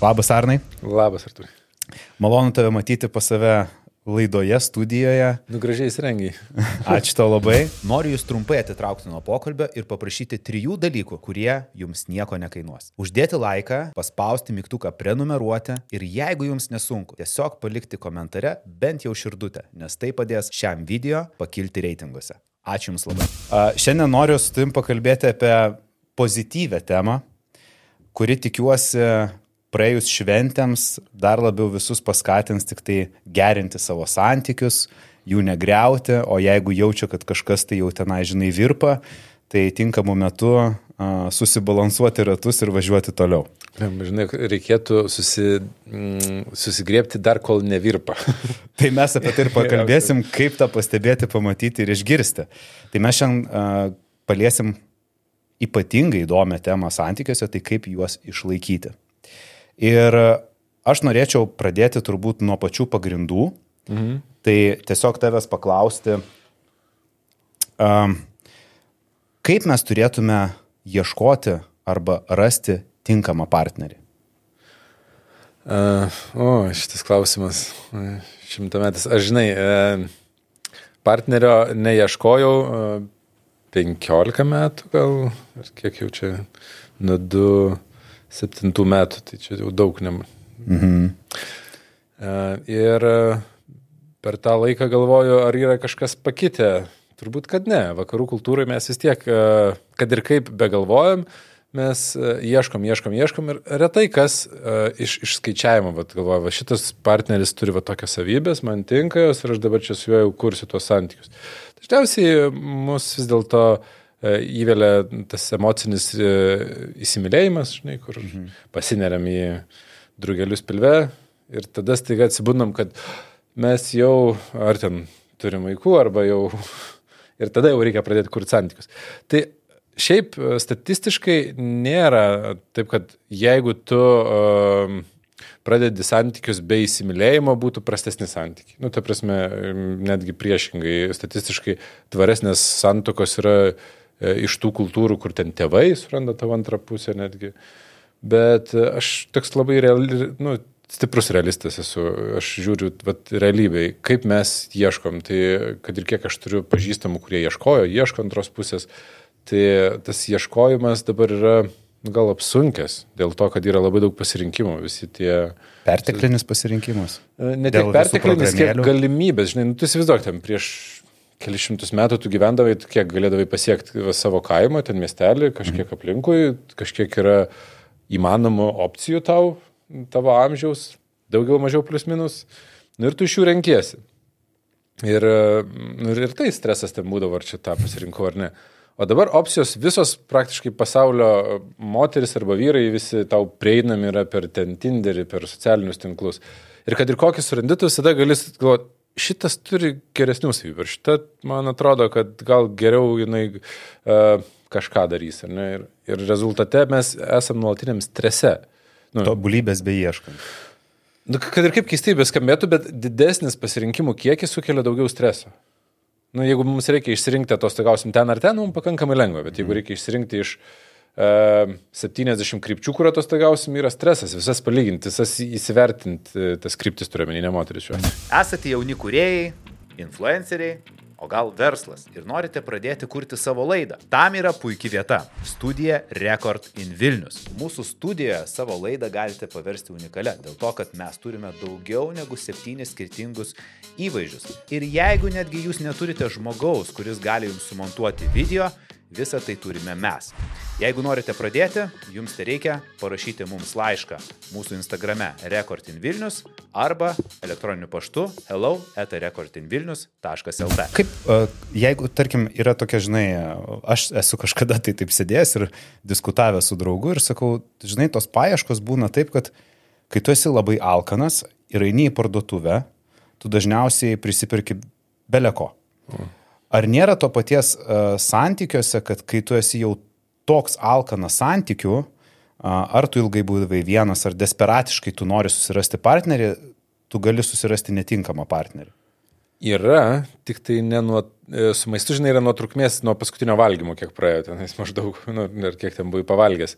Labas Arnai. Labas Arturai. Malonu tave matyti pas save laidoje, studijoje. Nu, gražiai įsirengiai. Ačiū tau labai. Noriu jūs trumpai atitraukti nuo pokalbio ir paprašyti trijų dalykų, kurie jums nieko nekainuos. Uždėti laiką, paspausti mygtuką prenumeruoti ir jeigu jums nesunku, tiesiog palikti komentare bent jau širdutę, nes tai padės šiam video pakilti reitinguose. Ačiū Jums labai. A, šiandien noriu su tavim pakalbėti apie pozityvę temą, kuri tikiuosi praėjus šventėms dar labiau visus paskatins tik tai gerinti savo santykius, jų negriauti, o jeigu jaučia, kad kažkas tai jau tenai, žinai, virpa, tai tinkamu metu uh, susibalansuoti ratus ir važiuoti toliau. Žinai, reikėtų susi, mm, susigriepti dar kol nevirpa. tai mes apie tai ir pakalbėsim, kaip tą pastebėti, pamatyti ir išgirsti. Tai mes šiandien uh, paliesim ypatingai įdomią temą santykiuose, tai kaip juos išlaikyti. Ir aš norėčiau pradėti turbūt nuo pačių pagrindų. Mhm. Tai tiesiog tavęs paklausti, um, kaip mes turėtume ieškoti arba rasti tinkamą partnerį? Uh, o, šitas klausimas šimtametis. Aš žinai, uh, partnerio neieškojau uh, 15 metų gal, ar kiek jau čia, nuo 2 septintų metų, tai čia jau daug ne. Mhm. Ir per tą laiką galvoju, ar yra kažkas pakitę. Turbūt, kad ne. Vakarų kultūrai mes vis tiek, kad ir kaip begalvojam, mes ieškom, ieškom, ieškom ir retai kas iš, iš skaičiavimo, bet galvoju, va, šitas partneris turi va tokias savybės, man tinka jos ir aš dabar čia su juo jau kursiu tuos santykius. Dažniausiai mus vis dėlto uh, įvelia tas emocinis e, įsimylėjimas, žinai, kur mhm. pasineriam į drugelius pilve ir tada staiga atsibundam, kad mes jau ar ten turim vaikų, arba jau ir tada jau reikia pradėti kurti santykius. Tai šiaip e, statistiškai nėra taip, kad jeigu tu uh, pradedi santykius be įsimylėjimo, būtų prastesni santykiai. Nu, ta prasme, netgi priešingai, statistiškai tvaresnės santokos yra uh, E, iš tų kultūrų, kur ten tėvai suranda tavo antrą pusę netgi. Bet e, aš toks labai reali, nu, stiprus realistas esu. Aš žiūriu vat, realybėj, kaip mes ieškom. Tai kad ir kiek aš turiu pažįstamų, kurie ieškojo, ieško antros pusės, tai tas ieškojimas dabar yra nu, gal apsunkęs dėl to, kad yra labai daug pasirinkimų. Visi tie... Perteklinis pasirinkimas. E, ne tik perteklinis, kiek galimybės. Žinai, nu, tu įsivaizduok, ten prieš kelišimtus metų tu gyvendavai, kiek galėdavai pasiekti savo kaimą, ten miestelį, kažkiek mhm. aplinkui, kažkiek yra įmanomų opcijų tau, tavo amžiaus, daugiau mažiau plus minus, nu, ir tu iš jų renkiesi. Ir, nu, ir tai stresas ten būdavo, ar čia tą pasirinkau ar ne. O dabar opcijos visos praktiškai pasaulio moteris arba vyrai visi tau prieinami yra per ten Tinderį, per socialinius tinklus. Ir kad ir kokį surandi, tu visada gali galvoti, šitas turi geresnių savybių. Ir šitą, man atrodo, kad gal geriau jinai uh, kažką darys. Ir, ir rezultate mes esame nuolatiniam strese. Nu, Tobulybės beieškant. Nu, kad ir kaip keistai beskambėtų, bet didesnis pasirinkimų kiekis sukelia daugiau streso. Nu, jeigu mums reikia išsirinkti atostogausim ten ar ten, mums pakankamai lengva, bet jeigu mhm. reikia išsirinkti iš 70 krypčių, kur atostogausim, yra stresas, visas palyginti, visas įsivertinti, tas kryptis turiuomenį, ne moteris šiuo atveju. Esate jauni kuriejai, influenceriai, o gal verslas ir norite pradėti kurti savo laidą. Tam yra puikia vieta - studija Record in Vilnius. Mūsų studijoje savo laidą galite paversti unikalią, dėl to, kad mes turime daugiau negu septynis skirtingus įvaizdžius. Ir jeigu netgi jūs neturite žmogaus, kuris gali jums sumontuoti video, Visą tai turime mes. Jeigu norite pradėti, jums tai reikia parašyti mums laišką mūsų Instagrame recordinvilnius arba elektroniniu paštu hello etarecordinvilnius.lt. Kaip, jeigu, tarkim, yra tokia, žinai, aš esu kažkada tai taip sėdėjęs ir diskutavęs su draugu ir sakau, žinai, tos paieškos būna taip, kad kai tu esi labai alkanas ir eini į parduotuvę, tu dažniausiai prisipirki beleko. Mm. Ar nėra to paties uh, santykiuose, kad kai tu esi jau toks alkanas santykių, uh, ar tu ilgai buvai vienas, ar desperatiškai tu nori susirasti partnerį, tu gali susirasti netinkamą partnerį? Yra, tik tai ne nuo, e, su maistu, žinai, yra nuo trukmės, nuo paskutinio valgymo, kiek praėjo, tenais maždaug, nu, ir kiek ten buvai pavalgęs.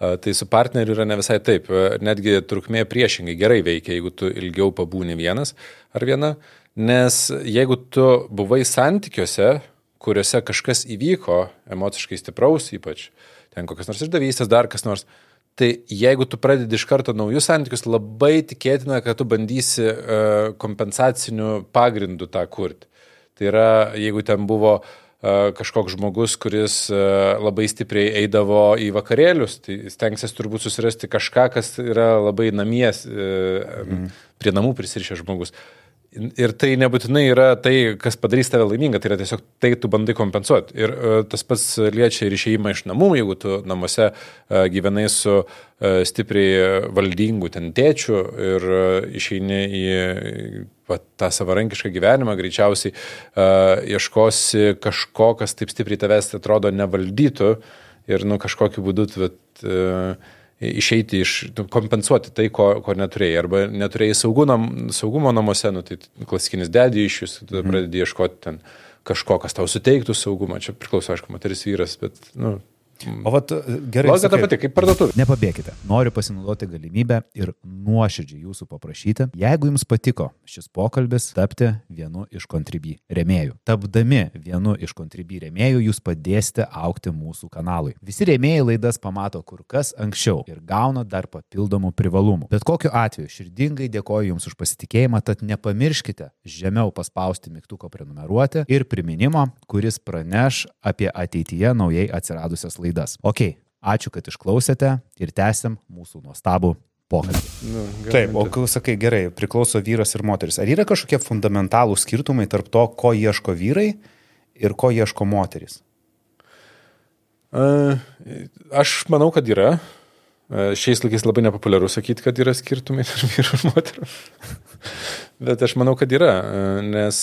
Tai su partneriu yra ne visai taip. Netgi trukmė priešingai gerai veikia, jeigu tu ilgiau pabūni vienas ar viena. Nes jeigu tu buvai santykiuose, kuriuose kažkas įvyko, emociškai stipraus ypač, ten kokias nors išdavystės, dar kas nors, tai jeigu tu pradedi iš karto naujus santykius, labai tikėtina, kad tu bandysi uh, kompensaciniu pagrindu tą kurti. Tai yra, jeigu ten buvo uh, kažkoks žmogus, kuris labai stipriai eidavo į vakarėlius, tai stengsis turbūt susirasti kažką, kas yra labai namies, mm. prie namų prisirišęs žmogus. Ir tai nebūtinai yra tai, kas padarys tave laimingą, tai yra tiesiog tai tu bandai kompensuoti. Ir uh, tas pats liečia ir išėjimą iš namų, jeigu tu namuose uh, gyvenai su uh, stipriai valdingu ten tėčiu ir išeini į va, tą savarankišką gyvenimą, greičiausiai ieškosi kažko, kas taip stipriai tavęs atrodo nevaldytų ir nu, kažkokiu būdu vat, uh, išeiti iš, kompensuoti tai, ko, ko neturėjai. Arba neturėjai saugumam, saugumo namuose, nu, tai klasikinis dedį iš jūs, tada mhm. pradedi ieškoti ten kažko, kas tau suteiktų saugumą. Čia priklauso, aišku, moteris vyras, bet, nu, O vat, gerai. Logika ta pati, kaip parduotuvė. Nepabėkite. Noriu pasinaudoti galimybę ir nuoširdžiai jūsų paprašyti, jeigu jums patiko šis pokalbis, tapti vienu iš kontribį remėjų. Tapdami vienu iš kontribį remėjų, jūs padėsite aukti mūsų kanalui. Visi remėjai laidas pamato kur kas anksčiau ir gauna dar papildomų privalumų. Bet kokiu atveju širdingai dėkoju Jums už pasitikėjimą, tad nepamirškite žemiau paspausti mygtuko prenumeruoti ir priminimo, kuris praneš apie ateityje naujai atsiradusias laidas laidas. Ok, ačiū, kad išklausėte ir tęsiam mūsų nuostabų pokalbį. Nu, Taip, o kai sakai, gerai, priklauso vyras ir moteris. Ar yra kažkokie fundamentalų skirtumai tarp to, ko ieško vyrai ir ko ieško moteris? Aš manau, kad yra. Šiais laikais labai nepopuliaru sakyti, kad yra skirtumai tarp vyrų ir moterų. Bet aš manau, kad yra, nes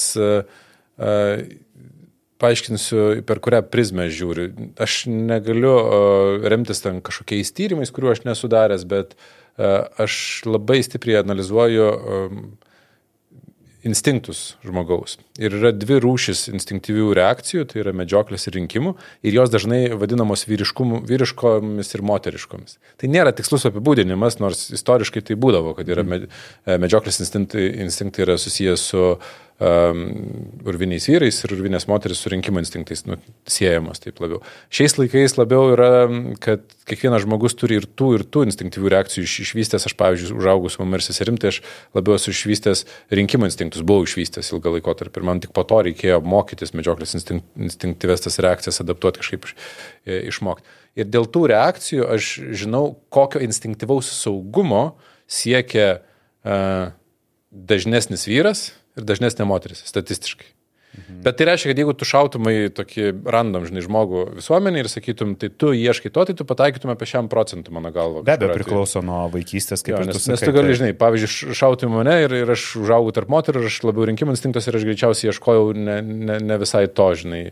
paaiškinsiu, per kurią prizmę žiūriu. Aš negaliu uh, remtis ten kažkokiais tyrimais, kuriuo aš nesudaręs, bet uh, aš labai stipriai analizuoju um, instinktus žmogaus. Ir yra dvi rūšis instinktyvių reakcijų, tai yra medžioklės ir rinkimų, ir jos dažnai vadinamos vyriškomis ir moteriškomis. Tai nėra tikslus apibūdinimas, nors istoriškai tai būdavo, kad yra medžioklės instinktai, instinktai yra susijęs su uh, um, urviniais vyrais ir urvinės moteris surinkimo instinktais nu, siejamos taip labiau. Šiais laikais labiau yra, kad kiekvienas žmogus turi ir tų, ir tų instinktyvių reakcijų iš, išvystęs. Aš, pavyzdžiui, užaugus mama ir seserim, tai aš labiau esu išvystęs rinkimo instinktus, buvau išvystęs ilgą laikotarpį ir man tik po to reikėjo mokytis medžioklės instink, instinktyves tas reakcijas, adaptuoti kažkaip iš, e, išmokti. Ir dėl tų reakcijų aš žinau, kokio instinktyvaus saugumo siekia uh, dažnesnis vyras ir dažnesnė moteris statistiškai. Mhm. Bet tai reiškia, kad jeigu tu šautumai tokį random, žinai, žmogų visuomenį ir sakytum, tai tu ieškai to, tai tu pataikytum apie šiam procentui, mano galva. Be abejo, priklauso nuo vaikystės, kaip jo, nes, tu sakai. Nes tu gali, tai... žinai, pavyzdžiui, šauti mane ir, ir aš užaugau tarp moterų ir aš labiau rinkimų instinktas ir aš greičiausiai ieškojau ne, ne, ne visai to, žinai,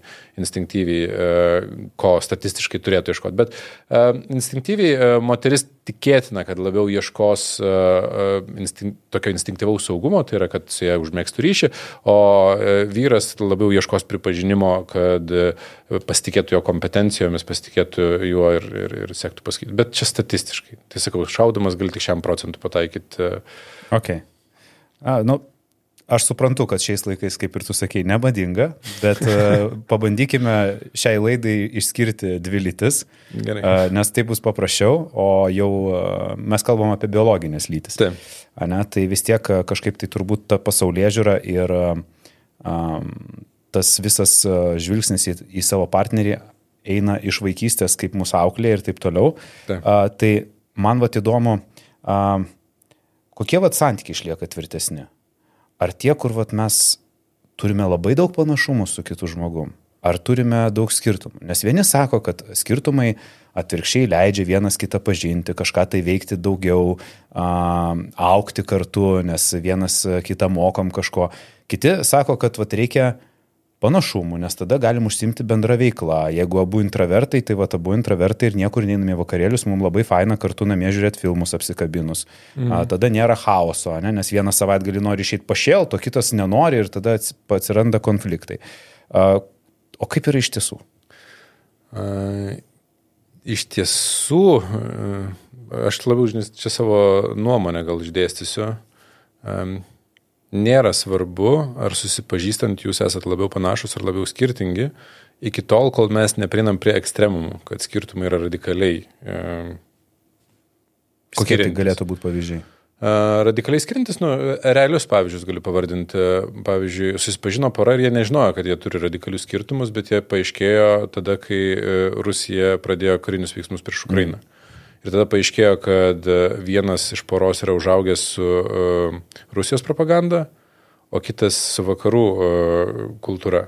instinktyviai, e, ko statistiškai turėtų ieškoti. Bet uh, instinktyviai uh, moteris tikėtina, kad labiau ieškos uh, instink, tokio instinktyvaus saugumo, tai yra, kad su ja užmėgstų ryšį, o uh, vyras labiau ieškos pripažinimo, kad uh, pasitikėtų jo kompetencijomis, pasitikėtų juo ir, ir, ir sektų pasakyti. Bet čia statistiškai. Tai sakau, šaudamas gali tik šiam procentui pataikyti. Uh, okay. A, nu, Aš suprantu, kad šiais laikais, kaip ir tu sakei, nebadinga, bet uh, pabandykime šiai laidai išskirti dvi lytis, Gerai. uh, nes tai bus paprasčiau, o jau uh, mes kalbam apie biologinės lytis. Taip. Ne, tai vis tiek kažkaip tai turbūt ta pasaulyje žiūra ir um, tas visas žvilgsnis į, į savo partnerį eina iš vaikystės, kaip mūsų auklė ir taip toliau. Taip. Uh, tai man vat įdomu, uh, kokie vat santykiai išlieka tvirtesni ar tie, kur vat, mes turime labai daug panašumų su kitu žmogum, ar turime daug skirtumų. Nes vieni sako, kad skirtumai atvirkščiai leidžia vienas kitą pažinti, kažką tai veikti daugiau, aukti kartu, nes vienas kitą mokom kažko. Kiti sako, kad vat, reikia panašumų, nes tada galim užsimti bendrą veiklą. Jeigu abu intravertai, tai va abu intravertai ir niekur neiname vakarėlius, mums labai faina kartu namie žiūrėti filmus apsikabinus. Mm. A, tada nėra chaoso, ne? nes vienas savaitgalį nori išeiti pašėlti, o kitas nenori ir tada atsiranda konfliktai. A, o kaip yra iš tiesų? A, iš tiesų, aš labiau, žinai, čia savo nuomonę gal išdėstysiu. Nėra svarbu, ar susipažįstant jūs esat labiau panašus ar labiau skirtingi, iki tol, kol mes neprinam prie ekstremumų, kad skirtumai yra radikaliai. Kokie tai galėtų būti pavyzdžiai? Radikaliai skiriantis, nu, realius pavyzdžius galiu pavardinti. Pavyzdžiui, susipažino pora ir jie nežinojo, kad jie turi radikalius skirtumus, bet jie paaiškėjo tada, kai e, Rusija pradėjo karinius veiksmus prieš Ukrainą. Mm. Ir tada paaiškėjo, kad vienas iš poros yra užaugęs su uh, Rusijos propaganda, o kitas su vakarų uh, kultūra.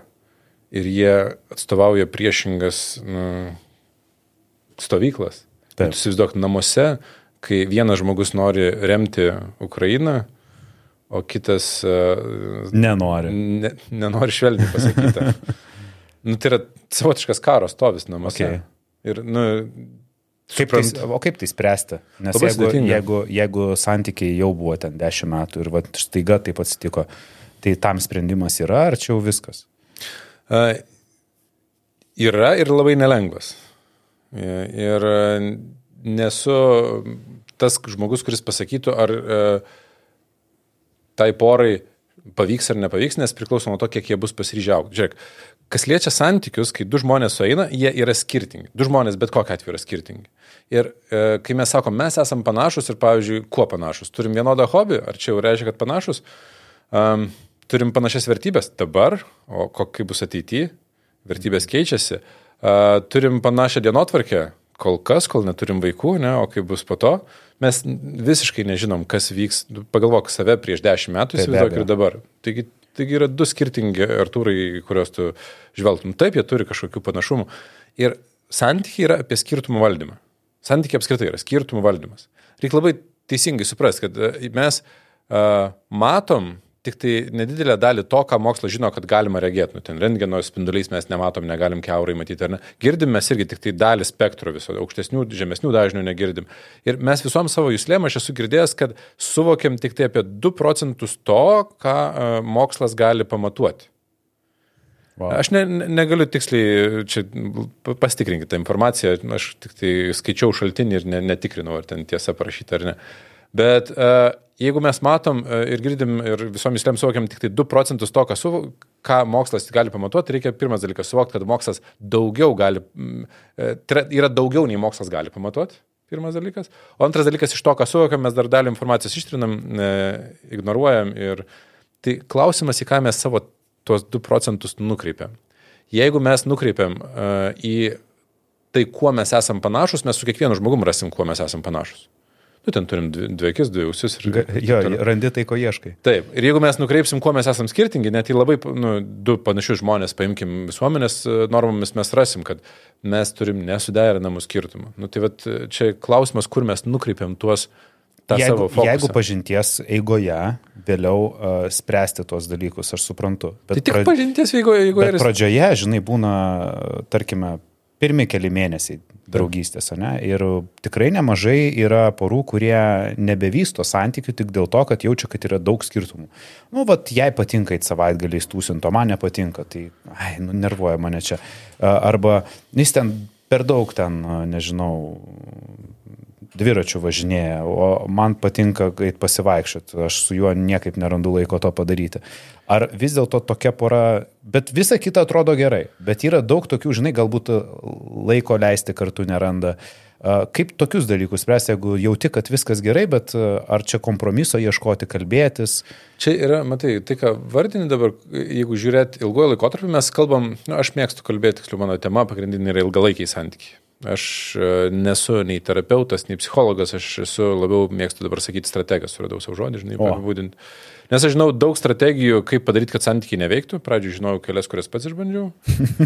Ir jie atstovauja priešingas nu, stovyklas. Taip. Tu įsivaizduok, namuose kai vienas žmogus nori remti Ukrainą, o kitas... Uh, nenori. Ne, nenori švelniai pasakyti. nu, tai yra savotiškas karo stovis namuose. Okay. Ir, nu, Kaip tai, o kaip tai spręsti? Nes Labai jeigu, sudėtinga. jeigu, jeigu santykiai jau buvo ten 10 metų ir va, staiga taip atsitiko, tai tam sprendimas yra ar čia jau viskas? Uh, yra ir labai nelengvas. Ir nesu tas žmogus, kuris pasakytų, ar e, tai porai pavyks ar nepavyks, nes priklauso nuo to, kiek jie bus pasiryžę aukti. Žiūrėk, kas liečia santykius, kai du žmonės sueina, jie yra skirtingi. Du žmonės bet kokia atveju yra skirtingi. Ir e, kai mes sakom, mes esame panašus ir, pavyzdžiui, kuo panašus? Turim vienodą hobį, ar čia jau reiškia, kad panašus? Um, turim panašias vertybės dabar, o kokie bus ateityje, vertybės keičiasi. Uh, turim panašią dienotvarkę, kol kas, kol neturim vaikų, ne, o kaip bus po to, mes visiškai nežinom, kas vyks. Pagalvok save prieš dešimt metų, įsivaizduok ir dabar. Taigi, taigi yra du skirtingi artūrai, kuriuos tu žvelgtum. Taip, jie turi kažkokių panašumų. Ir santykiai yra apie skirtumų valdymą. Santykiai apskritai yra skirtumų valdymas. Reikia labai teisingai suprasti, kad e, mes uh, matom tik tai nedidelę dalį to, ką mokslas žino, kad galima regėti. Nu, ten rentgeno spinduliais mes nematom, negalim keurai matyti, ar ne. Girdim mes irgi tik tai dalį spektro viso, aukštesnių, žemesnių dažnių negirdim. Ir mes visom savo jūslėm, aš esu girdėjęs, kad suvokiam tik tai apie 2 procentus to, ką uh, mokslas gali pamatuoti. Wow. Aš ne, negaliu tiksliai, čia pasitikrinkite informaciją, aš tik tai skaičiau šaltinį ir ne, netikrinau, ar ten tiesa parašyta ar ne. Bet uh, jeigu mes matom e, ir girdim ir visomis lėms suvokiam tik tai 2 procentus to, ką, su, ką mokslas gali pamatuoti, reikia pirmas dalykas suvokti, kad mokslas daugiau gali, tai yra daugiau nei mokslas gali pamatuoti. Pirmas dalykas. O antras dalykas, iš to, ką suvokiam, mes dar dalį informacijos ištrinam, e, ignoruojam. Ir tai klausimas, į ką mes savo tuos 2 procentus nukreipiam. Jeigu mes nukreipiam e, į tai, kuo mes esam panašus, mes su kiekvienu žmogum rasim, kuo mes esam panašus. Nu, ten turim dvi, dvi akis, dvi ausis. Ir, jo, ten... randi tai, ko ieškai. Taip. Ir jeigu mes nukreipsim, kuo mes esame skirtingi, net į labai nu, du panašius žmonės, paimkim visuomenės e, normomis, mes rasim, kad mes turim nesuderinamų skirtumų. Nu, tai vat, čia klausimas, kur mes nukreipiam tuos jeigu, jeigu pažinties eigoje vėliau uh, spręsti tuos dalykus, aš suprantu. Bet tai tik pra... pažinties eigoje. eigoje bet pradžioje, žinai, būna, tarkime, pirmi keli mėnesiai draugystės, ne? Ir tikrai nemažai yra porų, kurie nebevysto santykių tik dėl to, kad jaučia, kad yra daug skirtumų. Nu, vat, jai patinka į savaitgalį stūsinto, man nepatinka, tai, ai, nu, nervuoja mane čia. Arba jis ten per daug ten, nežinau, dviračių važinėja, o man patinka eiti pasivaikščioti, aš su juo niekaip nerandu laiko to padaryti. Ar vis dėlto tokia pora, bet visa kita atrodo gerai, bet yra daug tokių, žinai, galbūt laiko leisti kartu neranda. Kaip tokius dalykus spręsti, jeigu jauti, kad viskas gerai, bet ar čia kompromiso ieškoti, kalbėtis? Čia yra, matai, tai ką vardini dabar, jeigu žiūrėt ilgojo laikotarpį, mes kalbam, nu, aš mėgstu kalbėti, tiksliau mano tema pagrindinė yra ilgalaikiai santykiai. Aš e, nesu nei terapeutas, nei psichologas, aš esu labiau mėgstu dabar sakyti strategas, suradau savo žodį, žinai, apibūdinti. Nes aš žinau daug strategijų, kaip padaryti, kad santykiai neveiktų. Pradžioje žinojau kelias, kurias pats išbandžiau.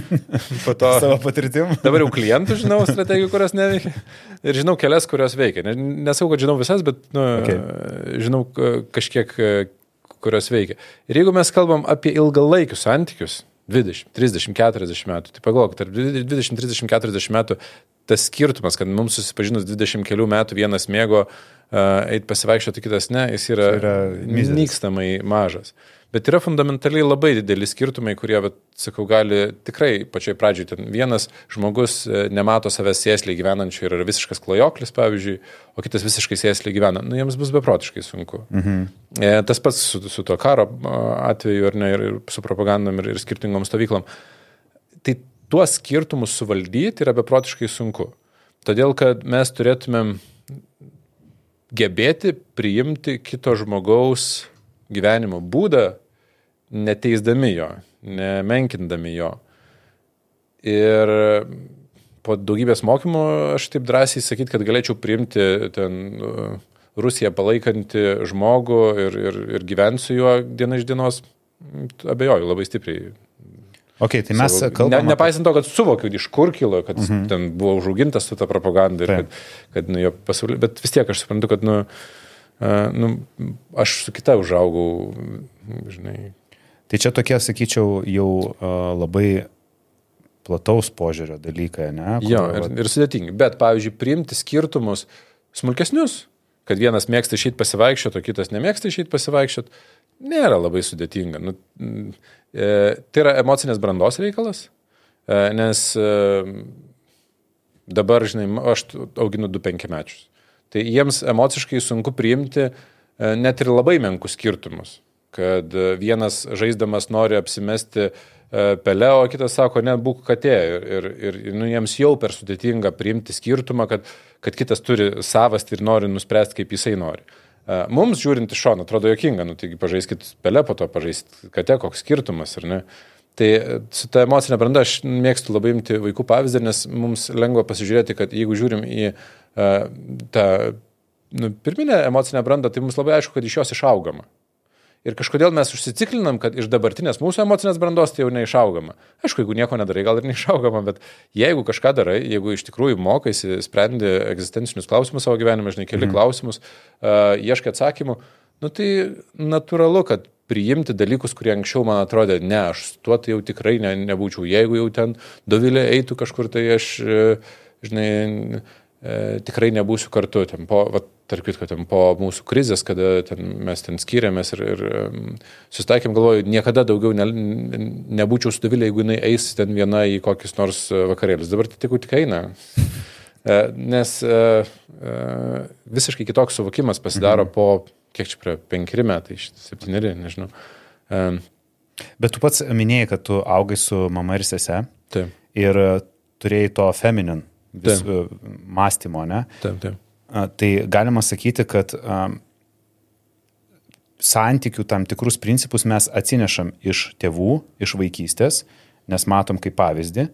Po to savo patirtim. Dabar jau klientų žinau strategijų, kurios neveikia. Ir žinau kelias, kurios veikia. Nesau, kad žinau visas, bet nu, okay. žinau kažkiek, kurios veikia. Ir jeigu mes kalbam apie ilgalaikius santykius, 20, 30, 40 metų. Tai pagalvok, tarp 20, 30, 40 metų tas skirtumas, kad mums susipažinus 20 kelių metų vienas mėgo eiti pasivaikščioti, kitas ne, jis yra, yra mizeris. nykstamai mažas. Bet yra fundamentaliai labai dideli skirtumai, kurie, bet, sakau, gali tikrai pačioj pradžioj. Ten vienas žmogus e, nemato savęs sėsliai gyvenančių ir yra visiškas klajoklis, pavyzdžiui, o kitas visiškai sėsliai gyvena. Nu, jiems bus beprotiškai sunku. Mhm. E, tas pats su, su to karo atveju, ar ne, ir, ir su propagandom, ir, ir skirtingom stovyklom. Tai tuos skirtumus suvaldyti yra beprotiškai sunku. Todėl, kad mes turėtumėm gebėti priimti kito žmogaus gyvenimo būdą, neteisdami jo, nemenkindami jo. Ir po daugybės mokymų aš taip drąsiai sakyt, kad galėčiau priimti ten uh, Rusiją palaikantį žmogų ir, ir, ir gyventi su juo dieną iš dienos, abejoju labai stipriai. Okay, tai mes Savo, kalbame. Ne, nepaisant to, kad suvokiu, iš kur kilo, kad uh mhm. -huh. ten buvo užaugintas su ta propaganda ir Taip. kad, kad nu, jo pasaulio, bet vis tiek aš suprantu, kad nu, uh, nu, aš su kita užaugau, žinai. Tai čia tokie, sakyčiau, jau labai plataus požiūrio dalykai, ne? Kur, jo, ir, ir sudėtingi. Bet, pavyzdžiui, priimti skirtumus smulkesnius, kad vienas mėgsta išeiti pasivaikščioti, o kitas nemėgsta išeiti pasivaikščioti, nėra labai sudėtinga. Nu, e, tai yra emocinės brandos reikalas, e, nes e, dabar, žinai, aš auginu 2-5 mečius. Tai jiems emociškai sunku priimti e, net ir labai menkus skirtumus, kad e, vienas žaisdamas nori apsimesti e, pelę, o kitas sako, ne, būk katė. Ir, ir, nu, jiems jau per sudėtinga priimti skirtumą, kad, kad kitas turi savastį ir nori nuspręsti, kaip jisai nori. Mums žiūrint iš šono atrodo jokinga, nu taigi pažaiskit pelę, po to pažaiskit kate, koks skirtumas, ar ne? Tai su ta emocinė branda aš mėgstu labai imti vaikų pavyzdį, nes mums lengva pasižiūrėti, kad jeigu žiūrim į uh, tą nu, pirminę emocinę brandą, tai mums labai aišku, kad iš jos išaugama. Ir kažkodėl mes užsiciklinam, kad iš dabartinės mūsų emocinės brandos tai jau neišaugama. Aišku, jeigu nieko nedarai, gal ir neišaugama, bet jeigu kažką darai, jeigu iš tikrųjų mokaisi, sprendi egzistencinius klausimus savo gyvenime, žinai, keli mm. klausimus, uh, ieškai atsakymų, nu tai natūralu, kad priimti dalykus, kurie anksčiau man atrodė, ne, aš tuo tai jau tikrai ne, nebūčiau. Jeigu jau ten dovilė eitų kažkur, tai aš, žinai, tikrai nebūsiu kartu. Ten po, va, tarp kitko, ten po mūsų krizės, kada ten mes ten skiriamės ir, ir susitaikėm, galvoju, niekada daugiau ne, nebūčiau su Dovilė, jeigu jinai eis ten viena į kokius nors vakarėlius. Dabar tai tik tik eina. E, nes e, e, visiškai kitoks suvokimas pasidaro mhm. po, kiek čia prie penkeri metai, septyneri, nežinau. Bet tu pats minėjai, kad tu augai su mama ir sese. Taip. Ir turėjai to feminin vis, mąstymo, ne? Taip, taip. Tai galima sakyti, kad santykių tam tikrus principus mes atsinešam iš tėvų, iš vaikystės, nes matom kaip pavyzdį,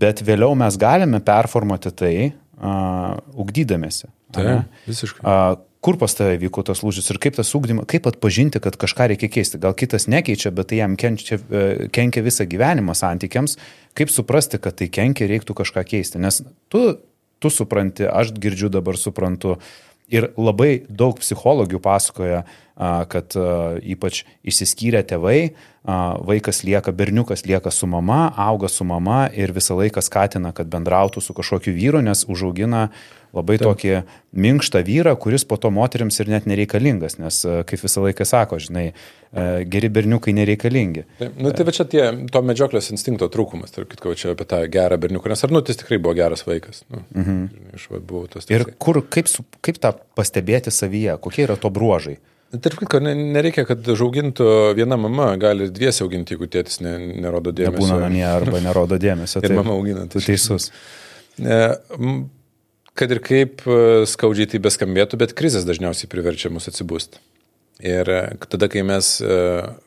bet vėliau mes galime performuoti tai, uh, ugdydamėsi. Taip, visiškai. Uh, kur pas tave vyko tas lūžis ir kaip tas ūkdymas, kaip atpažinti, kad kažką reikia keisti. Gal kitas nekeičia, bet tai jam kenčia, e, kenkia visą gyvenimą santykiams. Kaip suprasti, kad tai kenkia, reiktų kažką keisti. Nes tu, tu supranti, aš girdžiu dabar suprantu. Ir labai daug psichologių pasakoja, kad ypač išsiskyrę tėvai, vaikas lieka, berniukas lieka su mama, auga su mama ir visą laiką skatina, kad bendrautų su kažkokiu vyru, nes užaugina labai Taip. tokį minkštą vyrą, kuris po to moteriams ir net nereikalingas, nes kaip visą laiką sako, žinai, geri berniukai nereikalingi. Taip, nu, tai čia tie, to medžioklės instinkto trūkumas, tarp kitko, čia apie tą gerą berniuką, nes Arnutis tikrai buvo geras vaikas. Nu, mhm. Iš va, buvau tas. Ir kur, kaip, kaip tą pastebėti savyje, kokie yra to bruožai? Tarp kitko, nereikia, kad žaugintų viena mama, gali dviesi auginti, jeigu tėtis ne, nerodo dėmesio. Nebūna namie arba nerodo dėmesio. ir mama augina. Tu teisus. Kad ir kaip e, skaudžiai tai beskambėtų, bet krizės dažniausiai priverčia mus atsibūsti. Ir e, tada, kai mes e,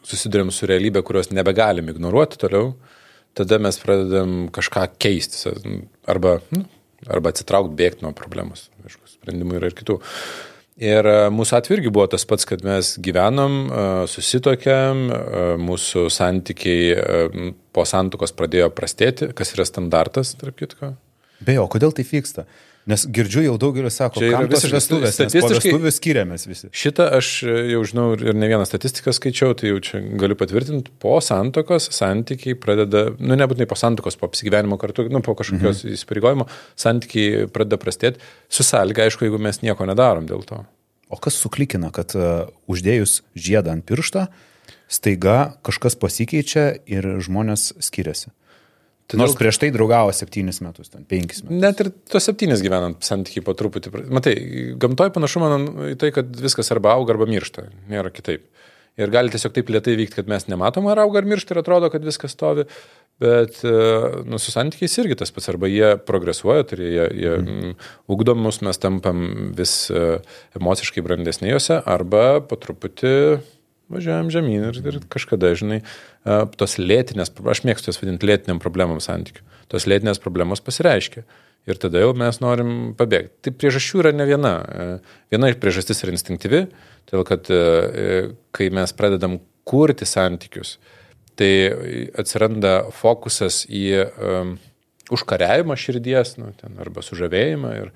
susidurėm su realybė, kurios nebegalim ignoruoti toliau, tada mes pradedam kažką keisti. Arba, nu, arba atsitraukti, bėgti nuo problemos. Aišku, sprendimų yra ir kitų. Ir mūsų atveju irgi buvo tas pats, kad mes gyvenom, susitokėm, e, mūsų santykiai po santokos pradėjo prastėti, kas yra standartas, tarp kitko. Beje, o kodėl tai vyksta? Nes girdžiu jau daugelis sako, Čia yra visiškai vestuvės, statistiškai- vestuvių skiriamės visi. Šitą aš jau žinau ir ne vieną statistiką skaičiau, tai jau čia galiu patvirtinti, po santokos santykiai pradeda, nu nebūtinai po santokos, po apsigyvenimo kartu, nu po kažkokios mhm. įsipareigojimo, santykiai pradeda prastėti, su sąlyga, aišku, jeigu mes nieko nedarom dėl to. O kas suklikina, kad uh, uždėjus žiedą ant piršto, staiga kažkas pasikeičia ir žmonės skiriasi. Todėl- Nors prieš tai draugavo septynis metus, ten penkis metus. Net ir tos septynės gyvenant santykiai po truputį. Matai, gamtoj panašu man į tai, kad viskas arba auga, arba miršta. Nėra kitaip. Ir gali tiesiog taip lietai vykti, kad mes nematom, ar auga, ar miršta ir atrodo, kad viskas stovi. Bet e, nu, su santykiais irgi tas pats. Arba jie progresuoja, tai jie, jie mm. ugdomus, mes tampam vis e, emociškai brandesnė juose, arba po truputį važiuojam žemyn ir, ir kažkada, žinai, tos lėtinės, aš mėgstu jas vadinti lėtiniam problemam santykių, tos lėtinės problemos pasireiškia. Ir tada jau mes norim pabėgti. Tai priežasčių yra ne viena. E, Viena iš priežastis yra instinktyvi, todėl kad e, e, kai mes pradedam kurti santykius, tai atsiranda fokusas į um, užkariavimą širdies, nu, ten, arba sužavėjimą ir,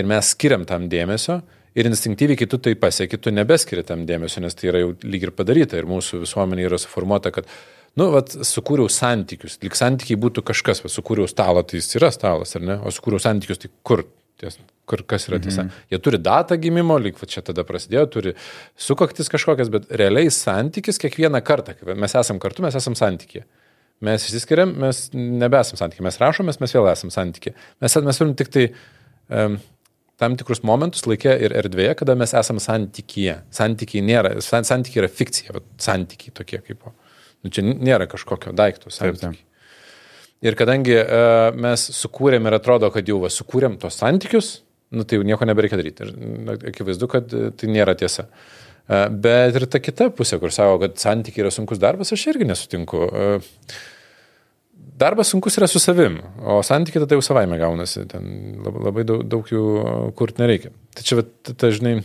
ir mes skiriam tam dėmesio. Ir instinktyviai, kai tu tai pasieki, tu nebeskiri tam dėmesio, nes tai yra jau lyg ir padaryta. Ir mūsų visuomenė yra suformuota, kad, nu, vat, sukūriau santykius. Lik santykiai būtų kažkas, va, sukūriau stalą, tai jis yra stalas, ar ne? O sukūriau santykius, tai kur? Ties, kur kas yra tiesa. Mhm. Jie turi datą gimimo, lyg va, čia tada prasidėjo, turi sukaktis kažkokias, bet realiai santykis kiekvieną kartą, kai mes esam kartu, mes esam santykė. Mes išsiskiriam, mes nebesam santykė, mes rašomės, mes vėl esam santykė. Mes, mes turim tik tai um, tam tikrus momentus laikė ir erdvėje, kada mes esam santykyje. Santykiai nėra, san- santykiai yra fikcija, bet santykiai tokie kaip. Nu, čia nėra kažkokio daikto Taip, santykiai. Ir kadangi uh, mes sukūrėm ir atrodo, kad jau va, sukūrėm tos santykius, nu, tai jau nieko nebereikia daryti. Ir akivaizdu, kad e, tai nėra tiesa. Uh, bet ir ta kita pusė, kur sako, kad santykiai yra sunkus darbas, aš irgi nesutinku. Uh, darbas sunkus yra su savim, o santykiai tada jau savaime gaunasi. Ten labai, daug, daug jų kurti nereikia. Tai čia, ta, žinai,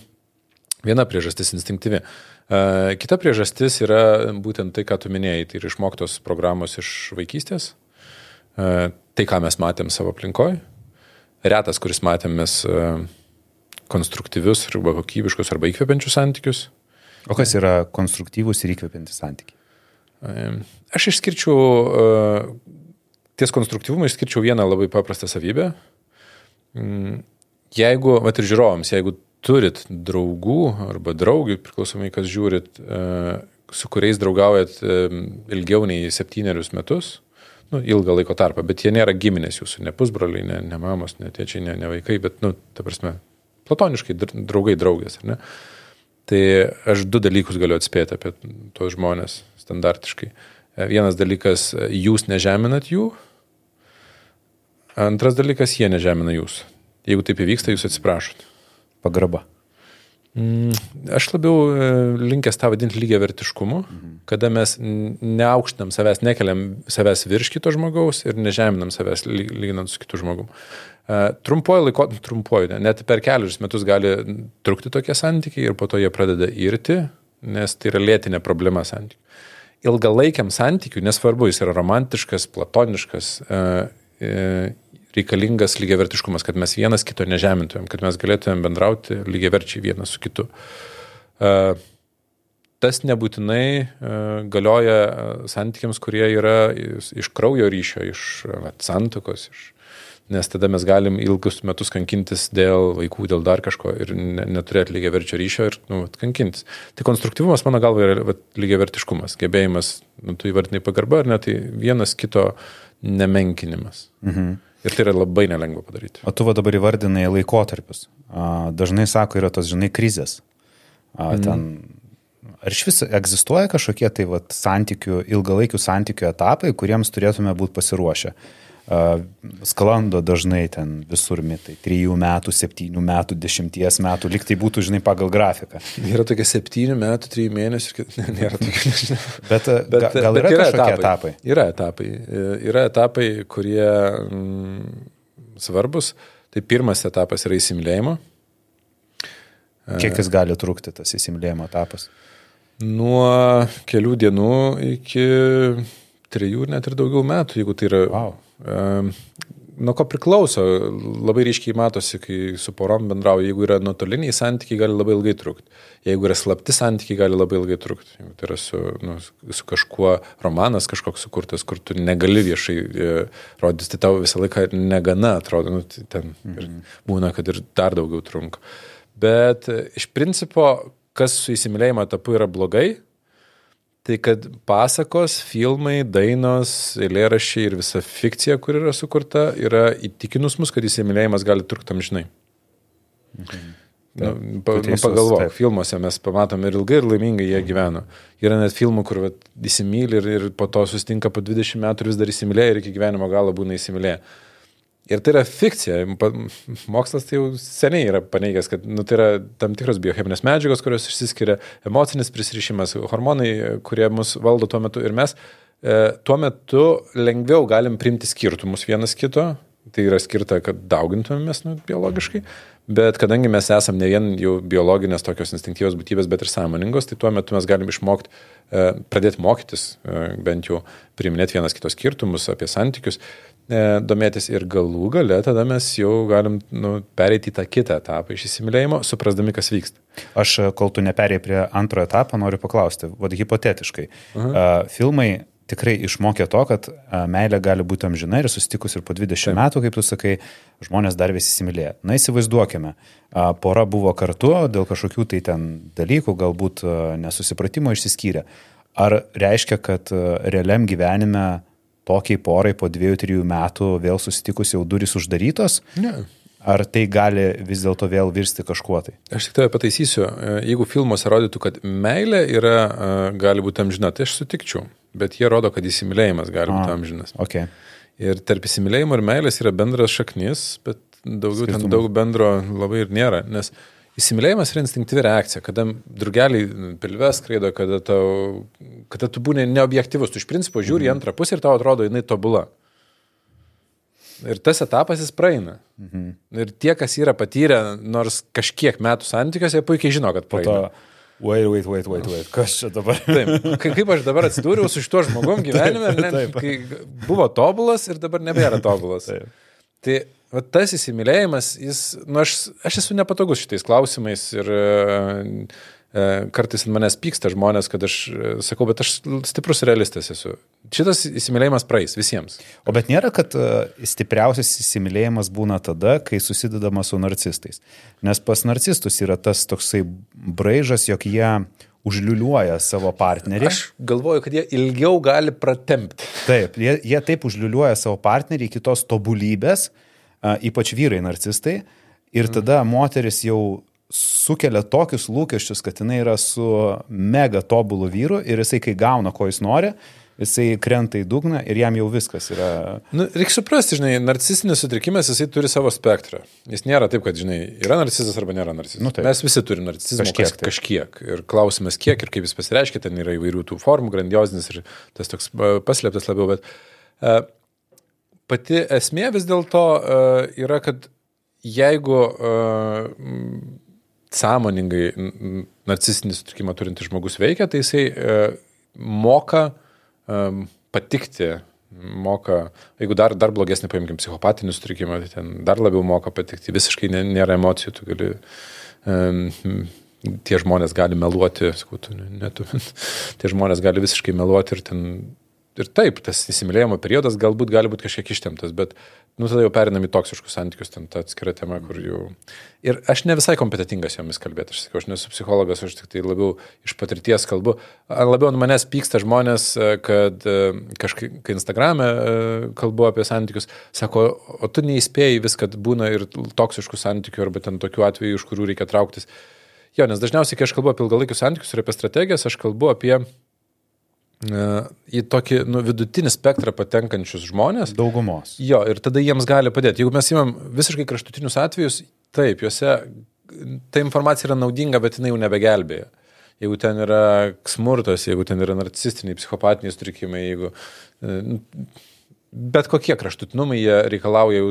viena priežastis instinktyvi. Uh, kita priežastis yra būtent tai, ką tu minėjai, tai yra išmoktos programos iš vaikystės. Uh, tai, ką mes matėm savo aplinkoje. Retas, kuris matėm mes konstruktyvius arba kokybiškus arba įkvepiančius santykius. O kas yra konstruktyvūs ir įkvepiantys santykiai? Aš išskirčiau, ties konstruktyvumą išskirčiau vieną labai paprastą savybę. Mm, Jeigu, mat ir žiūrovams, jeigu turit draugų arba draugių, priklausomai kas žiūrit, uh, su kuriais draugaujat um, ilgiau nei septynerius metus, nu, ilgą laiko tarpą, bet jie nėra giminės jūsų, ne pusbroliai, ne, ne mamos, ne tėčiai, ne, ne vaikai, bet, nu, ta prasme, platoniškai dr- draugai, draugės, ar ne? Tai aš du dalykus galiu atspėti apie tuos žmonės standartiškai. E, Vienas dalykas, jūs nežeminat jų. Antras dalykas, jie nežemina jūs. Jeigu taip įvyksta, jūs atsiprašot. Pagarba. Mm, Aš labiau e, linkęs tą vadinti lygiai vertiškumu, mhm. kada mes neaukštinam savęs, nekeliam savęs virš kito žmogaus ir nežeminam savęs ly- lyginant su kitu žmogum. E, Trumpuoju laiko, trumpuoju, ne, net per kelius metus gali trukti tokie santykiai ir po to jie pradeda irti, nes tai yra lėtinė problema santykių. Ilgalaikiam santykiui, nesvarbu, jis yra romantiškas, platoniškas, e, e, reikalingas lygiavertiškumas, kad mes vienas kito nežemintumėm, kad mes galėtumėm bendrauti lygiaverčiai vienas su kitu. E, Tas nebūtinai galioja santykiams, kurie yra iš kraujo ryšio, iš santokos, iš, nes tada mes galim ilgus metus kankintis dėl vaikų, dėl dar kažko ir ne, neturėti lygiaverčio ryšio ir nu, vat, kankintis. Tai konstruktyvumas, mano galva, yra vat, lygiavertiškumas, gebėjimas, nu, tu įvardinai pagarba ar ne, tai vienas kito nemenkinimas. Mhm. Ir tai yra labai nelengva padaryti. O tu va dabar įvardinai laikotarpius. Dažnai sako, yra tos, žinai, krizės. A, ten, ar iš vis egzistuoja kažkokie tai vat, santykių, ilgalaikių santykių etapai, kuriems turėtume būti pasiruošę? A, Sklando dažnai ten visur mitai. Trijų metų, septynių metų, dešimties metų, lyg tai būtų, žinai, pagal grafiką. Yra tokie septyni metų, trijų mėnesių, nėra tokie, nežinau. Bet, bet ga, gal yra kažkokie etapai? Yra etapai. E, Yra etapai, kurie mm, svarbus. Tai pirmas etapas yra įsimylėjimo. Kiek jis gali trukti, tas įsimylėjimo etapas? Nuo kelių dienų iki trijų, net ir daugiau metų, jeigu tai yra. Wow. Nuo ko priklauso. Labai ryškiai matosi, kai su porom bendrauja. Jeigu yra nuotoliniai santykiai, gali labai ilgai trukti. Jeigu yra slapti santykiai, gali labai ilgai trukti. Jeigu tai yra su, nu, su kažkuo romanas kažkoks sukurtas, kur tu negali viešai e, rodyti, tai tau visą laiką negana atrodo. Nu, tai ten mhm. būna, kad ir dar daugiau trunka. Bet iš principo, kas su įsimylėjimo etapu yra blogai, Tai kad pasakos, filmai, dainos, eilėrašiai ir visa fikcija, kur yra sukurta, yra įtikinus mus, kad įsimylėjimas gali trukti amžinai. Mhm. Nu, pa, nu, pagalvok, taip. filmuose mes pamatom ir ilgai ir laimingai jie gyveno. Yra net filmų, kur vat, įsimylė ir, ir po to sustinka po 20 metų ir vis dar įsimylė ir iki gyvenimo galo būna įsimylė. Ir tai yra fikcija. Mokslas tai jau seniai yra paneigęs, kad nu, tai yra tam tikros biocheminės medžiagos, kurios išsiskiria, emocinis prisirišimas, hormonai, kurie mus valdo tuo metu. Ir mes e, tuo metu lengviau galim priimti skirtumus vienas kito. Tai yra skirta, kad daugintumėmės nu, biologiškai. Bet kadangi mes esame ne vien jau biologinės tokios instinktyvios būtybės, bet ir sąmoningos, tai tuo metu mes galim išmokti, e, pradėti mokytis, e, bent jau priminėti vienas kitos skirtumus apie santykius. E, domėtis ir galų gale, tada mes jau galim nu, pereiti į tą kitą etapą iš įsimylėjimo, suprasdami, kas vyksta. Aš, e, kol tu neperėjai prie antrojo etapo, noriu paklausti, vad hipotetiškai. Uh -huh. uh, filmai tikrai išmokė to, kad meilė gali būti amžina ir susitikus ir po 20 Taip. metų, kaip tu sakai, žmonės dar vis įsimylėjo. Na įsivaizduokime, pora buvo kartu dėl kažkokių tai ten dalykų, galbūt nesusipratimo išsiskyrė. Ar reiškia, kad realiam gyvenime tokiai porai po dviejų, trijų metų vėl susitikus jau durys uždarytos? Ne. Ar tai gali vis dėlto vėl virsti kažkuo tai? Aš tik tave pataisysiu. E, jeigu filmuose rodytų, kad meilė yra, e, gali būti amžina, tai aš sutikčiau. Bet jie rodo, kad įsimylėjimas gali būti amžinas. Okay. Ir tarp įsimylėjimo ir meilės yra bendras šaknis, bet daugiau Skirtumų. ten daug bendro labai ir nėra. Nes uh, Įsimylėjimas yra instinktyvi reakcija, kada drugeliai pilves skraido, kada, tau, kada tu būni neobjektivus, tu iš principo žiūri mhm. į antrą pusę ir tau atrodo jinai tobula. Ir tas etapas jis praeina. Mhm. Ir tie, kas yra patyrę nors kažkiek metų santykiuose, puikiai žino, kad praeina. Po to... Wait, wait, wait, wait, wait. Kas čia dabar? Taip, kaip aš dabar atsidūriau su šituo žmogum gyvenime, ne, taip. kai buvo tobulas ir dabar nebėra tobulas. Taip. Tai va, tas įsimylėjimas, jis, nu, aš, aš esu nepatogus šitais klausimais ir e, e, kartais ant manęs pyksta žmonės, kad aš e, sakau, bet aš stiprus realistas esu. Šitas įsimylėjimas praeis visiems. O bet nėra, kad stipriausias įsimylėjimas būna tada, kai susidedama su narcistais. Nes pas narcistus yra tas toksai braižas, jog jie užliuliuoja savo partnerį. Aš galvoju, kad jie ilgiau gali pratempti. Taip, jie, jie taip užliuliuoja savo partnerį iki tos tobulybės, ypač vyrai narcistai, ir tada moteris jau sukelia tokius lūkesčius, kad jinai yra su mega tobulu vyru ir jisai, kai gauna, ko jis nori, jisai krenta į dugną ir jam jau viskas yra. Nu, reikia suprasti, žinai, narcisinis sutrikimas, jisai turi savo spektrą. Jis nėra taip, kad, žinai, yra narcisas arba nėra narcisas. Nu, taip. Mes visi turime narcisizmą kažkiek, kas, kažkiek. Ir klausimas, kiek ir kaip jis pasireiškia, ten yra įvairių tų formų, grandiozinis ir tas toks paslėptas labiau, bet uh, pati esmė vis dėlto uh, yra, kad jeigu uh, sąmoningai narcistinį sutrikimą turintis žmogus veikia, tai jisai uh, moka patikti, moka, jeigu dar, dar blogesnį paimkim psichopatinį sutrikimą, tai ten dar labiau moka patikti, visiškai nėra emocijų, tu gali um, tie žmonės gali meluoti, sakau, tu, ne, tu, tie žmonės gali visiškai meluoti ir ten ir taip, tas įsimylėjimo periodas galbūt gali būti kažkiek ištemptas, bet, nu, tada jau perinam į toksiškus santykius, ten ta atskira tema, kur jau... Ir aš ne visai kompetitingas jomis kalbėti, aš sakau, aš nesu psichologas, aš tik tai labiau iš patirties kalbu. Labiau ant manęs pyksta žmonės, e, kad e, kažkaip, kai Instagram'e e, kalbu apie santykius, sako, o tu neįspėjai vis, kad būna ir toksiškų santykių, arba ten tokių atvejų, iš kurių reikia trauktis. Jo, nes dažniausiai, kai aš kalbu apie ilgalaikius santykius ir apie strategijas, aš kalbu apie į tokį nu, vidutinį spektrą patenkančius žmonės. Daugumos. Jo, ir tada jiems gali padėti. Jeigu mes įmam visiškai kraštutinius atvejus, taip, juose ta informacija yra naudinga, bet jinai jau nebegelbėja. Jeigu ten yra smurtas, jeigu ten yra narcisistiniai, psichopatiniai sutrikimai, jeigu bet kokie kraštutinumai jie reikalauja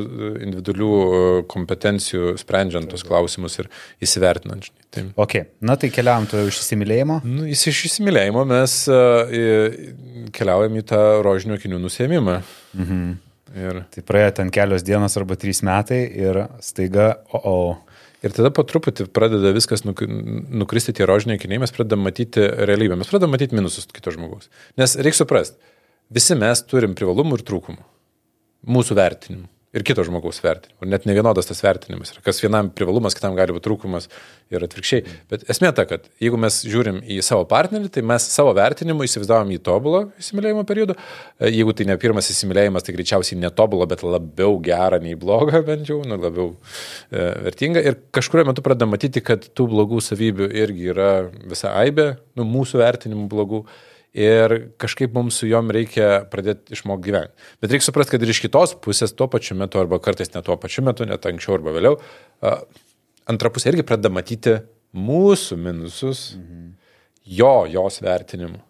individualių e, kompetencijų sprendžiant tos klausimus ir įsivertinant. Tai. Ok, na tai keliavam tu iš įsimylėjimo? Nu, iš įsimylėjimo mes uh, keliaujam į tą rožinio akinių nusėmimą. Mhm. Ir, Tai praėjo ten kelios dienos arba trys metai ir staiga, o, o, ir tada po truputį pradeda viskas nuk, nukristi tie rožiniai akiniai, mes pradedam matyti realybę, mes pradedam matyti minusus kito žmogaus. Nes reikia suprasti, visi mes turim privalumų ir trūkumų. Mūsų vertinimų. Ir kito žmogaus vertinimų. Ir net ne vienodas tas vertinimas. yra. Kas vienam privalumas, kitam gali būti trūkumas ir atvirkščiai. Bet esmė ta, kad jeigu mes žiūrim į savo partnerį, tai mes savo vertinimu įsivaizdavom jį tobulą įsimylėjimo periodu. E, Jeigu tai ne pirmas įsimylėjimas, tai greičiausiai netobulą, bet labiau gerą nei blogą, bent jau, nu, labiau e, vertingą. Ir kažkurio metu pradedam matyti, kad tų blogų savybių irgi yra visa aibė, nu, mūsų vertinimų blogų. Ir kažkaip mums su juom reikia pradėti išmokti gyventi. Bet reikia suprasti, kad ir iš kitos pusės tuo pačiu metu, arba kartais ne tuo pačiu metu, net anksčiau arba vėliau, antra pusė irgi pradeda matyti mūsų minusus, mhm. jo, jos vertinimu.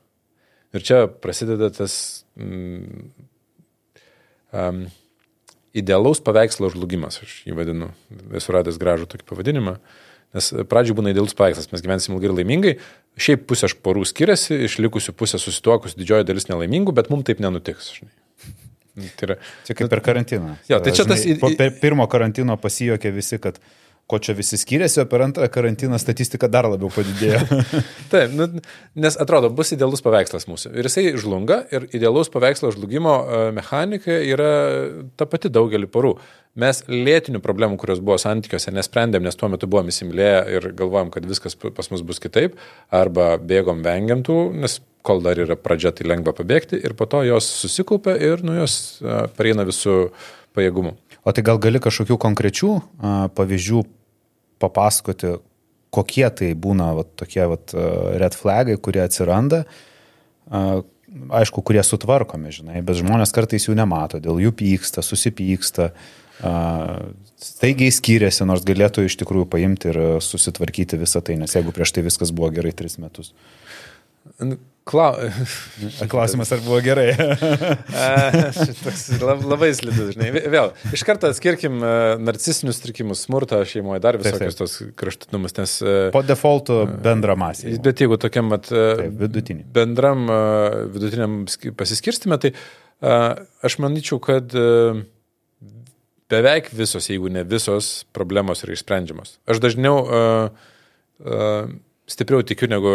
Ir čia prasideda tas mm, um, idealaus paveikslo žlugimas, aš jį vadinu, esu radęs gražų tokį pavadinimą. Nes pradžioje būna idealus paveikslas, mes gyvensim ilgai ir laimingai, šiaip pusė porų skiriasi, iš likusių pusė susituokus didžioji dalis nelaimingų, bet mums taip nenutiks. Žinai. Tai yra, čia kaip per karantiną. Jo, tai čia tas Žinai, į- po pirmo karantino pasijokė visi, kad ko čia visi skiriasi, o per antrą karantiną statistika dar labiau padidėjo. Taip, nu, nes atrodo, bus idealus paveikslas mūsų. Ir jisai žlunga, ir idealaus paveikslo žlugimo e, mechanika yra ta pati daugelį porų. Mes lėtinių problemų, kurios buvo santykiuose, nesprendėm, nes tuo metu buvom įsimylėję ir galvojom, kad viskas pas mus bus kitaip, arba bėgom vengiantų, nes kol dar yra pradžia, tai lengva pabėgti, ir po to jos susikaupia ir nu, jos e, pareina visų pajėgumų. O tai gal gali kažkokių konkrečių a, pavyzdžių papasakoti, kokie tai būna vat, tokie vat, a, red flagai, kurie atsiranda, a, aišku, kurie sutvarkomi, žinai, bet žmonės kartais jų nemato, dėl jų pyksta, susipyksta, staigiai skiriasi, nors galėtų iš tikrųjų paimti ir susitvarkyti visą tai, nes jeigu prieš tai viskas buvo gerai tris metus. Klau... Klausimas, ar buvo gerai? A, Toks lab- labai slidus, žinai. Vė- Vėl, iš karto atskirkim e, narcisinius trikimus, smurtą šeimoje, dar visokius tos kraštutinumus, nes... e, Po defaulto bendra masė. Bet jeigu tokiam mat, e, Taip, vidutinį. bendram vidutiniam ski- pasiskirstime, tai aš manyčiau, kad beveik visos, jeigu ne visos problemos yra išsprendžiamos. Aš dažniau uh, uh, stipriau tikiu, negu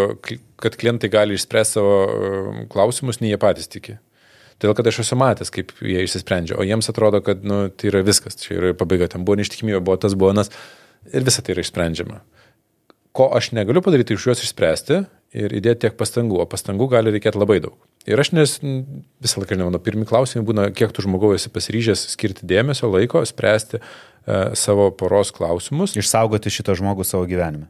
kad klientai gali išspręsti savo uh, klausimus, nei jie patys tiki. Todėl, kad aš esu matęs, kaip jie išsisprendžia, o jiems atrodo, kad nu, tai yra viskas, čia yra pabaiga, ten buvo neištikimybė, buvo tas, buvo nas ir visa tai yra išsprendžiama. Ko aš negaliu padaryti, iš juos išspręsti ir įdėti tiek pastangų, o pastangų gali reikėti labai daug. Ir aš nes visą laiką, žinau, pirmi klausimai būna, kiek tu žmogaus esi pasiryžęs skirti dėmesio, laiko, spręsti e, savo poros klausimus. Išsaugoti šitą žmogų savo gyvenime.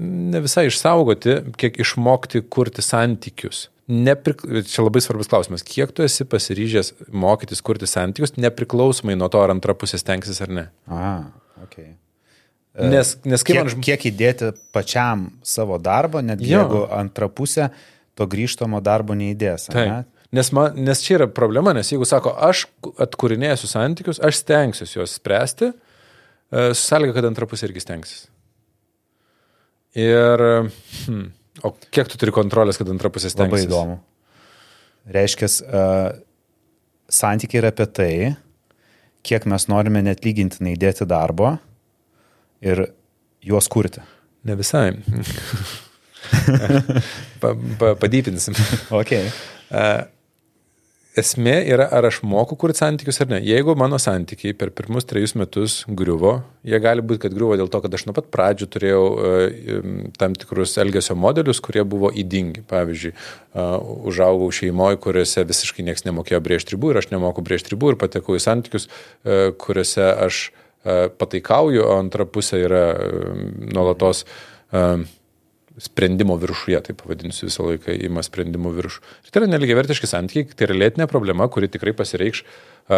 Ne visai išsaugoti, kiek išmokti kurti santykius. Neprik... Čia labai svarbus klausimas. Kiek tu esi pasiryžęs mokytis kurti santykius, nepriklausomai nuo to, ar antra pusė stengsis ar ne. A, ok. Nes, nes kaip Kiek, man kiek įdėti pačiam savo darbą, net Jo. jeigu antra pusė to grįžtamo darbo neįdės. ne? Nes, man, nes čia yra problema, nes jeigu sako, aš atkūrinėsiu santykius, aš stengsiuosi juos spręsti, e, su sąlyga, kad antra pusė irgi stengsis. Ir, hmm, o kiek tu turi kontrolės, kad antra pusė stengsis? Labai įdomu. Reiškia, uh, santykiai yra apie tai, kiek mes norime net lygintinai įdėti darbo ir juos kurti. Ne visai. pa, pa, padypinsim. Okay. E, Esmė yra, ar aš moku kurti santykius ar ne. Jeigu mano santykiai per pirmus trejus metus griuvo, jie gali būti, kad griuvo dėl to, kad aš nuo pat pradžių turėjau im, tam tikrus elgesio modelius, kurie buvo įdingi. Pavyzdžiui, e, užaugau šeimoje, kuriuose visiškai niekas nemokėjo brėžti ribų ir aš nemoku brėžti ribų ir patekau į santykius, e, kuriuose aš e, pataikauju, o antra pusė yra nuolatos e, sprendimo viršuje, taip pavadinsiu visą laiką, ima sprendimo viršų. Ir tai yra neligiavertiški santykiai, tai yra lėtinė problema, kuri tikrai pasireikš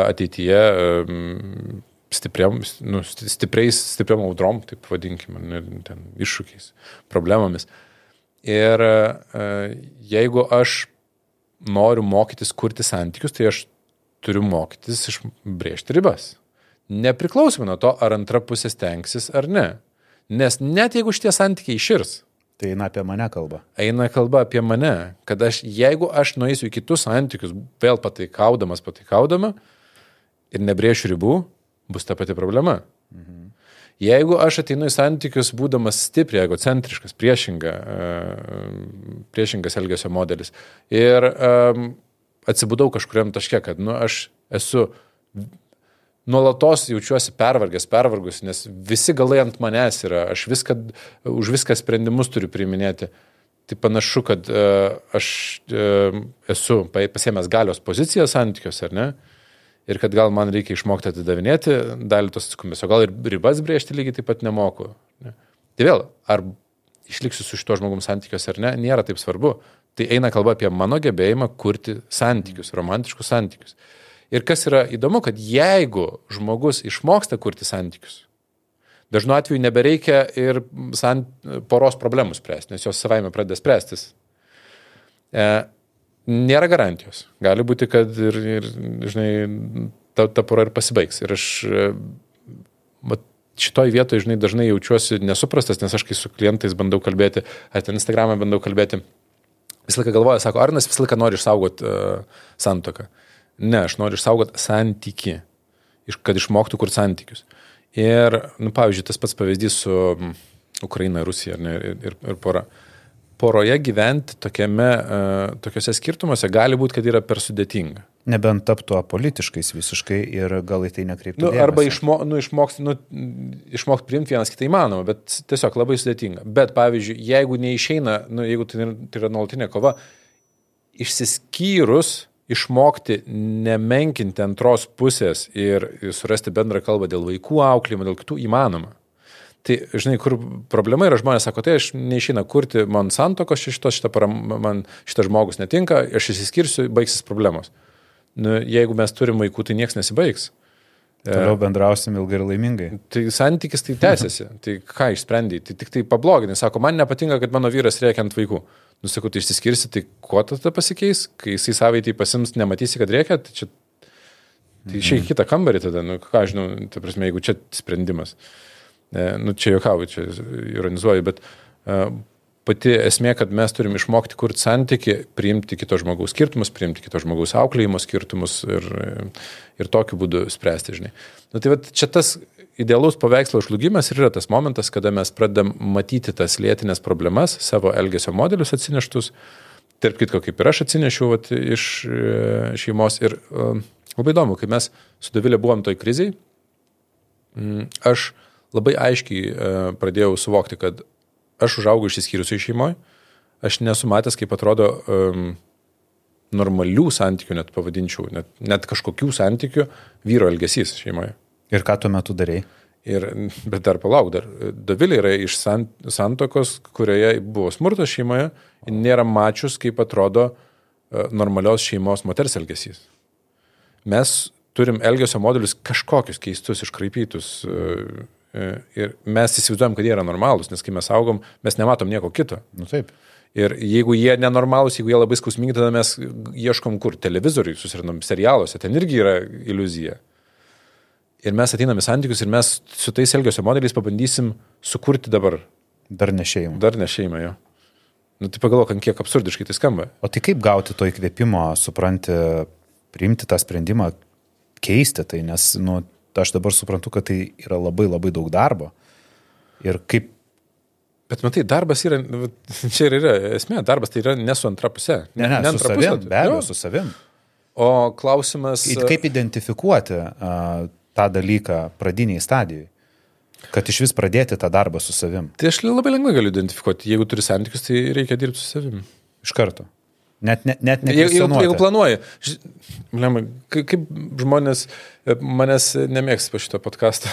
ateityje stipriam, nu, sti- stipriais, stipriam audrom, taip vadinkime, ten, iššūkiais, problemomis. Ir jeigu aš noriu mokytis kurti santykius, tai aš turiu mokytis išbrėžti ribas. Nepriklausomai nuo to, ar antra pusė stengsis ar ne. Nes net jeigu šitie santykiai iširs, Tai eina apie mane kalba. eina kalba apie mane, kad aš, jeigu aš nueisiu į kitus santykius, vėl pataikaudamas, pataikaudama, ir nebrėšiu ribų, bus ta pati problema. Mhm. Jeigu aš ateinu į santykius būdamas stipriai egocentriškas, priešinga, e, priešingas elgesio modelis ir um, atsibudau kažkuriam taške, kad nu, aš esu nuolatos jaučiuosi pervargęs, pervargus, nes visi galai ant manęs yra, aš viską, už viską sprendimus turiu priiminėti. Tai panašu, kad uh, aš uh, esu pasiemęs galios poziciją santykiuose, ar ne? Ir kad gal man reikia išmokti atidavinėti dalį tos atsakomybės, o gal ir ribas brėžti lygiai taip pat nemoku. Ne? Tai vėl, ar išliksiu su šituo žmogum santykiuose ar ne, nėra taip svarbu. Tai eina kalba apie mano gebėjimą kurti santykius, romantiškus santykius. Uh, Ir kas yra įdomu, kad jeigu žmogus išmoksta kurti santykius, dažnu atveju nebereikia ir sant, poros problemų spręsti, nes jos savaime pradeda spręstis. E, nėra garantijos. Gali būti, kad ir, ir žinai, ta, ta pora ir pasibaigs. Ir aš mat, e, šitoj vietoje, žinai, dažnai jaučiuosi nesuprastas, nes aš kai su klientais bandau kalbėti, ar ten Instagram'e bandau kalbėti, visą laiką galvoja, sako, Arnas visą laiką nori išsaugoti uh, santoką. Ne, aš noriu išsaugoti santyki, kad išmoktų kur santykius. Ir, nu, pavyzdžiui, tas pats pavyzdys su Ukraina, Rusija ne, ir, ir, ir pora. Poroje gyventi tokiame, uh, tokiuose skirtumuose gali būti, kad yra per sudėtinga. Nebent taptų apolitiškais visiškai ir gal į tai nekreiptų. Nu, arba išmo, nu, išmokti nu, išmokt priimti vienas kitą įmanoma, bet tiesiog labai sudėtinga. Bet pavyzdžiui, jeigu neišeina, nu, jeigu tai, tai yra nuolatinė kova, išsiskyrus išmokti nemenkinti antros pusės ir surasti bendrą kalbą dėl vaikų auklėjimo, dėl kitų įmanoma. Tai, žinai, kur problema yra, žmonės sako, tai aš neišina kurti man santokos šitos, šitą param, man šitas žmogus netinka, aš įsiskirsiu, baigsis problemos. Nu, jeigu mes turim vaikų, tai niekas nesibaigs. Toliau bendrausim ilgai ir laimingai. Tai santykis tai tęsiasi. tai ką išsprendai? Tai tik tai pabloginai. Sako, man nepatinka, kad mano vyras reikia ant vaikų. Nusakau, tai išsiskirsi, tai kuo tada pasikeis, kai jisai savaitį pasims, nematysi, kad reikia, tai čia... Tai išėjai mhm. kitą kambarį tada, nu ką žinau, ta prasme, jeigu čia sprendimas. E, nu čia juokauju, čia ironizuoju, bet e, pati esmė, kad mes turim išmokti kurti santyki, priimti kito žmogaus skirtumus, priimti kito žmogaus auklėjimo skirtumus ir, ir tokiu būdu spręsti, žinai. Nu, tai va, čia tas idealus paveikslo žlugimas ir yra tas momentas, kada mes pradedam matyti tas lėtinės problemas, savo elgesio modelius atsineštus. Tarp kitko, kaip ir aš atsinešiau vat, iš e, šeimos. Ir um, labai įdomu, kai mes su Davilė buvom toj kriziai, aš labai aiškiai uh, pradėjau suvokti, kad aš užaugau išsiskyrusiai šeimoje, aš nesu matęs, kaip atrodo um, normalių santykių, net pavadinčiau, net, net kažkokių santykių vyro elgesys šeimoje. Ir ką tuo metu darėjai? Ir, bet dar palauk, dar Davilė yra iš sant, santokos, kurioje buvo smurtas šeimoje, nėra mačius, kaip atrodo uh, normalios šeimos moters elgesys. Mes turim elgesio modelius kažkokius keistus, iškraipytus. Uh, ir mes įsivaizduojam, kad jie yra normalūs, nes kai mes augom, mes nematom nieko kito. Nu taip. Ir jeigu jie nenormalūs, jeigu jie labai skausmingi, tada mes ieškom kur televizoriui, susirinom serialuose, ten irgi yra iliuzija. Ir mes ateiname į santykius ir mes su tais elgesio modeliais pabandysim sukurti dabar. Dar ne šeimą. Dar ne šeimą, jo. Nu, tai pagalvok, kiek absurdiškai tai skamba. O tai kaip gauti to įkvėpimo, supranti, priimti tą sprendimą, keisti tai, nes, nu, aš dabar suprantu, kad tai yra labai labai daug darbo. Ir kaip Bet matai, darbas yra, čia ir yra esmė, darbas tai yra ne su antra pusė. Ne, ne, ne su savim, be abejo, su savim. O klausimas. Kaip identifikuoti uh, tą dalyką pradiniai stadijai? Kad iš vis pradėti tą darbą su savim. Tai aš labai lengvai galiu identifikuoti. Jeigu turi santykius, tai reikia dirbti su savim. Iš karto. Net, net, net ne. Jeigu, jeigu planuoji. Lemai, kaip žmonės manęs nemėgs po šito podcast'o.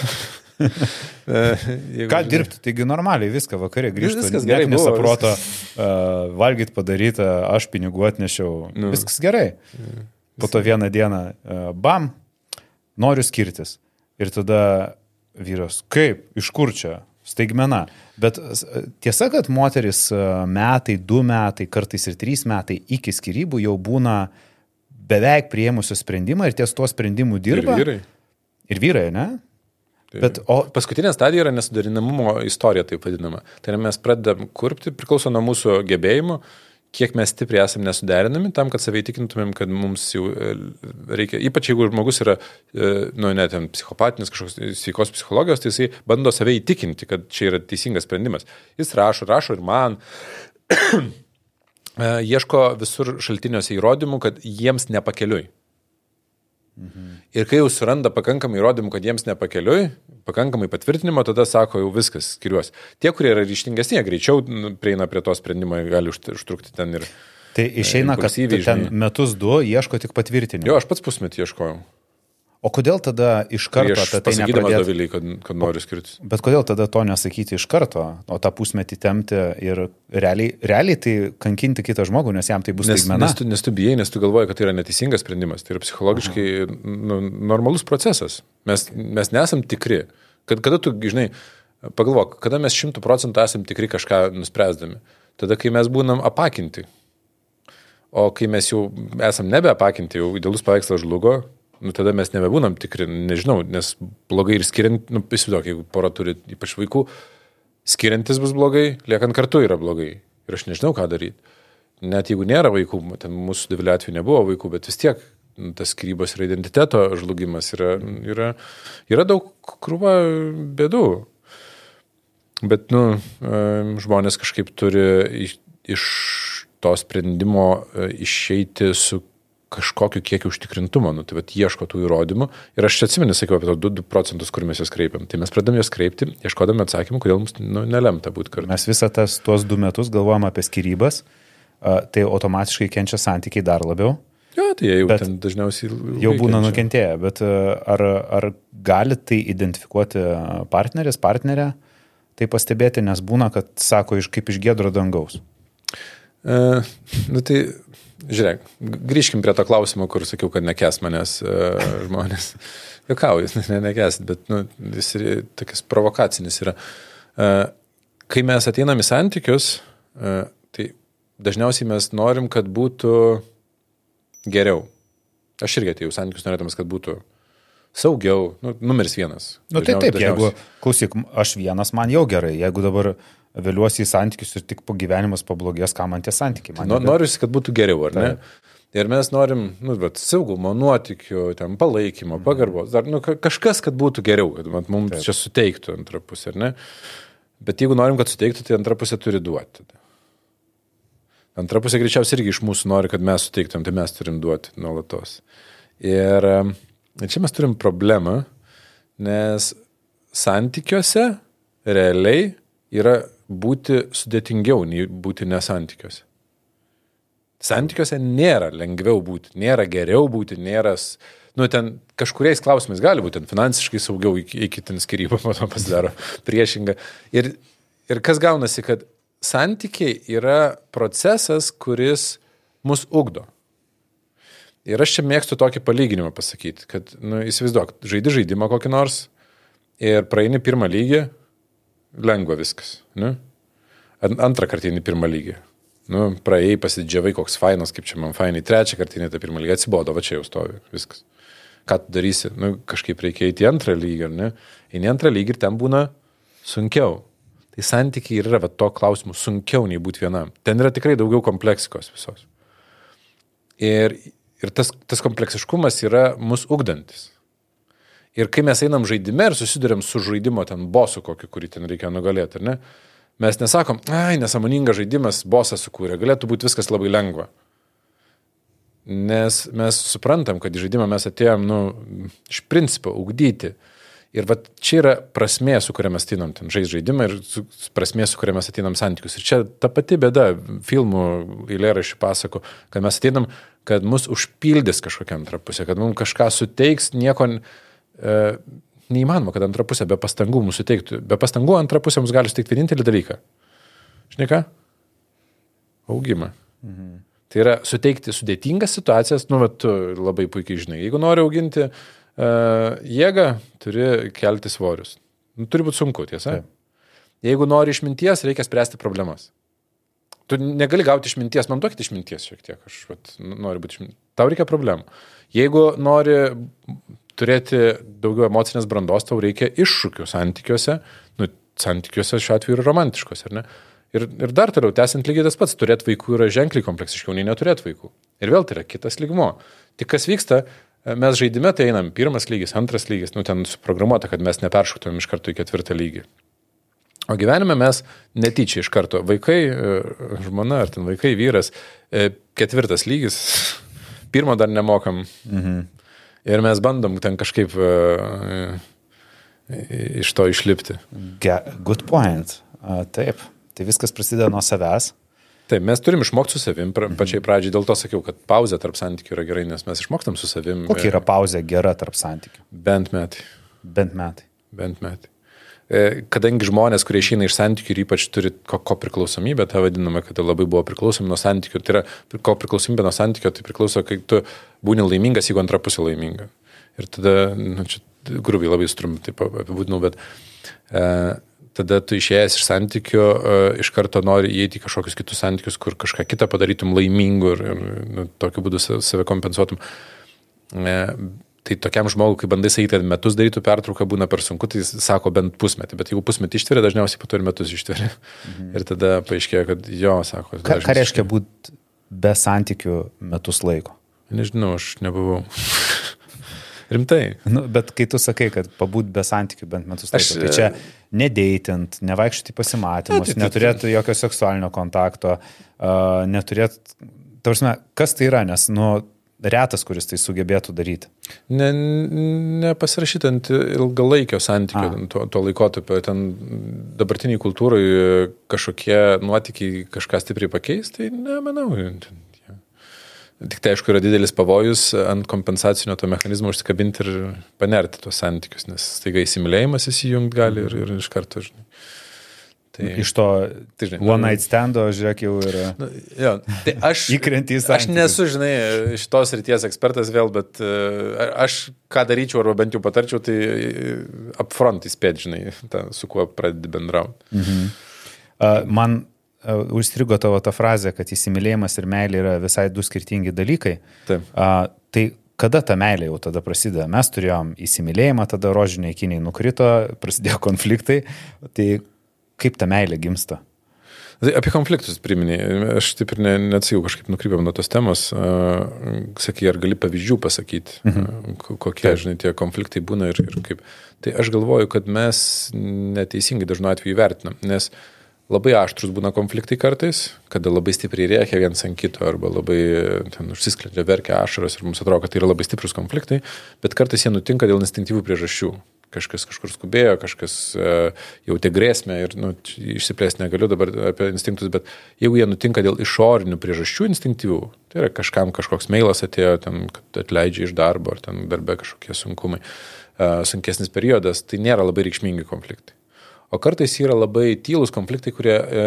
Ką dirbti, taigi normaliai viską vakarė grįžti. Viskas gerai, nesaproto, uh, valgyti padaryta, aš pinigų atnešiau. Nu. Viskas gerai. Po to vieną dieną, uh, bam, noriu skirtis. Ir tada vyras, kaip, iš kur čia, staigmena. Bet tiesa, kad moteris metai, du metai, kartais ir trys metai iki skirybų jau būna beveik prieimusios sprendimą ir ties tuo sprendimu dirba. Ir vyrai. Ir vyrai, ne? Tai Bet, o paskutinė stadija yra nesudarinamumo istorija, taip vadinama. Tai yra mes pradedam kurpti, priklauso nuo mūsų gebėjimų, kiek mes stipriai esame nesuderinami tam, kad savai įtikintumėm, kad mums jau e, reikia, ypač jeigu žmogus yra, e, nu, net ten psichopatinis kažkoks sveikos psichologijos, tai jisai bando savai įtikinti, kad čia yra teisingas sprendimas. Jis rašo, rašo ir man. E, ieško visur šaltiniuose įrodymų, kad jiems nepakeliui. Mhm. Ir kai jau suranda pakankamai įrodymų, kad jiems nepakeliui, pakankamai patvirtinimo, tada sako, jau viskas, skiriuos. Tie, kurie yra ryštingesni, greičiau nu, prieina prie to sprendimo, gali užtrukti ten ir... Tai išeina, kad ten metus du ieško tik patvirtinimo. Jo, aš pats pusmetį ieškojau. O kodėl tada iš karto Prieš apie tai nesakydamas nepradėt... Doviliai, kad, kad noriu skirtis. Bet kodėl tada to nesakyti iš karto, o tą pusmetį temti ir realiai, realiai tai kankinti kitą žmogų, nes jam tai bus Nes, staigmena? nes, tu, nes tu bijai, nes tu galvoji, kad tai yra neteisingas sprendimas. Tai yra psichologiškai nu, normalus procesas. Mes, mes nesam tikri. Kad, kada tu, žinai, pagalvok, kada mes šimtų procentų esam tikri kažką nuspręsdami. Tada, kai mes būnam apakinti. O kai mes jau esam nebeapakinti, jau idealus paveikslas žlugo, nu, tada mes nebebūnam tikri, nežinau, nes blogai ir skiriant, nu, įsivaizduok, jeigu pora turi ypač vaikų, skiriantis bus blogai, liekant kartu yra blogai. Ir aš nežinau, ką daryti. Net jeigu nėra vaikų, ten mūsų didelio atveju nebuvo vaikų, bet vis tiek nu, tas skirybos ir identiteto žlugimas yra, yra, yra daug krūva bėdų. Bet, nu, žmonės kažkaip turi iš to sprendimo e, išeiti su kažkokiu kiekiu užtikrintumo, nu, tai vat, ieško tų įrodymų. Ir aš atsimenu, sakiau apie to 2, 2 procentus, kur mes jas kreipiam. Tai mes pradedam jas kreipti, ieškodami atsakymų, kodėl mums nu, nelemta būti kartu. Mes visą tas, tuos du metus galvojam apie skirybas, tai automatiškai kenčia santykiai dar labiau. Jo, tai jie jau bet ten dažniausiai jau būna kenčia. nukentėję, bet ar, ar gali tai identifikuoti partneris, partnerė, tai pastebėti, nes būna, kad sako iš kaip iš gėdro dangaus. E, nu tai Žiūrėk, grįžkim prie to klausimo, kur sakiau, kad nekes manęs uh, žmonės. Jokauju, ne, nekes, bet nu, jis ir tokias provokacinis yra. Uh, kai mes ateinam į santykius, uh, tai dažniausiai mes norim, kad būtų geriau. Aš irgi atėjau santykius norėdamas, kad būtų saugiau, nu, numeris vienas. Na nu, tai taip, jeigu, klausyk, aš vienas, man jau gerai, jeigu dabar vėliuosi į santykius ir tik po gyvenimas pablogės, ką man tie santykiai. Man nu, Noriu, kad būtų geriau, ar ne? Taip. Ir mes norim, nu, bet saugumo, nuotikių, ten palaikymo, mhm. pagarbos, dar, nu, kažkas, kad būtų geriau, kad man, mums Taip. čia suteiktų antrą pusę, ar ne? Bet jeigu norim, kad suteiktų, tai antrą pusę turi duoti. Antra pusė greičiausiai irgi iš mūsų nori, kad mes suteiktum, tai mes turim duoti nuolatos. Ir, ir čia mes turim problemą, nes santykiuose realiai yra būti sudėtingiau nei būti nesantykiuose. Santykiuose nėra lengviau būti, nėra geriau būti, nėra, nu, ten kažkuriais klausimais gali būti, ten finansiškai saugiau iki, iki ten skirybų, to pasidaro priešinga. Ir, ir kas gaunasi, kad santykiai yra procesas, kuris mus ugdo. Ir aš čia mėgstu tokį palyginimą pasakyti, kad, nu, įsivaizduok, žaidi žaidimą kokį nors ir praeini pirmą lygį, lengva viskas. Ne? Antrą kartą į pirmą lygį. Nu, praėjai, pasidžiavai, koks fainas, kaip čia man fainai. Trečią kartą į tą pirmą lygį atsibodo, va čia jau stovi, viskas. Ką tu darysi? Nu, kažkaip reikia įti antrą lygį, ar ne? Į antrą lygį ir ten būna sunkiau. Tai santykiai yra va, to klausimu sunkiau nei būti vienam. Ten yra tikrai daugiau kompleksikos visos. Ir, ir tas, tas kompleksiškumas yra mus ugdantis. Ir kai mes einam žaidime ir susidurėm su žaidimo ten bosu kokiu, kurį ten reikia nugalėti, ar ne? Mes nesakom, ai, nesąmoningas žaidimas, bosas sukūrė, galėtų būti viskas labai lengva. Nes mes suprantam, kad į žaidimą mes atėjom, nu, iš principo, ugdyti. Ir va čia yra prasmė, su kuria mes ateinam ten žais žaidimą ir su, prasmė, su kuria mes ateinam santykius. Ir čia ta pati bėda, filmų eilėraščių pasako, kad mes ateinam, kad mus užpildys kažkokia antra pusė, kad mums kažką suteiks, nieko e, neįmanoma, kad antra pusė be pastangų mūsų teiktų. Be pastangų antra pusė mums gali suteikti vienintelį dalyką. Žinai ką? Augimą. Mhm. Tai yra suteikti sudėtingas situacijas, nu, bet tu labai puikiai žinai. Jeigu nori auginti uh, jėgą, turi kelti svorius. Nu, turi būti sunku, tiesa? Taip. Jeigu nori išminties, reikia spręsti problemas. Tu negali gauti išminties, man duokit išminties šiek tiek, aš vat, noriu būti išminties. Tau reikia problemų. Jeigu nori turėti daugiau emocinės brandos, tau reikia iššūkių santykiuose, nu, santykiuose šiuo atveju ir romantiškos, ar ne? Ir, ir dar toliau, tęsiant lygiai tas pats, turėti vaikų yra ženkliai kompleksiškiau nei neturėti vaikų. Ir vėl tai yra kitas lygmo. Tik kas vyksta, mes žaidime tai einam pirmas lygis, antras lygis, nu ten suprogramuota, kad mes neperšoktumėm iš karto į ketvirtą lygį. O gyvenime mes netyčia iš karto, vaikai, e, žmona ar ten vaikai, vyras, e, ketvirtas lygis, pirmo dar nemokam. Mhm. Ir mes bandom ten kažkaip uh, iš to išlipti. Good point. Uh, taip. Tai viskas prasideda nuo savęs. Taip, mes turim išmokti su savim, pra, mhm. pačiai pradžiai dėl to sakiau, kad pauzė tarp santykių yra gerai, nes mes išmokstam su savim. Kokia yra pauzė gera tarp santykių? Bent metai. Bent metai. Bent metai. E, kadangi žmonės, kurie išeina iš santykių ir ypač turi ko, priklausomybę, tą vadiname, kad labai buvo priklausomi nuo santykių, tai yra ko priklausomybė nuo santykių, tai priklauso, kai tu būni laimingas, jeigu antra pusė laiminga. Ir tada, nu, čia grubiai labai strum, taip apibūdinau, bet e, tada tu išėjęs iš santykių, e, iš karto nori įeiti į kažkokius kitus santykius, kur kažką kitą padarytum laimingu ir, ir nu, tokiu būdu save kompensuotum. E, Tai tokiam žmogui, kai bandai sakyti, kad metus darytų pertrauką, būna per sunku, tai jis sako bent pusmetį, bet jeigu pusmetį ištveria, dažniausiai po to ir metus ištveria. Mhm. Ir tada paaiškėja, kad jo, sako. Ką, ką reiškia būti be santykių metus laiko? Nežinau, aš nebuvau. Rimtai. Nu, bet kai tu sakai, kad pabūt be santykių bent metus laiko, aš, tai čia nedeitant, nevaikščioti pasimatymus, neturėtų jokio seksualinio kontakto, uh, neturėtų, tarsi, kas tai yra, nes, nu, retas, kuris tai sugebėtų daryti. Ne, nepasirašyti ant ilgalaikio santykio, tuo, tuo laikotarpiu, ten dabartiniai kultūrai kažkokie nuotikiai kažką stipriai pakeis, tai nemanau. Tik tai aišku yra didelis pavojus ant kompensacinio to mechanizmo užsikabinti ir panerti tuos santykius, nes staiga įsimylėjimas įsijungti gali ir, ir iš karto, žinai. Tai, Iš to tai, žinai, one night stando, žiūrėk, jau yra. Nu, jo, tai aš, įkrentys. Aš nesu, žinai, šitos ryties ekspertas vėl, bet uh, aš ką daryčiau, arba bent jau patarčiau, tai upfront įspėti, žinai, ta, su kuo pradedi bendrauti. Mhm. Uh, man uh, užstrigo tavo ta frazė, kad įsimylėjimas ir meilė yra visai du skirtingi dalykai. Taip. Uh, tai kada ta meilė jau tada prasideda? Mes turėjom įsimylėjimą, tada rožiniai kiniai nukrito, prasidėjo konfliktai. Tai kaip ta meilė gimsta? Tai apie konfliktus priminė. Aš taip ir ne, neatsijau, kažkaip nukrypėm nuo tos temos. Sakai, ar gali pavyzdžių pasakyti, mhm. kokie, taip. žinai, tie konfliktai būna ir, ir kaip. Tai aš galvoju, kad mes neteisingai dažnu atveju vertinam, nes labai aštrus būna konfliktai kartais, kada labai stipriai rėkia viens ant kito arba labai ten užsisklendžia, verkia ašaros ir mums atrodo, kad tai yra labai stiprus konfliktai, bet kartais jie nutinka dėl instinktyvių priežasčių kažkas kažkur skubėjo, kažkas uh, jautė grėsmę ir nu, išsiplėsti negaliu dabar apie instinktus, bet jeigu jie nutinka dėl išorinių priežasčių instinktyvių, tai yra kažkam kažkoks mailas atėjo, ten, kad atleidžia iš darbo ar ten darbe kažkokie sunkumai, uh, sunkesnis periodas, tai nėra labai reikšmingi konfliktai. O kartais yra labai tylus konfliktai, kurie e,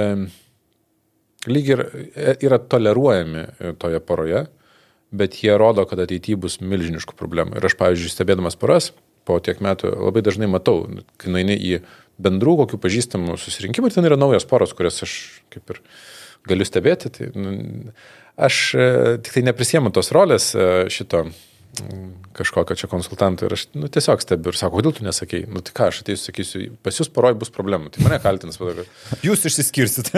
lyg ir yra toleruojami toje poroje, bet jie rodo, kad ateityje bus milžiniškų problemų. Ir aš, pavyzdžiui, stebėdamas poras, po tiek metų labai dažnai matau, kai nueini į bendrų kokių pažįstamų susirinkimų ir ten yra naujos poros, kurias aš kaip ir galiu stebėti. Tai, nu, aš e, tik tai neprisėmu tos rolės e, šito kažkokio čia konsultanto ir aš nu, tiesiog stebiu ir sako, kodėl tu nesakėjai, nu tai ką, aš ateisiu, sakysiu, pas jūs poroj bus problemų, tai mane kaltinas padarai. Jūs išsiskirsit.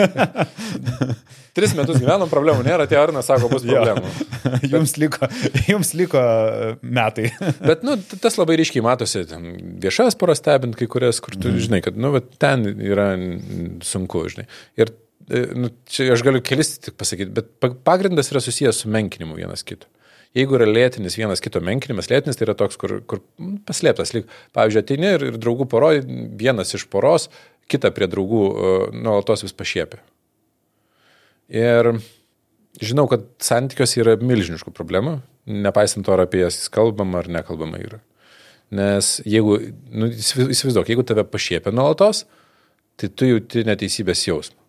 Tris metus gyvenom, problemų nėra, tie Arnas sako, bus problemų. jums, liko, jums liko e, metai. Bet, nu, tas labai ryškiai matosi, viešas poras stebint kai kurias, kur tu mm. žinai, kad, nu, ten yra sunku, žinai. Ir e, nu, čia aš galiu kelis tik pasakyti, bet pagrindas yra susijęs su menkinimu vienas kito. Jeigu yra lėtinis vienas kito menkinimas, lėtinis tai yra toks, kur, kur paslėptas, lyg, pavyzdžiui, ateini ir, ir draugų poroj, vienas iš poros, kitą prie draugų uh, nuolatos vis pašiepia. Ir žinau, kad santykiuose yra milžiniškų problemų, nepaisant to, ar apie jas kalbama ar nekalbama yra. Nes jeigu, nu, įsivaizduok, jeigu tave pašiepia nuolatos, tai tu jauti neteisybės jausmą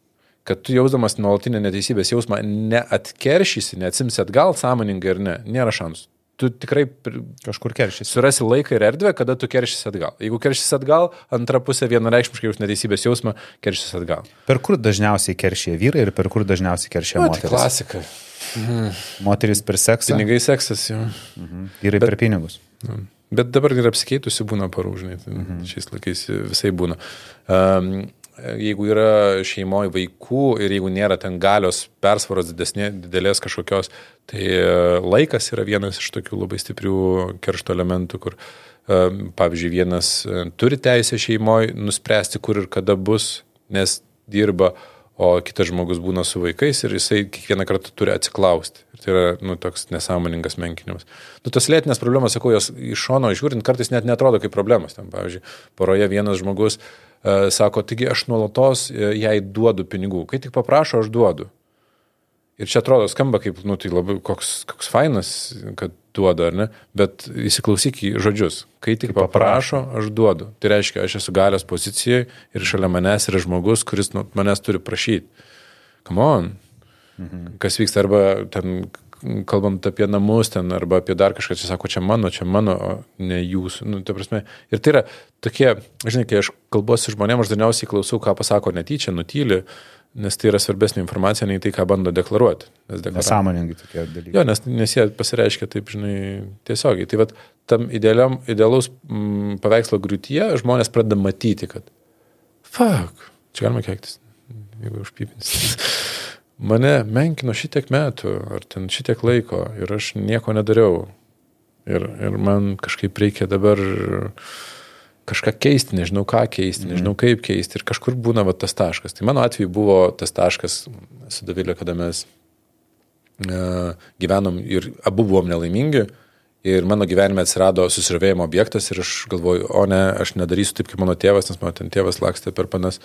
kad tu jausdamas nuolatinę neteisybės jausmą neatkeršysi, neatsimsi atgal sąmoningai ar ne, nėra šansų. Tu tikrai kažkur keršysi. Surasi laiką ir erdvę, kada tu keršysi atgal. Jeigu keršysi atgal, antra pusė vienareikšmiškai jaus neteisybės jausmą, keršysi atgal. Per kur dažniausiai keršyje vyrai ir per kur dažniausiai keršyje tai moteris? Klasika. Mhm. Moteris per seksą. Pinigai seksas, jo. Mhm. Vyrai Bet, per pinigus. Bet dabar ir apsikeitusi būna parūžnai. Tai mhm. Šiais laikais visai būna. Um, jeigu yra šeimoje vaikų ir jeigu nėra ten galios persvaros didesnė, didelės kažkokios, tai e, laikas yra vienas iš tokių labai stiprių keršto elementų, kur, e, pavyzdžiui, vienas e, turi teisę šeimoje nuspręsti, kur ir kada bus, nes dirba, o kitas žmogus būna su vaikais ir jisai kiekvieną kartą turi atsiklausti. Ir tai yra, nu, toks nesąmoningas menkinimas. Nu, tas lėtinės problemas, sakau, jos iš šono žiūrint, kartais net netrodo kaip problemos. Ten, pavyzdžiui, poroje vienas žmogus uh, sako, taigi aš nuolatos uh, jai duodu pinigų. Kai tik paprašo, aš duodu. Ir čia atrodo skamba kaip, nu, tai labai koks, koks fainas, kad duoda, ar ne? Bet įsiklausyk į žodžius. Kai tik paprašo, aš duodu. Tai reiškia, aš esu galios pozicijoje ir šalia manęs yra žmogus, kuris nu, manęs turi prašyti. Come on. Mhm. Kas vyksta arba ten, kalbant apie namus ten, arba apie dar kažką, čia sako, čia mano, čia mano, ne jūsų. Nu, tai prasme, ir tai yra tokie, žinai, kai aš kalbuosi žmonėms, aš dažniausiai klausau, ką pasako netyčia, nutyli. Nes tai yra svarbesnė informacija nei tai, ką bando deklaruoti. Nes Nesąmoningai tokie dalykai. Jo, nes, nes jie pasireiškia taip, žinai, tiesiogiai. Tai vad, tam idealiam, idealaus m, mm, paveikslo griūtyje žmonės pradeda matyti, kad fuck, čia galima keiktis, jeigu užpypins. Mane menkino šitiek metų, ar ten šitiek laiko ir aš nieko nedariau. Ir, ir man kažkaip reikia dabar kažką keisti, nežinau ką keisti, nežinau mhm. kaip keisti ir kažkur būna va, tas taškas. Tai mano atveju buvo tas taškas su Davilė, kada mes uh, gyvenom ir abu buvom nelaimingi ir mano gyvenime atsirado susirvėjimo objektas ir aš galvoju, o ne, aš nedarysiu taip kaip mano tėvas, nes mano ten tėvas lakstė per panas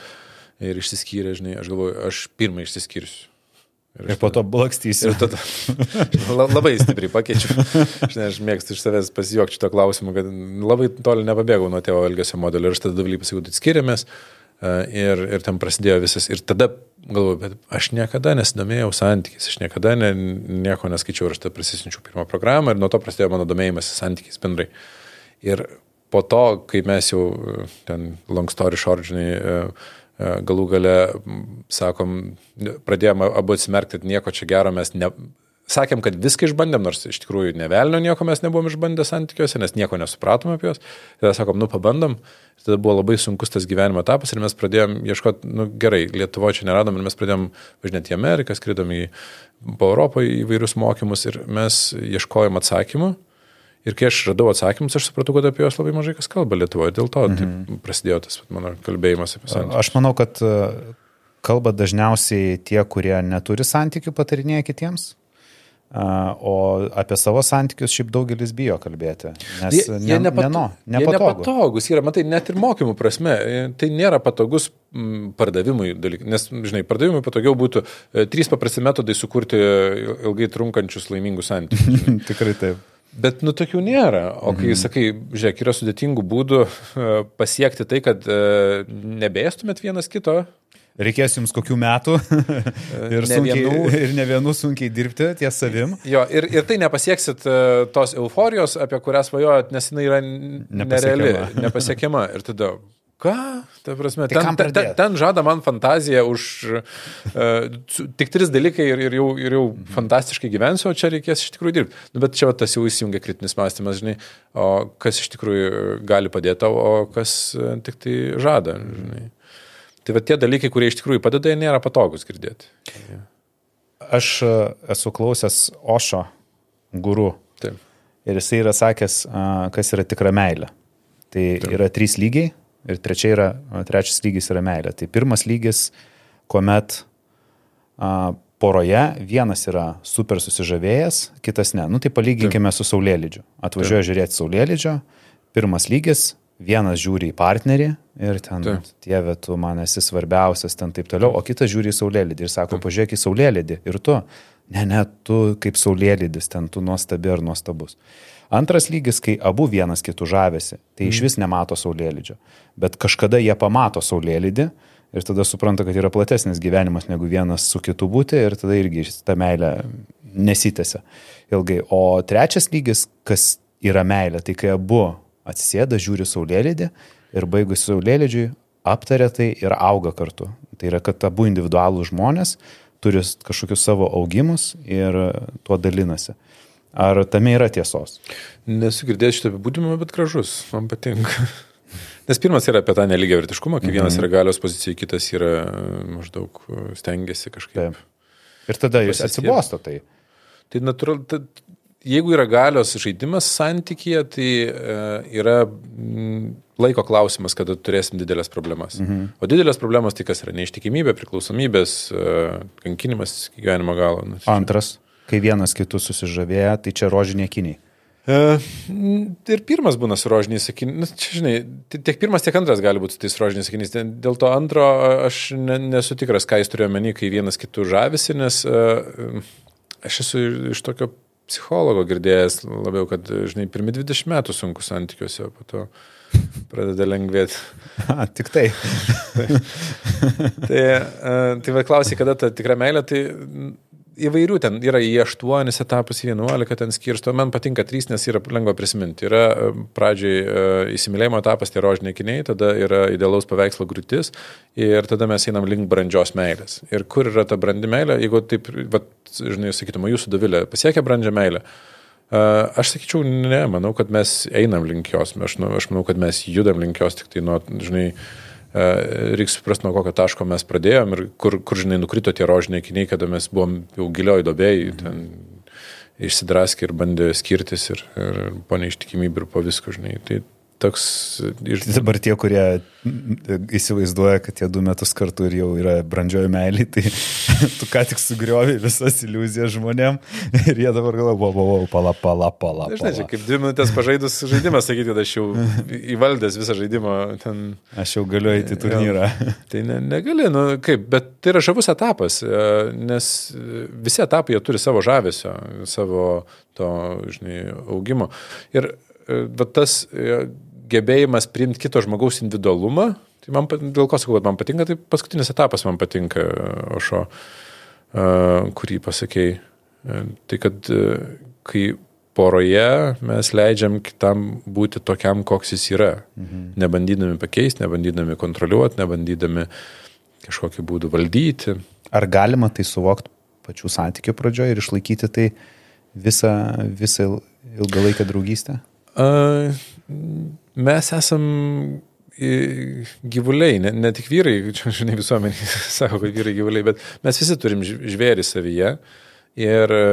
ir išsiskyrė, žinai, aš galvoju, aš pirmą išsiskirsiu. Ir, ir po to blakstysi. Ir tada labai stipriai pakeičiu. Aš, ne, aš mėgstu iš savęs pasijuokti šito klausimu, kad labai toli nepabėgau nuo tėvo elgesio modelio ir aš tada davilyj pasakiau, kad skiriamės. E, ir, ir ten prasidėjo visas. Ir tada galvoju, bet aš niekada nesidomėjau santykiais, aš niekada ne, nieko neskaičiau ir aš tada prisisinčiau pirmą programą ir nuo to prasidėjo mano domėjimas santykiais bendrai. Ir po to, kai mes jau ten long story short, žinai, uh, E, galų gale, sakom, pradėjome abu atsimerkti, kad nieko čia gero mes ne... Sakėm, kad viską išbandėm, nors iš tikrųjų nevelnio nieko mes nebuvom išbandę santykiuose, nes nieko nesupratom apie juos. Tada sakom, nu pabandom. Tada buvo labai sunkus tas gyvenimo etapas ir mes pradėjom ieškoti, nu gerai, Lietuvoje čia neradom ir mes pradėjom važinėti į Ameriką, skridom į, po Europą į vairius mokymus ir mes ieškojom atsakymų. Ir kai aš radau atsakymus, aš supratau, kad apie juos labai mažai kas kalba Lietuvoje. Dėl to mhm. tai prasidėjo tas mano kalbėjimas apie santykius. Aš manau, kad e, kalba dažniausiai tie, kurie neturi santykių, patarinėja kitiems. O apie savo santykius šiaip daugelis bijo kalbėti. Nes jie, jie ne, nepatu, ne, no, nepatogu. jie nepatogus yra, matai, net ir mokymų prasme, e, tai nėra patogus pardavimui dalykas. Nes, žinai, pardavimui patogiau būtų e, trys paprasti metodai sukurti ilgai trunkančius laimingus santykius. Tikrai taip. Bet, nu, tokių nėra. O kai mhm. sakai, žiūrėk, yra sudėtingų būdų e, pasiekti tai, kad e, nebėstumėt vienas kito. Reikės jums kokių metų ir, ne sunkiai, vienų. ir ne vienų sunkiai dirbti ties savim. Jo, ir, ir tai nepasieksit e, tos euforijos, apie kurią svajojot, nes jinai yra nereali, nepasiekiama. Ir tada, Ką? Ta prasme, tai ten, ten, ten žada man fantaziją už uh, tik tris dalykai ir, ir jau, ir jau mhm. fantastiškai gyvensiu, o čia reikės iš tikrųjų dirbti. Nu, bet čia va, tas jau įsijungia kritinis mąstymas, žinai, o kas iš tikrųjų gali padėti o kas uh, tik tai žada. Žinai. Tai va tie dalykai, kurie iš tikrųjų padeda, jie nėra patogus girdėti. Aš esu klausęs Ošo guru. Taip. Ir jisai yra sakęs, kas yra tikra meilė. Tai Taip. yra trys lygiai Ir trečia yra, trečias lygis yra meilė. Tai pirmas lygis, kuomet a, poroje vienas yra super susižavėjęs, kitas ne. Nu tai palyginkime Taip. su Saulėlydžiu. Atvažiuoja Taip. žiūrėti Saulėlydžio, pirmas lygis, vienas žiūri į partnerį ir ten. Dieve, tu man esi svarbiausias, ten taip toliau, o kitas žiūri į Saulėlydį ir sako, pažiūrėk į Saulėlydį ir tu, ne, ne, tu kaip Saulėlydis, ten tu nuostabi ar nuostabus. Antras lygis, kai abu vienas kitų žavesi, tai mm. iš vis nemato saulėlydžio. Bet kažkada jie pamato saulėlydį ir tada supranta, kad yra platesnis gyvenimas negu vienas su kitu būti ir tada irgi ta meilė nesitęsia ilgai. O trečias lygis, kas yra meilė, tai kai abu atsisėda, žiūri saulėlydį ir baigus saulėlydžiui aptarė tai ir auga kartu. Tai yra, kad abu individualų žmonės turi kažkokius savo augimus ir tuo dalinasi. Ar tame yra tiesos? Nesu girdėjęs šitą apibūdimą, bet gražus, man patinka. Nes pirmas yra apie tą nelygią vertiškumą, kai vienas yra galios pozicija, kitas yra maždaug stengiasi kažkaip. Taip. Ir tada jūs atsibosto tai. Tai natūralu, ta, jeigu yra galios žaidimas santykėje, tai e, yra mm, laiko klausimas, kada turėsim didelės problemas. Mhm. O didelės problemas tai kas yra neištikimybė, priklausomybės, e, kankinimas iki gyvenimo galo. Nu, čia- Antras, kai vienas kitus susižavėja, tai čia rožinė kiniai. E, ir pirmas būna su rožiniais sakiniais. Nu, čia, žinai, ti- tiek pirmas, tiek antras gali būti su tais rožiniais sakiniais. Dėl- to antro aš ne, nesu tikras, ką jis turėjo menį, kai vienas kitų žavisi, nes uh, aš esu iš tokio psichologo girdėjęs labiau, kad, žinai, pirmi 20 metų sunku santykiuose, o po to pradeda lengvėti. A, tik tai. tai, uh, tai va klausai, kada ta tikra meilė, tai įvairių ten yra į 8 etapus, į 11 ten skirsto. Man patinka 3, nes yra lengva prisiminti. Yra e, pradžiai e, įsimylėjimo etapas, tai rožiniai kiniai, tada yra idealaus paveikslo grūtis ir tada mes einam link brandžios meilės. Ir kur yra ta brandi meilė, jeigu taip, va, žinai, sakytume, jūsų dovilė pasiekia brandžią meilę. E, Aš sakyčiau, ne, manau, kad mes einam link jos, aš, nu, aš manau, kad mes judam link jos, tik tai nuo, žinai, e, reikia suprasti, nuo kokio taško mes pradėjom ir kur, kur žinai, nukrito tie rožiniai kiniai, kada mes buvom jau gilioj dobėjai, ten išsidraskė ir bandė skirtis ir, ir po neištikimybę ir po visko, žinai. Tai toks... Iš... Tai Dabar tie, kurie įsivaizduoja, kad tie du metus kartu ir jau yra brandžioji meilė, tai tu ką tik sugriovi visas iliuzijas žmonėm ir jie dabar galvoja, wow, wow, wow, pala, pala, pala. Žinai, čia pala. kaip dvi minutės pažaidus žaidimas, sakyti, kad aš jau įvaldęs visą žaidimą ten Aš jau galiu eiti į turnyrą. Tai ne, negali, nu kaip, bet tai yra žavus etapas, e, nes visi etapai jie turi savo žavesio, savo to, žinai, augimo. Ir va, tas e, gebėjimas priimti kito žmogaus individualumą, tai man, dėl ko sakau, kad man patinka, tai paskutinis etapas man patinka, Ošo, e, kurį pasakėjai. E, Tai kad e, kai poroje mes leidžiam kitam būti tokiam, koks jis yra. Mhm. Nebandydami pakeisti, nebandydami kontroliuoti, nebandydami kažkokiu būdu valdyti. Ar galima tai suvokti pačių santykių pradžioje ir išlaikyti tai visą, visą il- ilgalaikę draugystę? A, mes esam i, gyvuliai, ne, ne tik vyrai, čia, žinai, visuomenė sako, kad vyrai gyvuliai, bet mes visi turim žvėrį savyje. Ir e,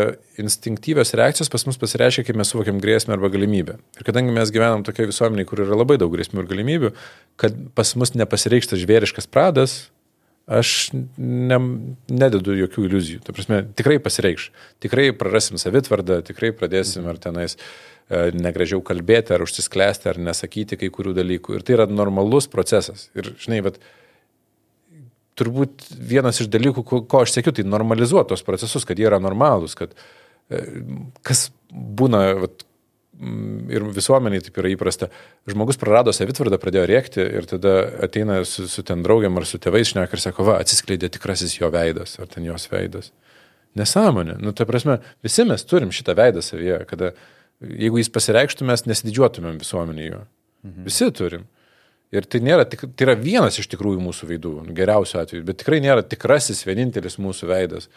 instinktyvios reakcijos pas mus pasireiškia, kai mes suvokiam grėsmę arba galimybę. Ir kadangi mes gyvenam tokioje visuomenėje, kur yra labai daug grėsmių ir galimybių, kad pas mus nepasireikštas žvėriškas pradas, aš ne, nededu jokių iliuzijų. Ta prasme, tikrai pasireikš. Tikrai prarasim savitvardą, tikrai pradėsim ar tenais e, negražiau kalbėti, ar užsisklęsti, ar nesakyti kai kurių dalykų. Ir tai yra normalus procesas. Ir, žinai, bet turbūt vienas iš dalykų, ko, aš sėkiu, tai normalizuoti tos procesus, kad jie yra normalūs, kad e, kas būna, vat, ir visuomeniai taip yra įprasta, žmogus prarado savitvardą, pradėjo rėkti ir tada ateina su, su ten draugiam ar su tėvais šnek ir sako, va, atsiskleidė tikrasis jo veidas ar ten jos veidas. Nesąmonė. Nu, ta prasme, visi mes turim šitą veidą savyje, kada jeigu jis pasireikštų, mes nesididžiuotumėm visuomenį jo. Mhm. Visi turim. Ir tai, nėra, tai yra vienas iš tikrųjų mūsų veidų, nu, geriausiu atveju, bet tikrai nėra tikrasis, vienintelis mūsų veidas.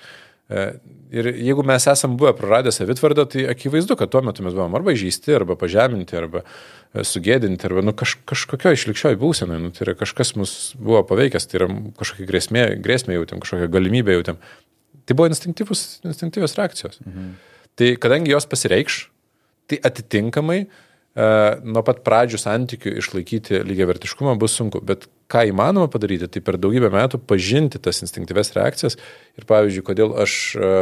E, Ir jeigu mes esam buvę praradę savitvardą, tai akivaizdu, kad tuo metu mes buvom arba žaisti, arba pažeminti, arba e, sugėdinti, arba nu, kaž, kažkokio išlikščioj būsenai. Nu, tai yra kažkas mus buvo paveikęs, tai yra kažkokia grėsmė, grėsmė jautėm, kažkokią galimybę jautėm. Tai buvo instinktyvus- instinktyvios reakcijos. Mhm. Tai kadangi jos pasireikš, tai atitinkamai e, nuo pat pradžių santykių išlaikyti lygiavertiškumą bus sunku. Bet ką įmanoma padaryti, tai per daugybę metų pažinti tas instinktyves reakcijas. Ir pavyzdžiui, kodėl aš e,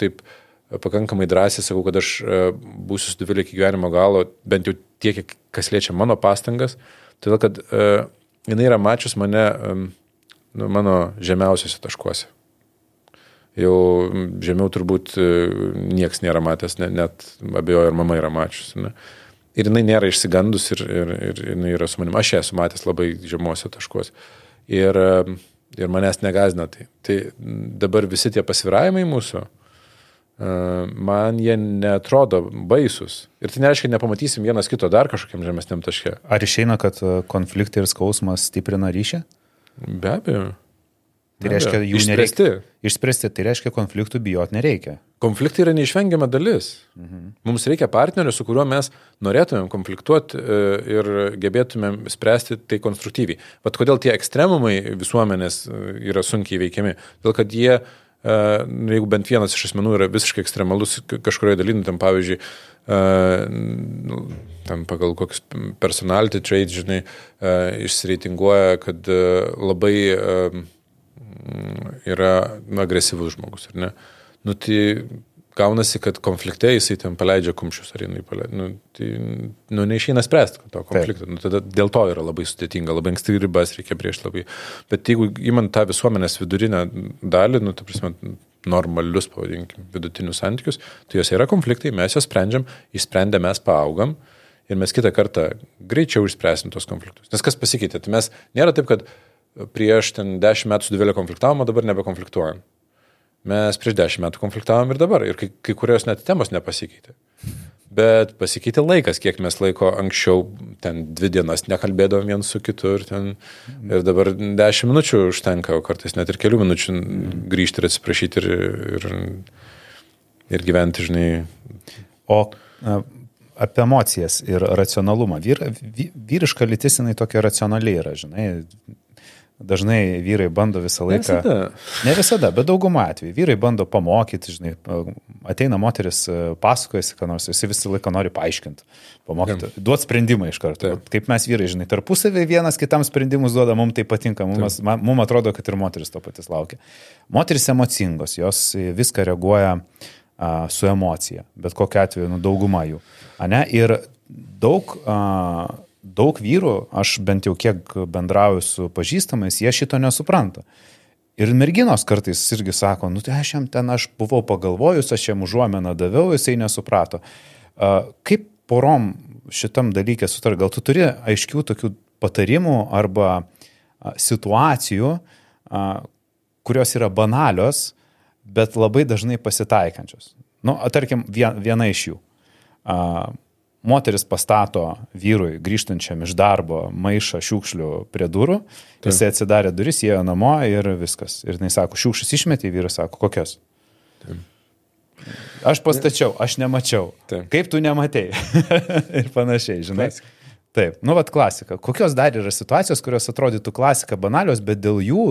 taip pakankamai drąsiai sakau, kad aš e, būsiu su duviliu iki gyvenimo galo, bent jau tiek, kas liečia mano pastangas. Todėl, kad jinai yra mačius mane nu, mano žemiausiuose taškuose. Jau žemiau turbūt e, nieks nėra matęs, ne, net abejoju, ar mama yra mačiusi. Ne? Ir jinai nėra išsigandus ir, ir, ir jinai yra su manimi. Aš ją esu matęs labai žemuose taškuose. Ir, e, ir manęs negazina tai. Tai dabar visi tie pasviravimai mūsų, e, man jie netrodo baisus. Ir tai nereiškia, nepamatysim vienas kito dar kažkokiam žemesniam taške. Ar išeina, kad konfliktai ir skausmas stiprina ryšį? Be abejo. Tai reiškia, jų Išspręsti. nereikia. Išspręsti, tai reiškia, konfliktų bijot nereikia. Konfliktai yra neišvengiama dalis. Mhm. Mums reikia partnerio, su kuriuo mes norėtumėm konfliktuoti e, ir gebėtumėm spręsti tai konstruktyviai. Vat kodėl tie ekstremumai visuomenės e, yra sunkiai veikiami. Todėl, kad jie, e, nu, jeigu bent vienas iš asmenų yra visiškai ekstremalus kažkurioje dalyje, tam pavyzdžiui, nu, tam pagal kokius personality traits, žinai, išsireitinguoja, kad labai yra nu, agresyvus žmogus, ar ne? Nu, tai gaunasi, kad konflikte jisai ten paleidžia kumščius, ar jinai paleidžia. Nu, tai nu, neišeina spręsti to konflikto. Nu, tada dėl to yra labai sudėtinga, labai anksti ribas reikia prieš labai. Bet jeigu įmant tą visuomenės vidurinę dalį, nu, ta prasme, normalius, pavadinkim, vidutinius santykius, tai juose yra konfliktai, mes juos sprendžiam, išsprendę mes paaugam ir mes kitą kartą greičiau išspręsim tos konfliktus. Nes kas pasikeitė? Tai mes nėra taip, kad prieš ten dešimt metų su didelė konfliktavom, o dabar nebekonfliktuojam. Mes prieš dešimt metų konfliktavom ir dabar. Ir kai, kai kurios net temos nepasikeitė. Bet pasikeitė laikas, kiek mes laiko anksčiau, ten dvi dienas nekalbėdavom vienas su kitu ir, ten, ir dabar dešimt minučių užtenka, o kartais net ir kelių minučių grįžti ir atsiprašyti ir, ir, ir gyventi, žinai. O apie emocijas ir racionalumą. Vyr, vy, vyriška lytis jinai tokia racionali yra, žinai. Dažnai vyrai bando visą laiką. visada. Ne visada, bet daugumą atvejų. Vyrai bando pamokyti, žinai, ateina moteris, pasakojasi, ką nors, jis visą laiką nori paaiškinti, pamokyti, duoti sprendimą iš karto. Taip. Kaip mes vyrai, žinai, tarpusavį vienas kitam sprendimus duoda, mums tai patinka, mums, man, mums atrodo, kad ir moteris to patys laukia. Moteris emocingos, jos viską reaguoja a, su emocija, bet kokia atveju, nu, dauguma jų. Ane? Ir daug, a, daug vyrų, aš bent jau kiek bendrauju su pažįstamais, jie šito nesupranta. Ir merginos kartais irgi sako, nu tai aš jam ten, aš buvau pagalvojus, aš jam užuomeną daviau, jisai nesuprato. Kaip porom šitam dalykė sutar, gal tu turi aiškių tokių patarimų arba situacijų, kurios yra banalios, bet labai dažnai pasitaikančios. Nu, tarkim, vien- viena iš jų. Moteris pastato vyrui grįžtančiam iš darbo maišą šiukšlių prie durų, jisai atsidarė duris, įėjo namo ir viskas. Ir jis sako, šiukšlius išmetė, vyras sako, kokias? Aš pastačiau, aš nemačiau. Taip. Kaip tu nematėjai? ir panašiai, žinai. Klasika. Taip, nu vad klasika. Kokios dar yra situacijos, kurios atrodytų klasika banalios, bet dėl jų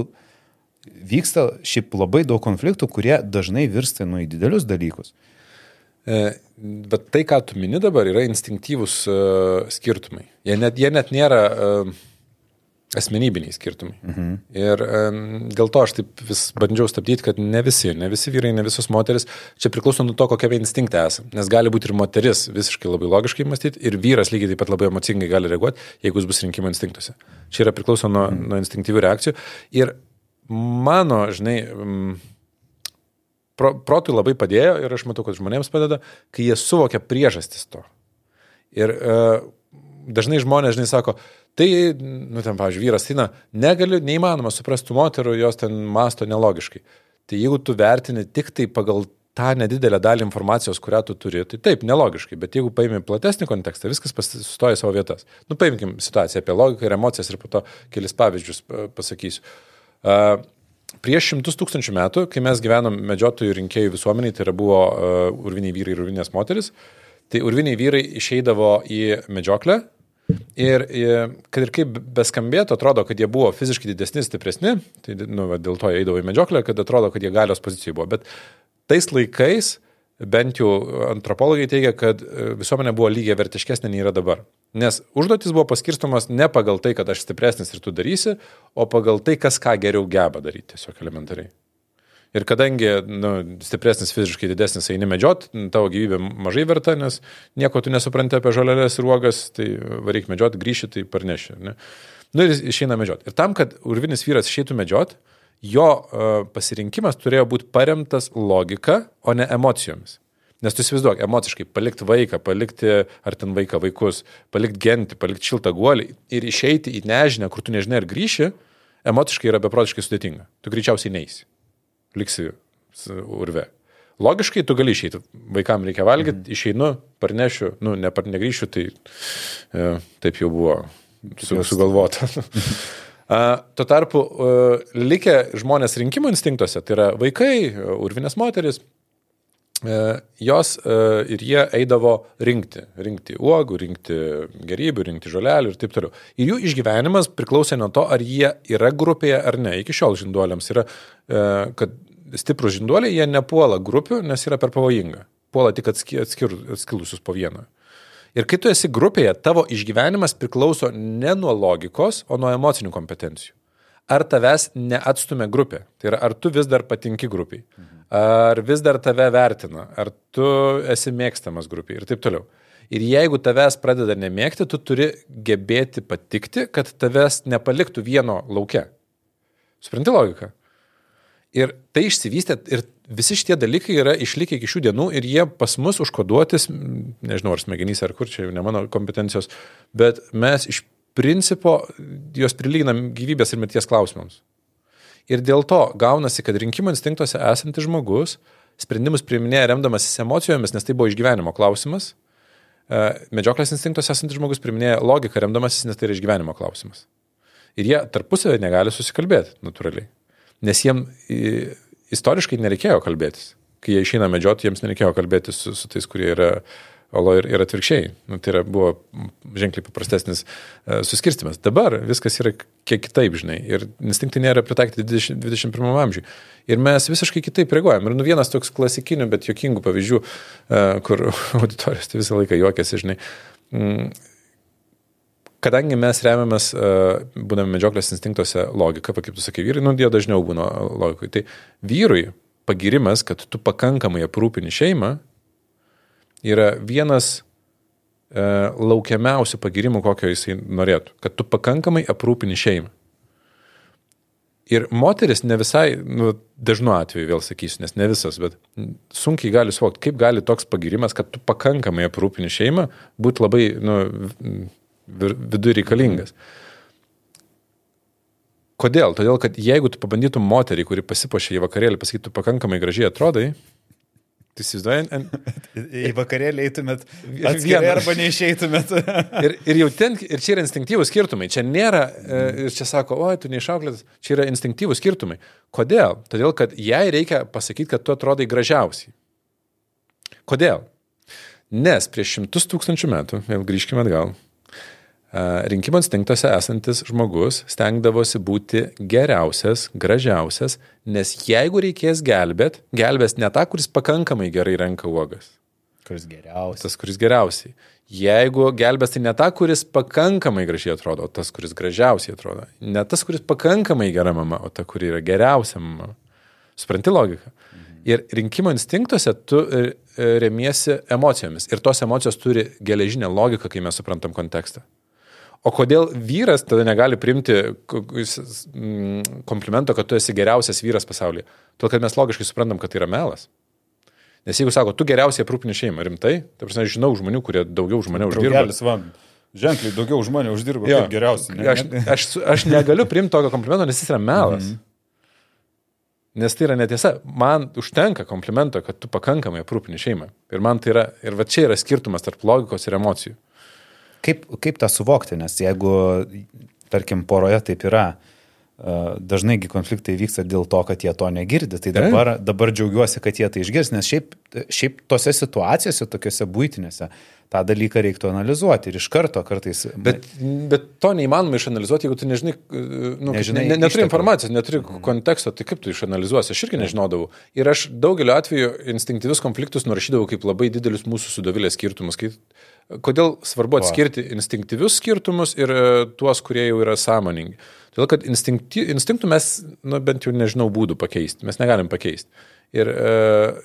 vyksta šiaip labai daug konfliktų, kurie dažnai virsta nu į didelius dalykus. E, Bet tai, ką tu mini dabar, yra instinktyvūs uh, skirtumai. Jie net, jie net nėra uh, asmenybiniai skirtumai. Mhm. Ir um, dėl to aš taip vis bandžiau stabdyti, kad ne visi, ne visi vyrai, ne visos moteris, čia priklauso nuo to, kokiame instinkte esame. Nes gali būti ir moteris visiškai labai logiškai mąstyti, ir vyras lygiai taip pat labai emocingai gali reaguoti, jeigu jis bus rinkimo instinktuose. Čia yra priklauso nuo, mhm. nuo instinktyvių reakcijų. Ir mano, žinai, um, pro, protui labai padėjo ir aš matau, kad žmonėms padeda, kai jie suvokia priežastis to. Ir uh, dažnai žmonės, žinai, sako, tai, nu, ten, pavyzdžiui, vyras Tina, negali, neįmanoma suprasti tų moterų, jos ten masto nelogiškai. Tai jeigu tu vertini tik tai pagal tą nedidelę dalį informacijos, kurią tu turi, tai taip, nelogiškai, bet jeigu paimi platesnį kontekstą, viskas sustoja savo vietas. Nu, paimkim situaciją apie logiką ir emocijas ir po to kelis pavyzdžius pa- pasakysiu. Uh, Prieš šimtus tūkstančių metų, kai mes gyvenom medžiotojų rinkėjų visuomeniai, tai yra buvo uh, urviniai vyrai ir urvinės moteris, tai urviniai vyrai išeidavo į medžioklę ir i, kad ir kaip beskambėtų, atrodo, kad jie buvo fiziškai didesni, stipresni, tai nu, dėl to jie eidavo į medžioklę, kad atrodo, kad jie galios pozicijoje buvo. Bet tais laikais bent jau antropologai teigia, kad e, visuomenė buvo lygiai vertiškesnė nei yra dabar. Nes užduotis buvo paskirstomas ne pagal tai, kad aš stipresnis ir tu darysi, o pagal tai, kas ką geriau geba daryti, tiesiog elementariai. Ir kadangi nu, stipresnis fiziškai didesnis eini medžiot, tavo gyvybė mažai verta, nes nieko tu nesupranti apie žolelės ir uogas, tai varyk medžiot, grįši, tai parneši. Ne? Nu ir išeina medžiot. Ir tam, kad urvinis vyras išeitų medžiot, jo uh, pasirinkimas turėjo būti paremtas logika, o ne emocijomis. Nes tu įsivaizduok, emociškai palikti vaiką, palikti ar ten vaiką, vaikus, palikti gentį, palikti šiltą guolį ir išeiti į nežinę, kur tu nežinai ar grįši, emociškai yra beprotiškai sudėtinga. Tu greičiausiai neįsi. Liksi urve. Logiškai tu gali išeiti, vaikam reikia valgyti, mm. išeinu, parnešiu, nu, nepar, negryšiu, tai e, taip jau buvo su, sugalvota. Tuo tarpu likę žmonės rinkimų instinktuose, tai yra vaikai, urvinės moteris, jos ir jie eidavo rinkti, rinkti uogų, rinkti gerybių, rinkti žolelių ir taip toliau. Ir jų išgyvenimas priklausė nuo to, ar jie yra grupėje ar ne. Iki šiol žinduoliams yra, kad stiprus žinduoliai, jie nepuola grupių, nes yra per pavojinga. Puola tik atskilusius po vieną. Ir kai tu esi grupėje, tavo išgyvenimas priklauso ne nuo logikos, o nuo emocinių kompetencijų. Ar tavęs neatstumė grupė? Tai yra, ar tu vis dar patinki grupiai? Ar vis dar tave vertina? Ar tu esi mėgstamas grupiai? Ir taip toliau. Ir jeigu tavęs pradeda nemėgti, tu turi gebėti patikti, kad tavęs nepaliktų vieno laukia. Supranti logiką? Ir tai išsivystė ir visi šitie dalykai yra išlikę iki šių dienų ir jie pas mus užkoduotis, nežinau ar smegenys ar kur čia jau ne mano kompetencijos, bet mes iš principo juos prilyginam gyvybės ir mirties klausimams. Ir dėl to gaunasi, kad rinkimų instinktuose esantis žmogus sprendimus priiminėja remdamasis emocijomis, nes tai buvo išgyvenimo klausimas. E, medžioklės instinktuose esantis žmogus priiminėja logiką remdamasis, nes tai yra išgyvenimo klausimas. Ir jie tarpusavį negali susikalbėti natūraliai. Nes jiem istoriškai nereikėjo kalbėtis. Kai jie išeina medžioti, jiems nereikėjo kalbėtis su, su tais, kurie yra olo ir, ir atvirkščiai. Nu, tai yra, buvo ženkliai paprastesnis uh, suskirstimas. Dabar viskas yra kiek kitaip, žinai. Ir instinktai nėra pritaikyti 20, 21 amžiui. Ir mes visiškai kitaip reaguojam. Ir nu vienas toks klasikinių, bet jokingų pavyzdžių, uh, kur auditorijos tai visą laiką juokiasi, žinai. Mm, kadangi mes remiamės, būdami medžioklės instinktuose, logiką, kaip tu sakai, vyrai, nu, jie dažniau būna logikui. Tai vyrui pagirimas, kad tu pakankamai aprūpini šeimą, yra vienas e, laukiamiausių pagirimų, kokio jisai norėtų. Kad tu pakankamai aprūpini šeimą. Ir moteris ne visai, nu, dažnu atveju vėl sakysiu, nes ne visas, bet sunkiai gali suvokti, kaip gali toks pagirimas, kad tu pakankamai aprūpini šeimą, būti labai, nu, viduje reikalingas. Kodėl? Todėl, kad jeigu tu pabandytum moterį, kuri pasipošė į vakarėlį, pasakytų pakankamai gražiai atrodai, tai įsivaizduojant. Ant... Į vakarėlį eitumėt vieną arba neišeitumėt. ir, ir jau ten, ir čia yra instinktyvūs skirtumai. Čia nėra, e, ir čia sako, oi, tu neišauklėtas, čia yra instinktyvūs skirtumai. Kodėl? Todėl, kad jai reikia pasakyti, kad tu atrodai gražiausiai. Kodėl? Nes prieš šimtus tūkstančių metų, vėl grįžkime atgal, rinkimo instinktuose esantis žmogus stengdavosi būti geriausias, gražiausias, nes jeigu reikės gelbėt, gelbės ne tą, kuris pakankamai gerai renka uogas. Kuris geriausias. Tas, kuris geriausiai. Jeigu gelbės, tai ne tą, kuris pakankamai gražiai atrodo, o tas, kuris gražiausiai atrodo. Ne tas, kuris pakankamai gera mama, o ta, kuri yra geriausia mama. Supranti logiką? Mhm. Ir rinkimo instinktuose tu e, e, remiesi emocijomis. Ir tos emocijos turi geležinę logiką, kai mes suprantam kontekstą. O kodėl vyras tada negali priimti mm, komplimento, kad tu esi geriausias vyras pasaulyje? Todėl, kad mes logiškai suprantam, kad tai yra melas. Nes jeigu sako, tu geriausiai aprūpini šeimą, rimtai, tai prasme, žinau žmonių, kurie daugiau už mane uždirba. Ženkliai daugiau už mane uždirba, jo, geriausiai. Ne? Aš, aš, aš negaliu priimti tokio komplimento, nes jis yra melas. Mm -hmm. Nes tai yra netiesa. Man užtenka komplimento, kad tu pakankamai aprūpini šeimą. Ir man tai yra, ir va čia yra skirtumas tarp logikos ir emocijų. Kaip, kaip tą suvokti, nes jeigu, tarkim, poroje taip yra, dažnai konfliktai vyksta dėl to, kad jie to negirdi. Tai dabar, dabar džiaugiuosi, kad jie tai išgirs, nes šiaip, šiaip tose situacijose, tokiuose būtinėse, tą dalyką reiktų analizuoti ir iš karto kartais. Bet, bet to neįmanoma išanalizuoti, jeigu tu nežinai, nu, nežinai ne, neturi informacijos, neturi mhm. konteksto, tai kaip tu išanalizuosi, aš irgi nežinodavau. Ir aš daugeliu atveju instinktyvius konfliktus nurašydavau kaip labai didelius mūsų sudovilės skirtumus. Kai, kodėl svarbu atskirti instinktyvius skirtumus ir e, tuos, kurie jau yra sąmoningi. Todėl, kad instinkti, instinktų mes, nu, bent jau nežinau, būdų pakeisti, mes negalim pakeisti. Ir, e,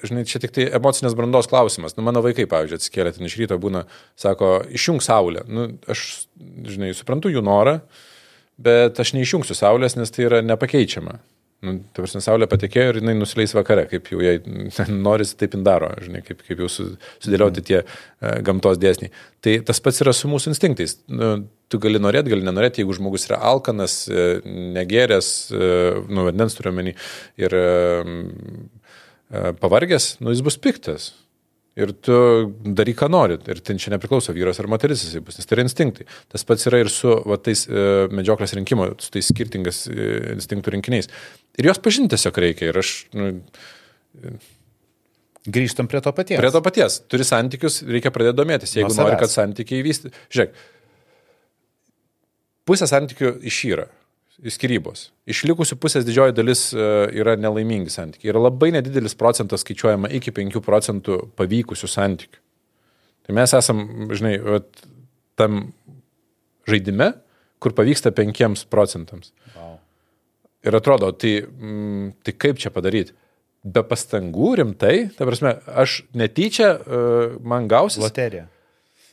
žinai, čia tik tai emocinės brandos klausimas. Nu, mano vaikai, pavyzdžiui, atsikėlė ten iš ryto, būna, sako, išjung saulę. Nu, aš, žinai, suprantu jų norą, bet aš neišjungsiu saulės, nes tai yra nepakeičiama. Nu, ta prasme, saulė patekėjo ir jinai nusileis vakare, kaip jau jai norisi, taip indaro, žinai, kaip, kaip jau sudėlioti tie uh, gamtos dėsniai. Tai tas pats yra su mūsų instinktais. Nu, tu gali norėti, gali nenorėti, jeigu žmogus yra alkanas, e, negeręs, e, nu, vandens turiu menį, ir pavargęs, nu, jis bus piktas. Ir tu daryk, ką nori. Ir ten čia nepriklauso vyras ar moteris jisai bus, nes tai yra instinktai. Tas pats yra ir su va, tais e, medžioklės rinkimo, su tais skirtingas e, instinktų rinkiniais. Ir juos pažinti tiesiog reikia. Ir aš... Nu, Grįžtam prie to paties. Prie to paties. Turi santykius, reikia pradėti domėtis. Jeigu Nuo nori, kad santykiai vysty. Žiūrėk, pusė santykių išyra. Skirybos. Išlikusių pusės didžioji dalis e, yra nelaimingi santykiai. Yra labai nedidelis procentas skaičiuojama iki 5 procentų pavykusių santykių. Tai mes esam, žinai, vat, tam žaidime, kur pavyksta 5 procentams. Wow. Ir atrodo, tai, mm, tai kaip čia padaryti? Be pastangų, rimtai, ta prasme, aš netyčia, uh, man gausis. Loterija.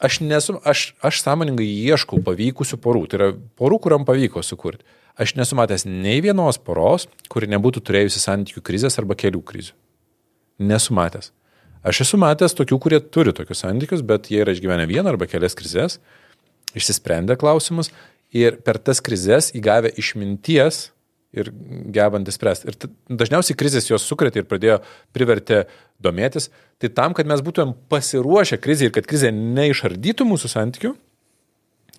Aš, nesu, aš, aš sąmoningai ieškau pavykusių porų. Tai yra porų, kuriam pavyko sukurti. Aš nesu matęs nei vienos poros, kuri nebūtų turėjusi santykių krizės arba kelių krizių. Nesu matęs. Aš esu matęs tokių, kurie turi tokius santykius, bet jie yra išgyvenę vieną arba kelias krizės, išsisprendę klausimus ir per tas krizės įgavę išminties ir gebantys spręsti. Ir dažniausiai krizės juos sukrėtė ir pradėjo privertė domėtis. Tai tam, kad mes būtumėm pasiruošę krizį ir kad krizė neišardytų mūsų santykių,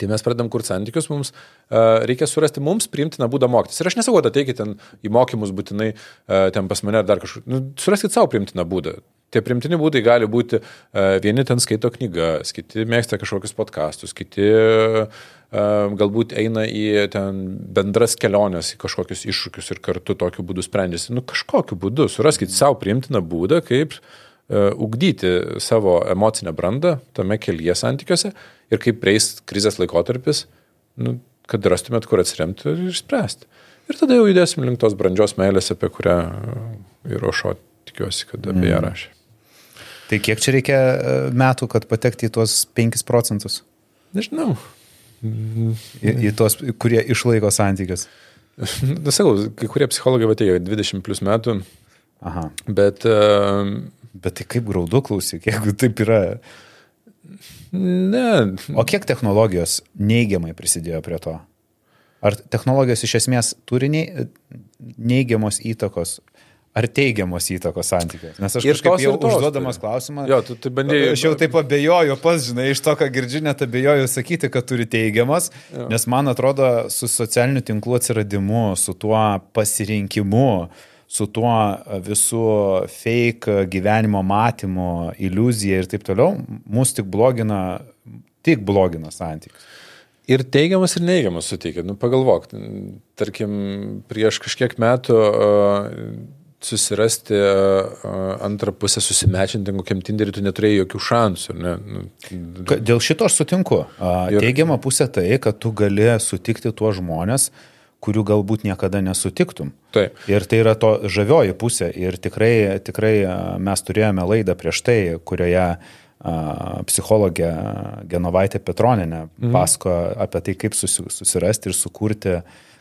Tai mes pradedam kurti santykius, mums uh, reikia surasti mums priimtiną būdą mokytis. Ir aš nesakau, ateikit ten į mokymus būtinai uh, ten pas mane ar dar kažkur. Nu, suraskit savo priimtiną būdą. Tie primtini būdai gali būti, uh, vieni ten skaito knygas, kiti mėgsta kažkokius podkastus, kiti uh, galbūt eina į ten bendras keliones, į kažkokius iššūkius ir kartu tokiu būdu sprendžiasi. Nu, kažkokiu būdu suraskit savo priimtiną būdą, kaip uh, ugdyti savo emocinę brandą tame kelyje santykiuose ir kaip prieis krizės laikotarpis, nu, kad rastumėt, kur atsiremti ir išspręsti. Ir tada jau judėsim link tos brandžios meilės, apie kurią ir Ošo tikiuosi, kad apie ją rašė. Tai kiek čia reikia e, metų, kad patekti į tuos 5 procentus? Nežinau. Į, į tuos, kurie išlaiko santykius. Nu, sakau, kai kurie psichologai atėjo 20 plus metų, Aha. bet uh, Bet tai kaip graudu klausyk, jeigu taip yra. ne, O kiek technologijos neigiamai prisidėjo prie to? Ar technologijos iš esmės turi nei- neigiamos įtakos, ar teigiamos įtakos santykiams? Nes aš Ir kažkaip jau tos užduodamas turi. klausimą. Jo, tu- tu bandei- Aš jau taip abejoju, pas, žinai, iš to, ką girdžiu, net abejoju sakyti, kad turi teigiamas, jo. nes man atrodo, su socialiniu tinklu atsiradimu, su tuo pasirinkimu, su tuo visų fake gyvenimo matymu, iliuzija ir taip toliau, mus tik blogina, tik blogina santykius. ir teigiamas, ir neigiamas suteikia. Nu, pagalvok, tarkim, prieš kažkiek metų uh, susirasti uh, antrą pusę susimečinti kokiam tinderiui, tu neturėjai jokių šansų. Ne? Nu, Dėl šito aš sutinku. Ir- Teigiama pusė tai, kad tu gali sutikti tuos žmonės, kurių galbūt niekada nesutiktum. Taip. Ir tai yra to žavioji pusė. Ir tikrai, tikrai mes turėjome laidą prieš tai, kurioje psichologė Genovaitė Petroninė mhm. pasako apie tai, kaip susi, susirasti ir sukurti,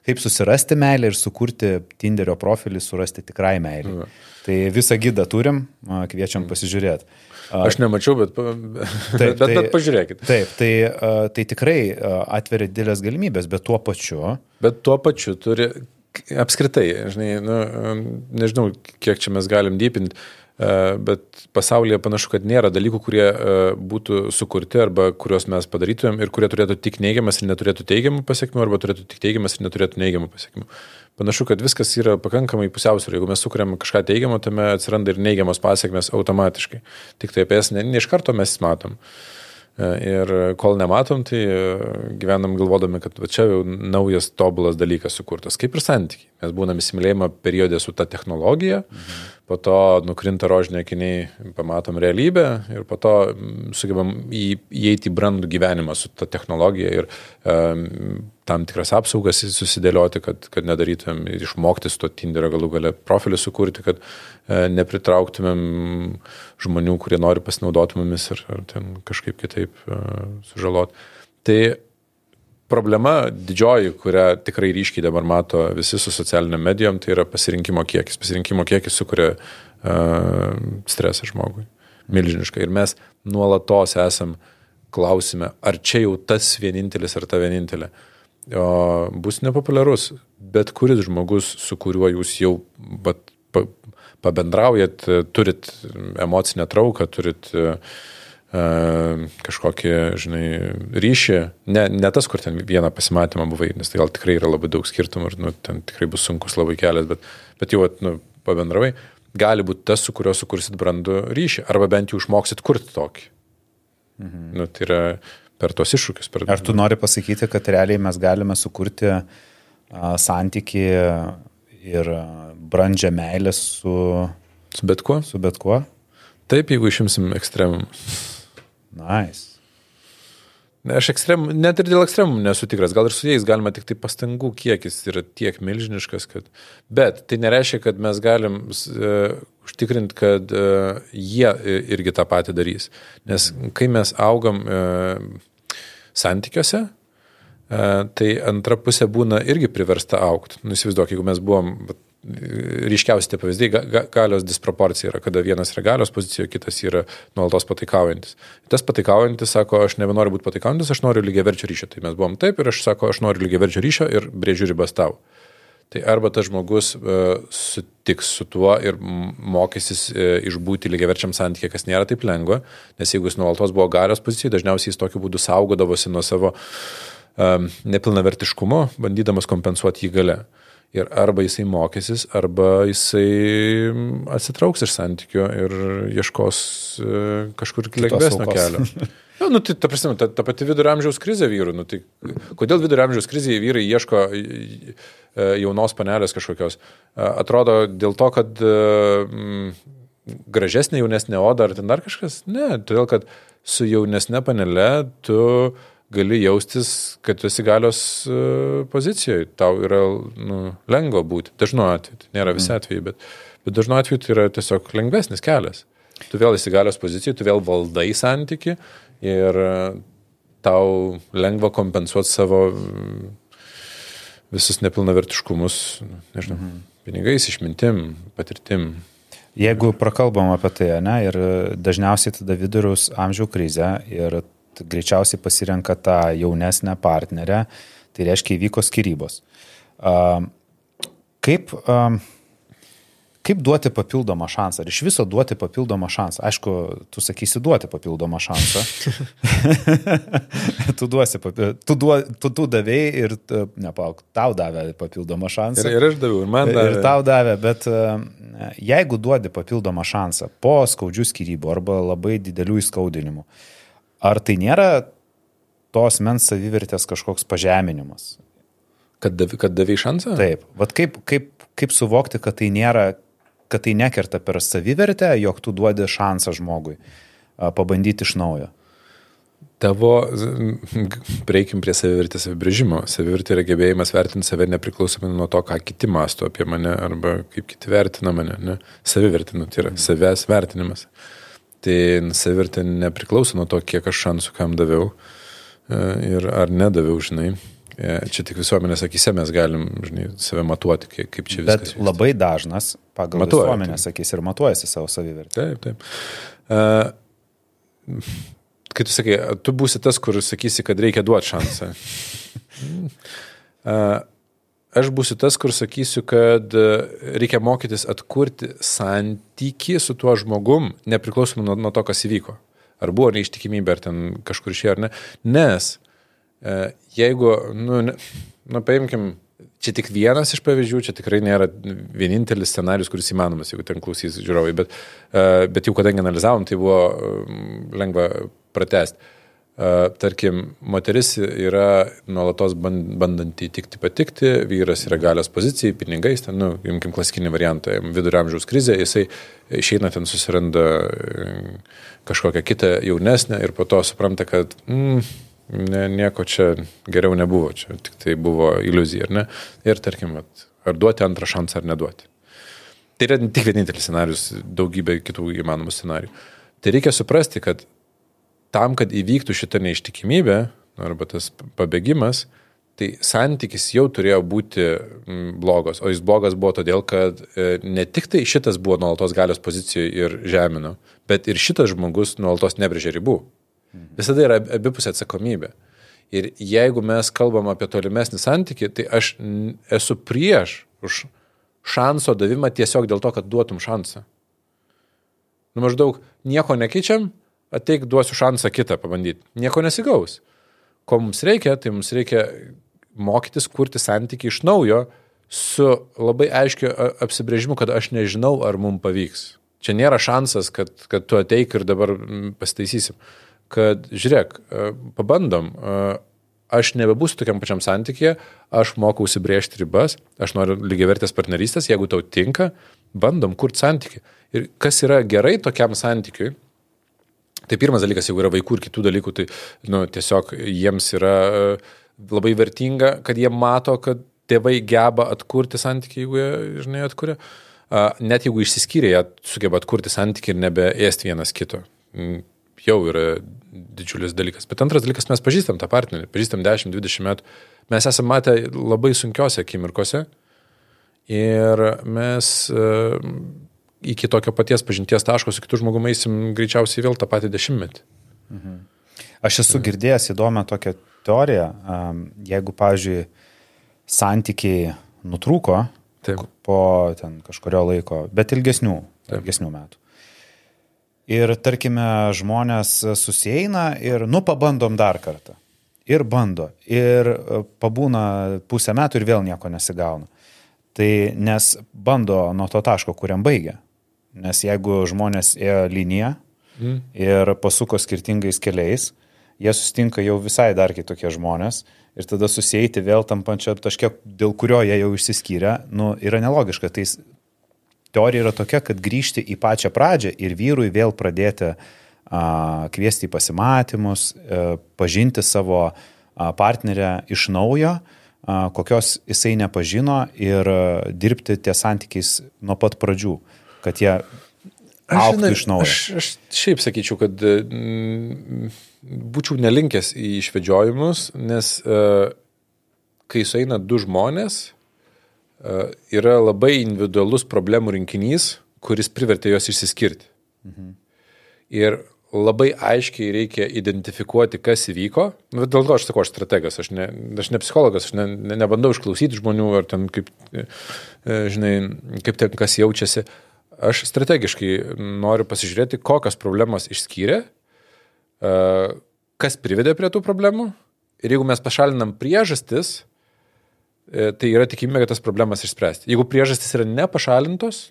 kaip susirasti meilę ir sukurti Tinderio profilį, surasti tikrai meilę. Mhm. Tai visą gydą turim, kviečiam pasižiūrėti. Aš nemačiau, bet, pa- bet, bet, bet pažiūrėkit. Taip, tai, tai tikrai atveria didelės galimybės, bet tuo pačiu, Bet tuo pačiu turi apskritai, žinai, nu, nežinau, kiek čia mes galim dypinti, bet pasaulyje panašu, kad nėra dalykų, kurie e, būtų sukurti arba kuriuos mes padarytumėm ir kurie turėtų tik neigiamas ir neturėtų teigiamų pasiekmių, arba turėtų tik teigiamas ir neturėtų neigiamų pasiekmių. Panašu, kad viskas yra pakankamai pusiausvyrė. Jeigu mes sukuriam kažką teigiamo, tame atsiranda ir neigiamos pasiekmes automatiškai. Tik tai apie jas ne, ne iš karto mes matom. E, Ir kol nematom, tai e, gyvenam galvodami, kad va čia jau naujas tobulas dalykas sukurtas, kaip ir santykiai. Mes būnam įsimylėjimo periode su ta technologija, mhm. po to nukrinta rožinė akiniai, pamatom realybę ir po to sugebam įeiti į brandų gyvenimą su ta technologija ir um, tam tikras apsaugas susidėlioti, kad, kad nedarytumėm ir išmokti su to Tinderio galų gale profilį sukurti, kad e, nepritrauktumėm žmonių, kurie nori pasinaudoti mumis ar, ar ten kažkaip kitaip e, sužaloti. Tai problema didžioji, kurią tikrai ryškiai dabar mato visi su socialiniam medijom, tai yra pasirinkimo kiekis. Pasirinkimo kiekis sukuria uh, stresą žmogui. Milžiniškai. Ir mes nuolatos esam klausime, ar čia jau tas vienintelis ar ta vienintelė. O bus nepopuliarus, bet kuris žmogus, su kuriuo jūs jau bat, pabendraujat, turit emocinę trauką, turit uh, kažkokį, žinai, ryšį, ne, ne tas, kur ten vieną pasimatymą buvai, nes tai gal tikrai yra labai daug skirtumų ir nu, ten tikrai bus sunkus labai kelias, bet, bet jau nu, pabendravai, gali būti tas, su kuriuo sukursit brandų ryšį, arba bent jau išmoksit kurti tokį. Mhm. Nu, tai yra per tos iššūkius. Per... Ar tu nori pasakyti, kad realiai mes galime sukurti a, santyki ir brandžią meilę su... Su bet kuo? Su bet kuo? Taip, jeigu išimsim ekstremum. Nice. Ne, aš ekstrem, net ir dėl ekstremumų nesu tikras, gal ir su jais galima tik tai pastangų kiekis yra tiek milžiniškas, kad... Bet tai nereiškia, kad mes galim uh, užtikrinti, kad uh, jie irgi tą patį darys. Nes kai mes augam uh, santykiuose, tai antra pusė būna irgi priversta aukti. Nusivaizduok, jeigu mes buvom... Ryškiausi tie pavyzdžiai, ga, ga, galios disproporcija yra, kada vienas yra galios pozicijoje, kitas yra nuolatos pataikaujantis. Tas pataikaujantis sako, aš nebenoriu būti pataikaujantis, aš noriu lygiai verčio ryšio. Tai mes buvom taip ir aš sako, aš noriu lygiai verčio ryšio ir brėžiu ribas tau. Tai arba tas žmogus uh, sutiks su tuo ir mokysis uh, išbūti lygiai verčiam santykį, kas nėra taip lengva, nes jeigu jis nuolatos buvo galios pozicijoje, dažniausiai jis tokiu būdu saugodavosi nuo savo um, nepilnavertiškumo, bandydamas kompensuoti jį gale. Ir arba jisai mokysis, arba jisai atsitrauks iš santykių ir ieškos e, kažkur lengvesnio kelio. Ja, nu, tai, ta, prasme, ta, ta pati vidurio amžiaus krizė vyrų. Nu, tai, kodėl vidurio amžiaus krizėje vyrai ieško e, jaunos panelės kažkokios? E, atrodo dėl to, kad mm, gražesnė jaunesnė oda ar ten dar kažkas? Ne, todėl kad su jaunesnė panelė tu uh, gali jaustis, kad tu esi galios e, pozicijoje, tau yra nu, lengva būti. Dažnu atveju, tai nėra visi mm. atvejai, bet, bet dažnu atveju tai yra tiesiog lengvesnis kelias. Tu vėl esi galios pozicijoje, tu vėl valdai santyki ir e, tau lengva kompensuoti savo visus nepilnavertiškumus, nežinau, mhm. pinigais, išmintim, patirtim. Jeigu prakalbam apie tai, ne, ir dažniausiai tada viduriaus amžių krizę ir greičiausiai pasirenka tą jaunesnę partnerę, tai reiškia įvyko skirybos. Kaip, kaip duoti papildomą šansą? Ar iš viso duoti papildomą šansą? Aišku, tu sakysi duoti papildomą šansą. tu duosi, tu, duo, tu, tu davėjai ir, nepauk, tau davė papildomą šansą. Ir, ir aš daviau, ir man davė. Ir tau davė, bet jeigu duodi papildomą šansą po skaudžių skirybų arba labai didelių įskaudinimų, Ar tai nėra tos mens savivertės kažkoks pažeminimas? Kad, dav, kad davai šansą? Taip. Vat kaip, kaip, kaip suvokti, kad tai nėra, kad tai nekerta per savivertę, jog tu duodi šansą žmogui pabandyti iš naujo? Tavo, prieikim prie savivertės apibrėžimo. Savivertė yra gebėjimas vertinti save nepriklausomai nuo to, ką kiti masto apie mane arba kaip kiti vertina mane. Ne? Savivertė, nu, tai yra savęs vertinimas. Mhm. Tai savivertė nepriklauso nuo to, kiek aš šansų kam daviau e, ir ar nedaviau, žinai. E, čia tik visuomenės akise mes galim, žinai, save matuoti, kaip čia viskas. Bet vyksta. labai dažnas pagal Matuoja, visuomenės taip. akis ir matuojasi savo savivertę. Taip, taip. Uh, kai tu sakai, tu būsi tas, kur sakysi, kad reikia duoti šansą. uh, aš būsiu tas, kur sakysiu, kad e, reikia mokytis atkurti santyki su tuo žmogum, nepriklausomai nuo, nuo to, kas įvyko. Ar buvo neištikimybė, ar ten kažkur išėjo, ar ne. Nes e, jeigu, nu, ne, nu paimkim, čia tik vienas iš pavyzdžių, čia tikrai nėra vienintelis scenarius, kuris įmanomas, jeigu ten klausys žiūrovai, bet, e, bet jau kadangi analizavom, tai buvo lengva pratesti tarkim, moteris yra nuolatos bandanti įtikti patikti, vyras yra galios pozicijai, pinigais, ten, nu, imkim klasikinį variantą, vidurio amžiaus krizė, jisai išeina ten susiranda kažkokią kitą jaunesnę ir po to supranta, kad mm, ne, nieko čia geriau nebuvo, čia tik tai buvo iliuzija, ar ne? Ir tarkim, ar duoti antrą šansą ar neduoti. Tai yra tik vienintelis scenarius, daugybė kitų įmanomų scenarių. Tai reikia suprasti, kad tam, kad įvyktų šita neištikimybė arba tas pabėgimas, tai santykis jau turėjo būti blogas, o jis blogas buvo todėl, kad e, ne tik tai šitas buvo nuolatos galios pozicijoje ir žemino, bet ir šitas žmogus nuolatos nebrėžė ribų. Mhm. Visada yra abipusė atsakomybė. Ir jeigu mes kalbam apie tolimesnį santykį, tai aš esu prieš už šanso davimą tiesiog dėl to, kad duotum šansą. Nu maždaug nieko nekeičiam, ateik duosiu šansą kitą pabandyti. Nieko nesigaus. Ko mums reikia, tai mums reikia mokytis kurti santykių iš naujo su labai aiškiu apsibrėžimu, kad aš nežinau, ar mums pavyks. Čia nėra šansas, kad, kad tu ateik ir dabar pastaisysim. Kad žiūrėk, pabandom, aš nebebūsiu tokiam pačiam santykėje, aš mokau užsibriežti ribas, aš noriu lygiavertės partnerystės, jeigu tau tinka, bandom kurti santykį. Ir kas yra gerai tokiam santykiui, tai pirmas dalykas, jeigu yra vaikų ir kitų dalykų, tai nu, tiesiog jiems yra e, labai vertinga, kad jie mato, kad tėvai geba atkurti santykį, jeigu jie, žinai, atkuria. Net jeigu išsiskyrė, jie sugeba atkurti santykį ir nebeėsti vienas kito. Mm, jau yra didžiulis dalykas. Bet antras dalykas, mes pažįstam tą partnerį, pažįstam 10-20 metų. Mes esame matę labai sunkiose akimirkose ir mes uh, iki tokio paties pažinties taško su kitu žmogumi eisim greičiausiai vėl tą patį dešimtmetį. Mhm. Aš esu girdėjęs įdomią tokią teoriją, jeigu, pavyzdžiui, santykiai nutrūko Taip. po ten kažkurio laiko, bet ilgesnių, Taip. ilgesnių metų Ir tarkime, žmonės susieina ir, nu, pabandom dar kartą. Ir bando. Ir e, pabūna pusę metų ir vėl nieko nesigauna. Tai nes bando nuo to taško, kuriam baigia. Nes jeigu žmonės ėjo liniją mm. ir pasuko skirtingais keliais, jie sustinka jau visai dar kitokie žmonės ir tada susieiti vėl tam pačiam taške, dėl kurio jie jau išsiskyrė, nu, yra nelogiška. Tai teorija yra tokia, kad grįžti į pačią pradžią ir vyrui vėl pradėti a, kviesti į pasimatymus, a, e, pažinti savo a, partnerę iš naujo, a, kokios jisai nepažino ir a, dirbti ties santykiais nuo pat pradžių, kad jie auktų iš naujo. Aš, aš šiaip sakyčiau, kad mm, būčiau nelinkęs į išvedžiojimus, nes uh, kai sueina du žmonės, E, yra labai individualus problemų rinkinys, kuris privertė juos išsiskirti. Mhm. Ir labai aiškiai reikia identifikuoti, kas įvyko. Nu, dėl to aš sakau, aš strategas, aš ne, aš ne psichologas, aš ne, ne, nebandau išklausyti žmonių ar ten kaip, e, žinai, kaip ten kas jaučiasi. Aš strategiškai noriu pasižiūrėti, kokios problemos išskyrė, e, kas privedė prie tų problemų. Ir jeigu mes pašalinam priežastis, E, tai yra tikimybė, kad tas problemas išspręsti. Jeigu priežastys yra nepašalintos,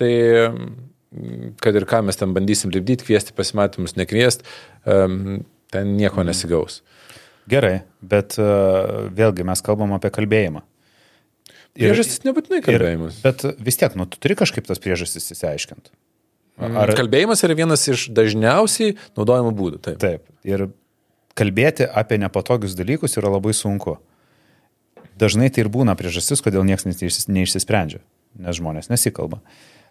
tai mm, kad ir ką mes ten bandysim lipdyti, kviesti pasimatymus, nekviesti, ten nieko nesigaus. Gerai, bet uh, vėlgi mes kalbam apie kalbėjimą. Priežastis nebūtinai kalbėjimas. Ir, bet vis tiek, nu, tu turi kažkaip tas priežastis įsiaiškinti. Mm, Ar... Kalbėjimas yra vienas iš dažniausiai naudojamų būdų. Taip. taip. Ir kalbėti apie nepatogius dalykus yra labai sunku dažnai tai ir būna priežastis, kodėl niekas neišsisprendžia, nes žmonės nesikalba.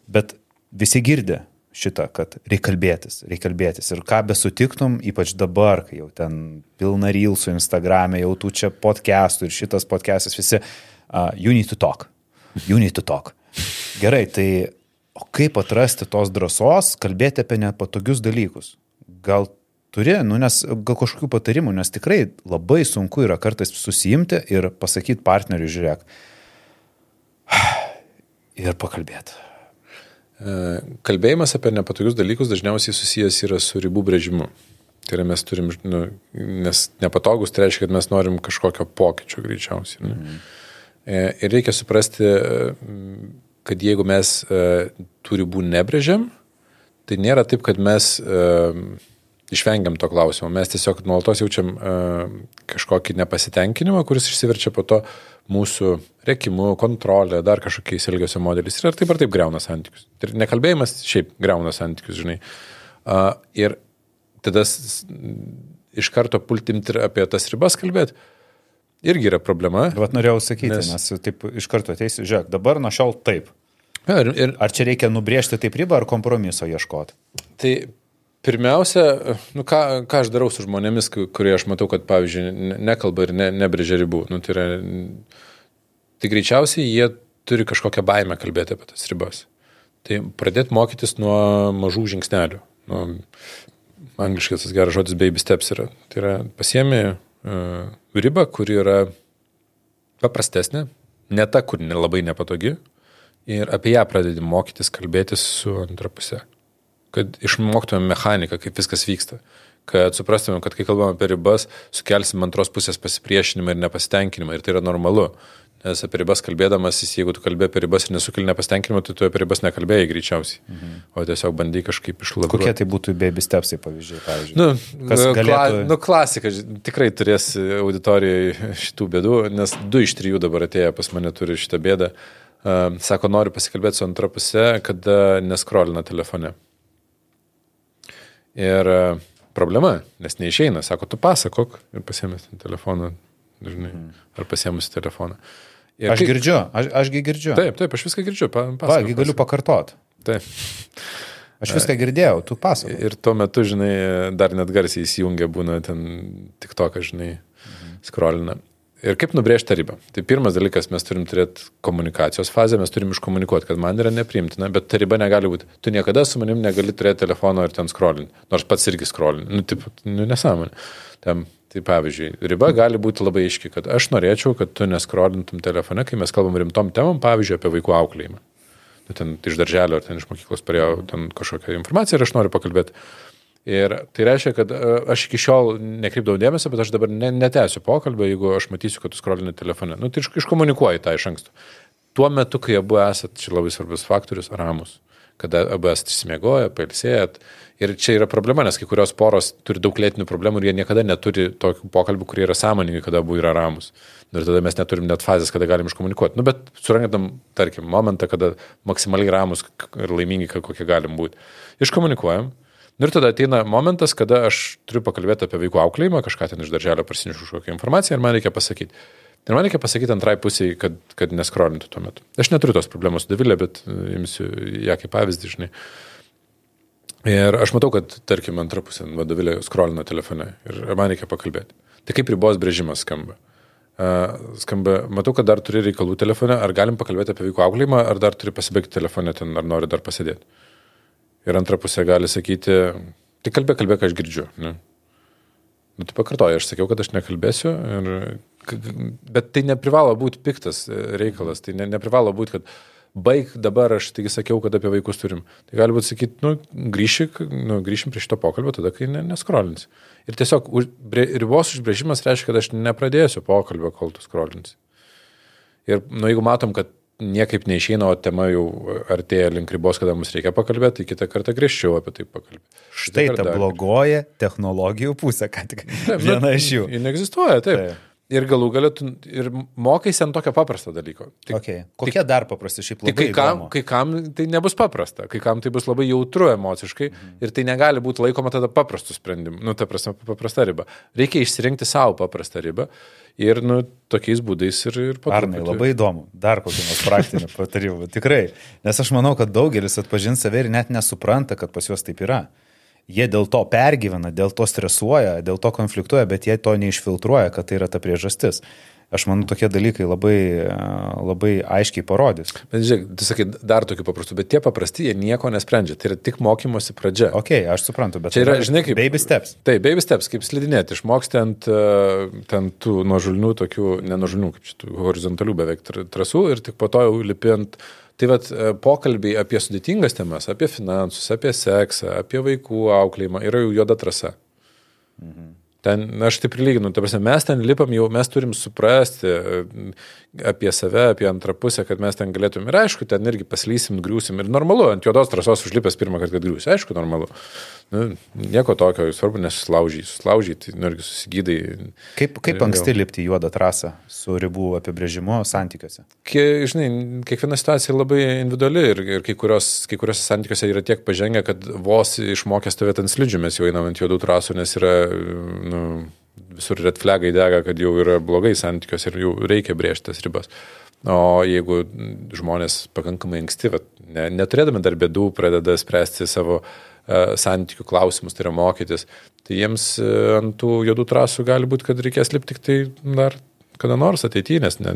Bet visi girdė šitą, kad reikia kalbėtis, reikia kalbėtis. Ir ką besutiktum, ypač dabar, kai jau ten pilna rylsų Instagram'e, jau tų čia podcastų ir šitas podcastas visi, uh, you need to talk. You need to talk. Gerai, tai o kaip atrasti tos drąsos kalbėti apie nepatogius dalykus? Gal turi, nu, nes gal kažkokių patarimų, nes tikrai labai sunku yra kartais susijimti ir pasakyti partneriui, žiūrėk, ir pakalbėti. E, kalbėjimas apie nepatogius dalykus dažniausiai susijęs yra su ribų brėžimu. Tai yra mes turim, nu, nes nepatogus tai reiškia, kad mes norim kažkokio pokyčio greičiausiai. Ne? Mhm. Ir reikia suprasti, kad jeigu mes tų ribų nebrėžiam, tai nėra taip, kad mes išvengiam to klausimo. Mes tiesiog nuolatos jaučiam kažkokį nepasitenkinimą, kuris išsiverčia po to mūsų rekimu, kontrolė, dar kažkokiais elgesio modeliais ir taip ar taip greuna santykius. Ir nekalbėjimas šiaip greuna santykius, žinai. Ir tada iš karto pultimti ir apie tas ribas kalbėti. Irgi yra problema. Vat norėjau sakyti, nes, nes taip iš karto ateisi, žiūrėk, dabar nuo šiol taip. Ir, ir, ar čia reikia nubrėžti taip ribą ar kompromiso ieškoti? Tai Pirmiausia, nu, ką, ką aš darau su žmonėmis, kurie aš matau, kad, pavyzdžiui, nekalba ir ne, nebrėžia ribų. Nu, tai, yra, tai greičiausiai jie turi kažkokią baimę kalbėti apie tas ribas. Tai pradėti mokytis nuo mažų žingsnelių. Nu, angliškai tas geras žodis baby steps yra. Tai yra pasiemi ribą, kuri yra paprastesnė, ne ta, kur labai nepatogi, Ir apie ją pradedi mokytis kalbėtis su antra pusė. Kad išmoktumėm mechaniką, kaip viskas vyksta. Kad suprastumėm, kad kai kalbame apie ribas, sukelsim antros pusės pasipriešinimą ir nepasitenkinimą. Ir tai yra normalu. Nes apie ribas kalbėdamas, jeigu tu kalbė apie ribas ir nesukeli nepasitenkinimą, tai tu apie ribas nekalbėjai greičiausiai. Mhm. O tiesiog bandai kažkaip išlaviruoti. Kokie tai būtų baby stepsai pavyzdžiai, pavyzdžiui? Nu, Kas kla, galėtų- nu, klasika, tikrai turės auditorijoje šitų bėdų, nes du iš trijų dabar atėję pas mane turi šitą bėdą. Uh, sako, noriu pasikalbėti su antra pusė, kada neskrolina telefone. Ir uh, problema, nes neišeina, sako, tu pasakok ir pasiemęs ten telefoną, žinai, ar pasiemęs telefoną. Ir Aš kai- girdžiu, aš, ašgi girdžiu. Taip, taip, aš viską girdžiu. Pa, Va, pasakok, gi galiu pakartot. Taip. Aš viską girdėjau, tu pasako. Ir tuo metu, žinai, dar net garsiai įsijungia, būna ten tik to, ką, žinai, skrolina. Ir kaip nubrėžti ribą? Tai pirmas dalykas, mes turim turėti komunikacijos fazę, mes turim iškomunikuoti, kad man yra nepriimtina, bet ta riba negali būti. Tu niekada su manim negali turėti telefono ir ten skrolinti, nors pats irgi skrolini. Nu, taip, nu, nesąmonė. Tam, tai pavyzdžiui, riba gali būti labai aiški, kad aš norėčiau, kad tu neskrolintum telefone, kai mes kalbam rimtom temom, pavyzdžiui, apie vaikų auklėjimą. Nu, ten iš darželio ar ten iš mokyklos parėjau ten kažkokią informaciją ir aš noriu pakalbėti. Ir tai reiškia, kad e, aš iki šiol nekreipdavau dėmesio, bet aš dabar ne, netęsiu pokalbio, jeigu aš matysiu, kad tu skrolini telefone. Nu, tai iš, iškomunikuoji tą iš anksto. Tuo metu, kai abu esat, čia labai svarbus faktorius, ramus. Kada abu esat išsimiegoję, pailsėjat. Ir čia yra problema, nes kai kurios poros turi daug lėtinių problemų ir jie niekada neturi tokių pokalbių, kurie yra sąmoningi, kada abu yra ramus. Ir tada mes neturim net fazės, kada galim iškomunikuoti. Nu, bet surangatam, tarkim, momentą, kada maksimaliai ramus ir laimingi, kokie galim būti. Iškomunikuojam. Nu, ir tada ateina momentas, kada aš turiu pakalbėti apie vaikų auklėjimą, kažką ten iš darželio parsinešu kažkokią informaciją ir man reikia pasakyti. Ir man reikia pasakyti antrai pusiai, kad, kad neskrolintų tuo metu. Aš neturiu tos problemos su Davilė, bet e, imsiu ją kaip pavyzdį, žinai. Ir aš matau, kad, tarkim, antra pusė, vadovėlė skrolina telefone ir man reikia pakalbėti. Tai kaip ribos brėžimas skamba? Uh, skamba, matau, kad dar turi reikalų telefone, ar galim pakalbėti apie vaikų auklėjimą, ar dar turi pasibaigti telefone ten, ar nori dar pasėdėti. Ir antra pusė gali sakyti, tai kalbėk, kalbėk, aš girdžiu. Ne? Nu, tai pakartoju, aš sakiau, kad aš nekalbėsiu, ir, bet tai neprivalo būti piktas e, reikalas, tai ne, neprivalo būti, kad baig dabar, aš taigi sakiau, kad apie vaikus turim. Tai gali būti sakyti, nu, grįši, nu, grįšim prie šito pokalbio tada, kai ne, neskrolins. Ir tiesiog už, bre, ribos užbrėžimas reiškia, kad aš nepradėsiu pokalbio, kol tu skrolins. Ir, nu, jeigu matom, kad niekaip neišeina, o tema jau artėja link ribos, kada mums reikia pakalbėti, tai kitą kartą grįžčiau apie tai pakalbėti. Štai ta blogoji technologijų pusė, ką tik viena iš jų. Ji neegzistuoja, taip. Taip. Ir galų galėtų, ir mokaisi ant tokio paprasto dalyko. Tik, Okay. Kokie dar paprasti šiaip Tik labai kai kam, įdomu. kai kam tai nebus paprasta, kai kam tai bus labai jautru emociškai mhm. ir tai negali būti laikoma tada paprastų sprendimų, nu, ta prasme, paprasta riba. Reikia išsirinkti savo paprastą ribą ir, nu, tokiais būdais ir, ir po Arnai, labai įdomu. Dar kokį nors praktinį patarimą. Tikrai. Nes aš manau, kad daugelis atpažins save ir net nesupranta, kad pas juos taip yra. Jie dėl to pergyvena, dėl to stresuoja, dėl to konfliktuoja, bet jie to neišfiltruoja, kad tai yra ta priežastis. Aš manau, tokie dalykai labai, labai aiškiai parodys. Bet žiūrėk, tu sakai dar tokių paprastų, bet tie paprasti, jie nieko nesprendžia. Tai yra tik mokymosi pradžia. Ok, aš suprantu, bet Čia yra, žinai, kaip. Baby steps. Taip, baby steps, kaip slidinėti. Išmoksti ant, e, ten tų nuožulnių, tokių, ne nuožulnių, kaip šitų horizontalių beveik tr- trasų ir tik po to jau lipi ant. Tai vad pokalbiai apie sudėtingas temas, apie finansus, apie seksą, apie vaikų auklėjimą yra jau juoda trasa. Ten, na, aš taip prilyginu, ta prasme, mes ten lipam jau, mes turim suprasti e, apie save, apie antrą pusę, kad mes ten galėtum ir aišku, ten irgi paslysim, griūsim ir normalu, ant juodos trasos užlipęs pirmą kartą, kad griūsi, aišku, normalu. Nu, nieko tokio, svarbu nesuslaužyti, suslaužyti, nu irgi susigydai. Kaip, kaip Ir anksti lipti į juodą trasą su ribų apibrėžimu santykiuose? Kie, žinai, kiekviena situacija labai individuali ir, ir kai, kurios, kai kuriuose santykiuose yra tiek pažengę, kad vos išmokęs stovėti ant slidžių mes jau einam ant juodų trasų, nes yra nu, visur red flagai dega, kad jau yra blogai santykiuose ir jau reikia brėžti tas ribas. O jeigu žmonės pakankamai anksti, vat, ne, neturėdami dar bėdų, pradeda spręsti savo uh, santykių klausimus, tai yra mokytis, tai jiems uh, ant tų juodų trasų gali būti, kad reikės lipti tik tai dar kada nors ateityje, nes ne,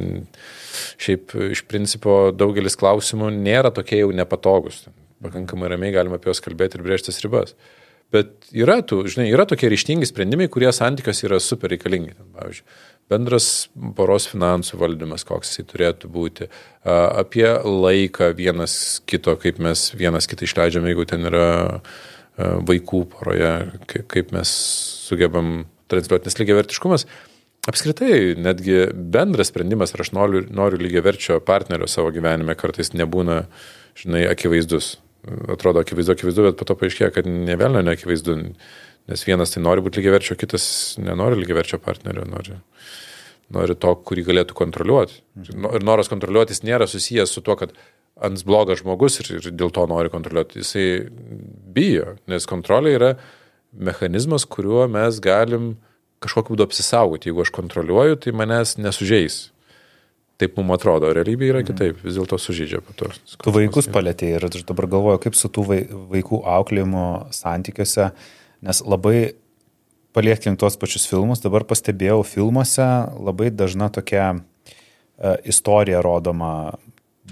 šiaip iš principo daugelis klausimų nėra tokie jau nepatogus. Pakankamai ramiai galima apie juos kalbėti ir brėžtis ribas. Bet yra, tų, žinai, yra tokie ryštingi sprendimai, kurie santykiuose yra super reikalingi. Pavyzdžiui, bendras poros finansų valdymas, koks jisai turėtų būti, apie laiką vienas kito, kaip mes vienas kitą išleidžiame, jeigu ten yra vaikų poroje, kaip mes sugebam transliuoti, nes lygiai vertiškumas. Apskritai, netgi bendras sprendimas, ar aš noriu, noriu lygiai verčio partnerio savo gyvenime, kartais nebūna, žinai, akivaizdus. Atrodo akivaizdu, akivaizdu, bet po to paaiškėja, kad ne velnio neakivaizdu, nes vienas tai nori būti lygiai verčio, kitas nenori lygiai verčio partnerio, nori, nori to, kurį galėtų kontroliuoti. Ir noras kontroliuotis nėra susijęs su tuo, kad ant blogas žmogus ir, ir dėl to nori kontroliuoti. Jisai bijo, nes kontrolė yra mechanizmas, kuriuo mes galim kažkokiu būdu apsisaugoti. Jeigu aš kontroliuoju, tai manęs nesužeis. Taip mums atrodo, realybė yra kitaip, vis dėlto sužydžia po to. Tu vaikus palėtėjai ir aš dabar galvoju, kaip su tų vaikų auklėjimo santykiuose, nes labai paliektim tuos pačius filmus, dabar pastebėjau filmuose labai dažna tokia uh, istorija rodoma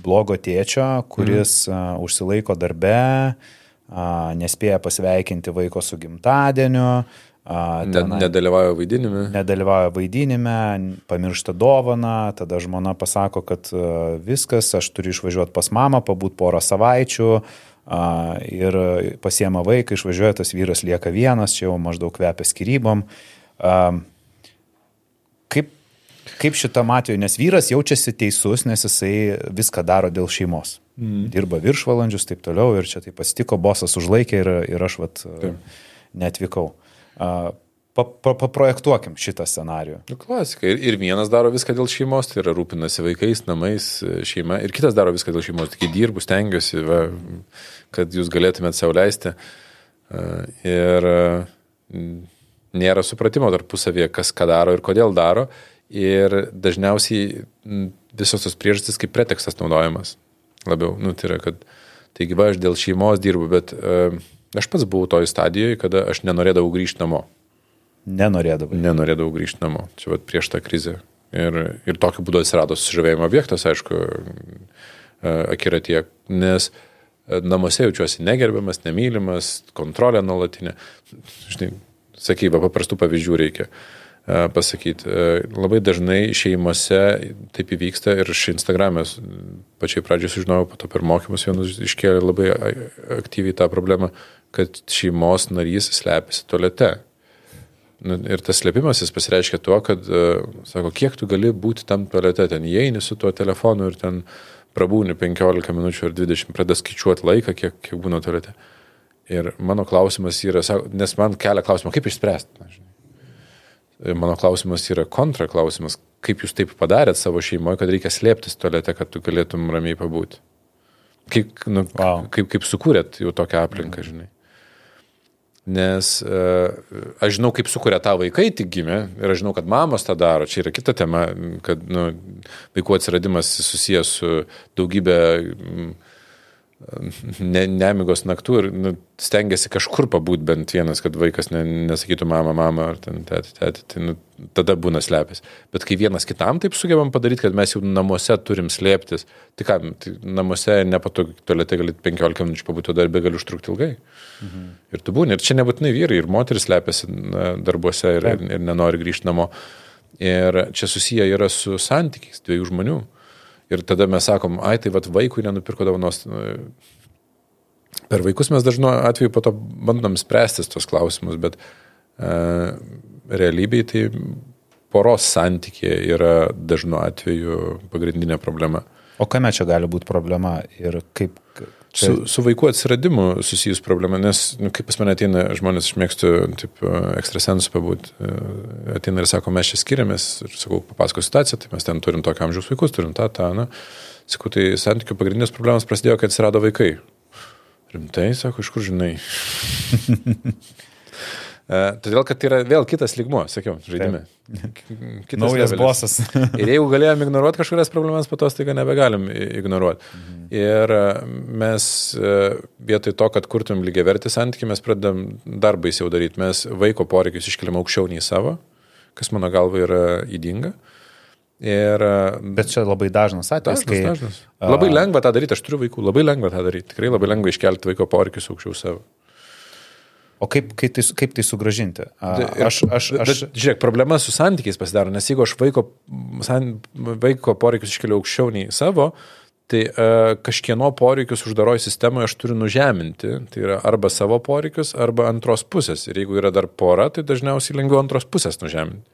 blogo tėčio, kuris mm. uh, užsilaiko darbe, uh, nespėja pasveikinti vaiko su gimtadieniu, Tenai, nedalyvauja vaidinime. Nedalyvauja vaidinime, pamiršta dovaną, tada žmona pasako, kad viskas, aš turiu išvažiuoti pas mamą, pabūt porą savaičių ir pasiema vaiką, išvažiuoja, tas vyras lieka vienas, čia jau maždaug kvepia skirybom. Kaip, kaip šitam atveju, nes vyras jaučiasi teisus, nes jisai viską daro dėl šeimos. Mm. Dirba viršvalandžius, taip toliau, ir čia taip pasitiko, bosas užlaikė ir, ir aš vat, taip. netvykau. Paprojektuokim šitą scenarių. Nu, klasika. Ir, ir vienas daro viską dėl šeimos, tai yra rūpinasi vaikais, namais, šeima. Ir kitas daro viską dėl šeimos. Tik dirbu, stengiuosi, va, kad jūs galėtumėte sauliaisti. Ir nėra supratimo tarpusavėje, kas ką daro ir kodėl daro. Ir dažniausiai visos tos priežastys kaip pretekstas naudojamas. Labiau, nu, tai yra, kad taigi va, aš dėl šeimos dirbu, bet uh, Aš pats buvau toj stadijoje, kada aš nenorėdavau grįžti namo. Nenorėdavau. Nenorėdavau grįžti namo. Čia vat prieš tą krizę. Ir, ir tokiu būdu atsirado susižavėjimo objektas, aišku, e, akiratie, nes e, namuose jaučiuosi negerbiamas, nemylimas, kontrolė nuolatinė. Žinai, sakyba, paprastų pavyzdžių reikia. Uh, pasakyti. Labai dažnai šeimose taip įvyksta ir iš Instagram'e pačiai pradžiai sužinojau, po to per mokymus vienus iškėlė labai aktyviai tą problemą, kad šeimos narys slepiasi tualete. Nu, ir tas slėpimas jis pasireiškia tuo, kad, sako, kiek tu gali būti tam tualete, ten įeini su tuo telefonu ir ten prabūni 15 minučių ar 20, pradeda skaičiuoti laiką, kiek, kiek būna tualete. Ir mano klausimas yra, nes man kelia klausimą, kaip išspręsti. Na, Mano klausimas yra kontra klausimas, kaip jūs taip padarėt savo šeimoje, kad reikia slėptis tualete, kad tu galėtum ramiai pabūti. Kaip, nu, wow. kaip, kaip sukūrėt jau tokią aplinką, mm. žinai. Nes uh, aš žinau, kaip sukuria tą vaikai tik gimė ir aš žinau, kad mamos tą daro. Čia yra kita tema, kad nu, vaikų atsiradimas susijęs su daugybė mm, ne, nemigos naktų ir nu, stengiasi kažkur pabūt bent vienas, kad vaikas ne, nesakytų mama, mama ar ten tėti, tėti, tai nu, tada būna slėpęs. Bet kai vienas kitam taip sugebam padaryti, kad mes jau namuose turim slėptis, tai ką, tai namuose nepatogu, tualete gali 15 minučių pabūti, dar be gali užtrukti ilgai. Mhm. Ir tu būni, ir čia nebūtinai vyrai, ir moteris slėpėsi darbuose ir, ir, ir nenori grįžti namo. Ir čia susiję yra su santykiais dviejų žmonių. Ir tada mes sakom, ai tai vad vaikui nenupirko dovanos. Per vaikus mes dažnu atveju po to bandom spręstis tos klausimus, bet e, realybėj tai poros santykė yra dažnu atveju pagrindinė problema. O kame čia gali būti problema ir kaip, Su, su vaikų atsiradimu susijus problema, nes nu, kaip pas mane ateina žmonės, aš mėgstu taip, ekstrasensų pabūti, ateina ir sako, mes čia skiriamės, ir sakau, papasako situaciją, tai mes ten turim tokio amžiaus vaikus, turim tą, tą, na. Sakau, tai santykių pagrindinės problemos prasidėjo, kai atsirado vaikai. Rimtai, sako, iš kur žinai. E, todėl, kad tai yra vėl kitas ligmuo, sakiau, žaidime. Kitas Naujas levelis. bosas. ir jeigu galėjom ignoruoti kažkurias problemas, po to staiga nebegalim ignoruoti. Mhm. Ir e, mes e, vietoj to, kad kurtum lygiai vertį santykių, mes pradedam dar baisiau daryti. Mes vaiko poreikius iškeliam aukščiau nei savo, kas mano galva yra įdinga. Ir, Bet čia labai dažnas atvejis. Dažnas, kai, dažnas. Labai lengva tą daryti, aš turiu vaikų, labai lengva tą daryti. Tikrai labai lengva iškelti vaiko poreikius aukščiau savo. O kaip, kaip, tai, kaip tai sugražinti? Aš, aš, aš, Bet, žiūrėk, problema su santykiais pasidaro, nes jeigu aš vaiko, san, vaiko poreikius iškeliu aukščiau nei savo, tai uh, kažkieno poreikius uždaroji sistemoje aš turiu nužeminti. Tai yra arba savo poreikius, arba antros pusės. Ir jeigu yra dar pora, tai dažniausiai lengviau antros pusės nužeminti.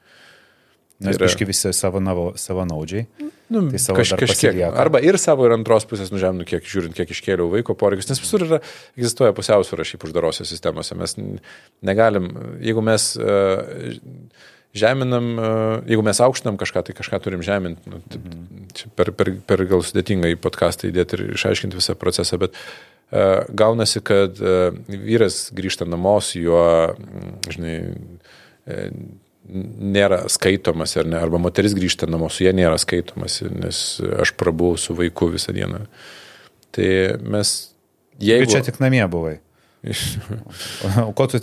Nes yra- biški visi savanavo- savanaudžiai. Nu, Tai savo kaž, kažkiek. pasilieka. Arba ir savo, ir antros pusės nužeminu, kiek žiūrint, kiek iškėliau vaiko poreikius, nes visur yra, egzistuoja pusiausvėra šiaip uždarosios sistemose. Mes negalim, jeigu mes uh, žeminam, uh, jeigu mes aukštinam kažką, tai kažką turim žeminti. Nu, čia per, per, per gal sudėtinga į podcastą įdėti ir išaiškinti visą procesą, bet uh, gaunasi, kad uh, vyras grįžta namo su juo, žinai, e, nėra skaitomas ar ne, arba moteris grįžta namo, su jie nėra skaitomas, nes aš prabuvau su vaiku visą dieną. Tai mes, Jeigu... jeigu... Čia tik namie buvai. O ko tu,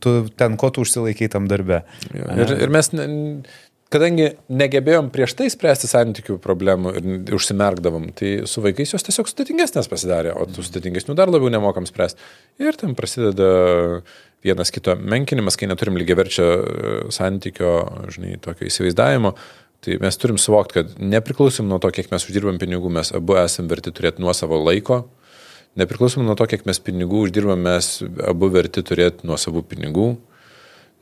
tu ten, ko tu užsilaikai tam darbe? Ir, ir mes, kadangi negebėjom prieš tai spręsti santykių problemų ir užsimerkdavom, tai su vaikais jos tiesiog sudėtingesnės pasidarė, o tų sudėtingesnių dar labiau nemokam spręsti. Ir tam prasideda vienas kito menkinimas, kai neturim lygiaverčio e, santykio, žinai, tokio įsivaizdavimo. Tai mes turim suvokti, kad nepriklausom nuo to, kiek mes uždirbam pinigų, mes abu esame verti turėti nuo savo laiko. Nepriklausom nuo to, kiek mes pinigų uždirbam, mes abu verti turėti nuo savų pinigų.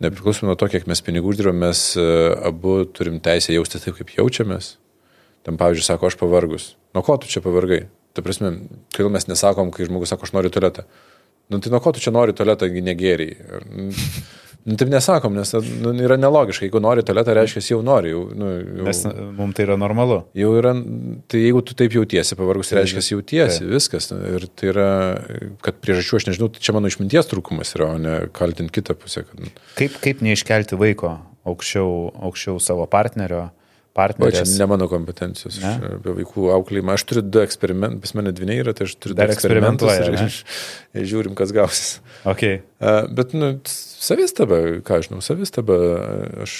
Nepriklausomai nuo to, kiek mes pinigų uždirbam, mes e, abu turim teisę jaustis taip, kaip jaučiamės. Tam, pavyzdžiui, sako, aš pavargus. Nuo ko tu čia pavargai? Ta prasme, kodėl mes nesakom, kai žmogus sako, aš noriu tualetą. Nu tai nuo ko tu čia nori tualetą, negeriai? Nu, taip nesakom, nes nu, yra nelogiška. Jeigu nori tualetą, reiškia, jau nori. Jau, nu, jau, Nes mums tai yra normalu. jau yra, tai jeigu tu taip jautiesi, pavargus, tai reiškia, jautiesi, viskas. Ir tai yra, kad priežasčių aš nežinau, tai čia mano išminties trūkumas yra, o ne kaltinti kitą pusę. Kad, Kaip, kaip neiškelti vaiko aukščiau, aukščiau savo partnerio, O čia partnerės? ne mano kompetencijos. Ne? Aš apie vaikų auklėjimą. Aš turiu du eksperimentus, pas mane dviniai yra, tai aš turiu Dar du eksperimentus ir, ir žiūrim, kas gausis. Okay. Uh, bet, nu, savistaba, ką aš žinau, savistaba, aš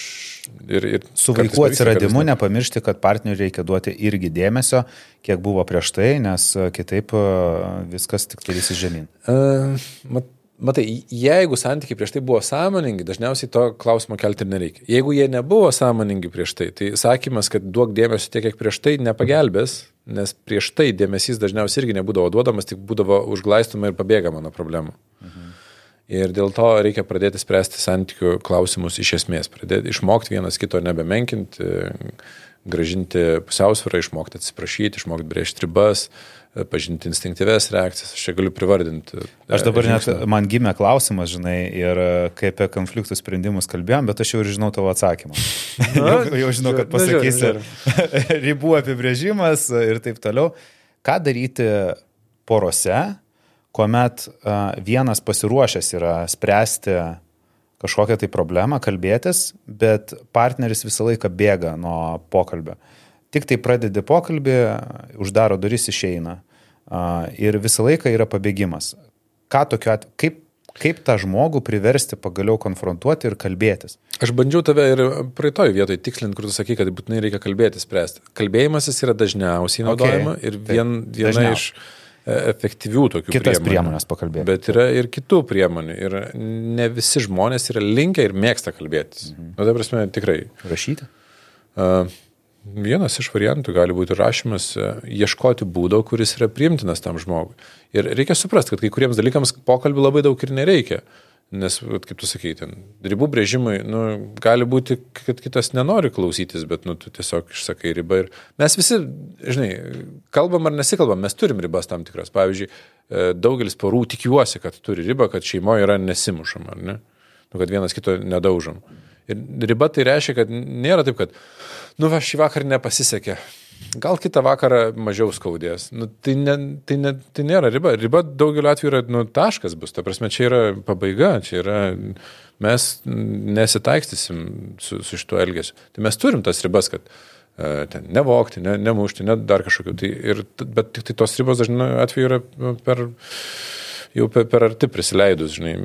ir... ir Su vaikų atsiradimu kartais ne. nepamiršti, kad partneriui reikia duoti irgi dėmesio, kiek buvo prieš tai, nes kitaip viskas tik visi žemyn. Uh, mat, matai, jeigu santykiai prieš tai buvo sąmoningi, dažniausiai to klausimo kelti nereikia. Jeigu jie nebuvo sąmoningi prieš tai, tai sakymas, kad duok dėmesio tiek, kiek prieš tai, nepagelbės, nes prieš tai dėmesys dažniausiai irgi nebūdavo duodamas, tik būdavo užglaistoma ir pabėgama nuo problemų. Mhm. Ir dėl to reikia pradėti spręsti santykių klausimus iš esmės, pradėti išmokti vienas kito nebemenkinti, gražinti pusiausvyrą, išmokti atsiprašyti, išmokti brėžti ribas, pažinti instinktyves reakcijas. Aš čia galiu privardinti. Aš dabar net, man gimė klausimas, žinai, ir e, kai apie konfliktų sprendimus kalbėjom, bet aš jau ir žinau tavo atsakymą. jau, jau žinau, kad žiūrim, pasakysi ribų apibrėžimas ir taip toliau. Ką daryti porose, kuomet a, vienas pasiruošęs yra spręsti kažkokią tai problemą, kalbėtis, bet partneris visą laiką bėga nuo pokalbio. Tik tai pradedi pokalbį, uždaro duris, išeina. Ir visą laiką yra pabėgimas. Ką tokiu atveju, kaip, kaip tą žmogų priversti pagaliau konfrontuoti ir kalbėtis? Aš bandžiau tave ir praeitoj vietoj tikslinti, kur tu sakai, kad būtinai reikia kalbėti, spręsti. Kalbėjimasis yra dažniausiai naudojama Ok, ir taip, vien, viena dažniau. iš e, efektyvių tokių Kitas priemonių. priemonės pakalbėti. Bet yra ir kitų priemonių. Ir ne visi žmonės yra linkę ir mėgsta kalbėtis. Mhm. Nu, tai prasme, tikrai. Rašyti? Uh, Vienas iš variantų gali būti rašymas, e, ieškoti būdo, kuris yra priimtinas tam žmogui. Ir reikia suprasti, kad kai kuriems dalykams pokalbių labai daug ir nereikia. Nes, kaip tu sakai, ten ribų brėžimai, nu, gali būti, kad kitas nenori klausytis, bet nu, tu tiesiog išsakai ribą. Ir mes visi, žinai, kalbam ar nesikalbam, mes turim ribas tam tikras. Pavyzdžiui, e, daugelis porų tikiuosi, kad turi ribą, kad šeimoje yra nesimušama, ar ne? Nu, kad vienas kito nedaužom. Ir riba tai reiškia, kad nėra taip, kad, nu, va, šį vakarą nepasisekė. Gal kitą vakarą mažiau skaudės. Nu, tai, ne, tai, ne, tai nėra riba. Riba daugeliu atveju yra nu, taškas bus. Ta prasme, čia yra pabaiga, čia yra mes nesitaikstysim su, su šituo elgesiu. Tai mes turim tas ribas, kad uh, ten nevokti, ne, nemušti, ne dar kažkokiu. Tai, ir, bet tik tai tos ribos dažnai atveju yra nu, per, jau per, per arti prisileidus, žinai.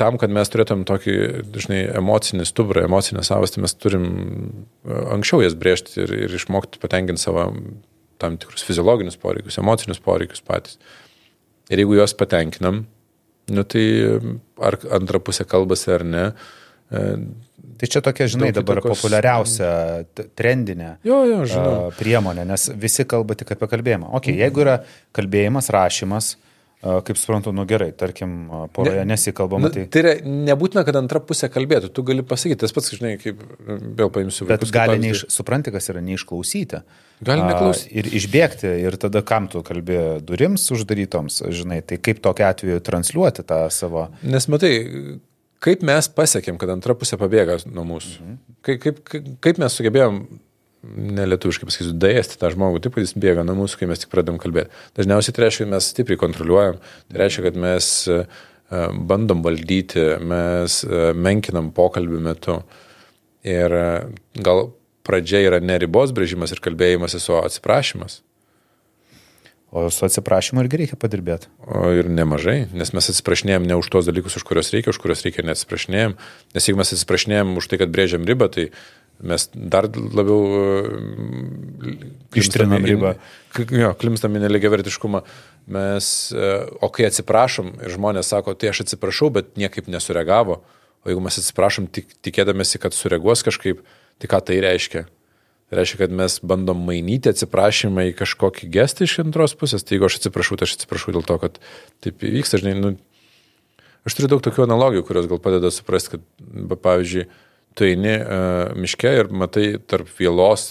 Tam, kad mes turėtum tokį, žinai, emocinį stuburą, emocinę savastį, mes turim e, anksčiau jas brėžti ir, ir išmokti patenkinti savo tam tikrus fiziologinius poreikius, emocinius poreikius patys. Ir jeigu juos patenkinam, nu tai ar antra pusė kalbasi ar ne. E, Tai čia tokia, žinai, dabar įtakos- populiariausia trendinė Jo, jo, žinau. priemonė, nes visi kalba tik apie kalbėjimą. Ok, jeigu yra kalbėjimas, rašymas, a, kaip suprantu, nu gerai, tarkim, poroje nesikalbama, Nu, tai... tai yra, nebūtina, kad antra pusė kalbėtų, tu gali pasakyti, tas pats, žinai, kaip vėl paimsiu Bet vaikus kaip gali, neiš, supranti, kas yra neišklausyti. Gali neklausyti. Ir išbėgti, ir tada kam tu kalbė durims uždarytoms, žinai, tai kaip tokiu atveju transliuoti tą savo... Nes matai, kaip mes pasiekėm, kad antra pusė pabėga nuo mūsų. Mhm. Kaip, kaip, kaip mes sugebėjom, nelietuviškai pasakysiu, dėsti tą žmogų, taip, jis bėga nuo mūsų, kai mes tik pradedam kalbėti. Dažniausiai tai reiškia, kad mes stipriai kontroliuojam, tai reiškia, kad mes e, e, bandom valdyti, mes e, menkinam pokalbių metu. Ir gal pradžia yra ne ribos brėžimas ir kalbėjimas, o atsiprašymas. O su atsiprašymu irgi reikia padirbėti. O ir nemažai, nes mes atsiprašinėjom ne už tos dalykus, už kuriuos reikia, už kuriuos reikia neatsiprašinėjom. Nes jeigu mes atsiprašinėjom už tai, kad brėžiam ribą, tai mes dar labiau e, Ištrinam ribą. Jo, klimstam į neligiavertiškumą. Mes, e, o kai atsiprašom ir žmonės sako, tai aš atsiprašau, bet niekaip nesureagavo, o jeigu mes atsiprašom tik, tikėdamėsi, kad sureaguos kažkaip, tai ką tai reiškia? Tai reiškia, kad mes bandom mainyti atsiprašymą į kažkokį gestą iš antros pusės. Tai jeigu aš atsiprašau, tai aš atsiprašau dėl to, kad taip įvyksta. Žinai, nu, aš turiu daug tokių analogijų, kurios gal padeda suprasti, kad, pavyzdžiui, tu eini uh, miške ir matai tarp vėlos,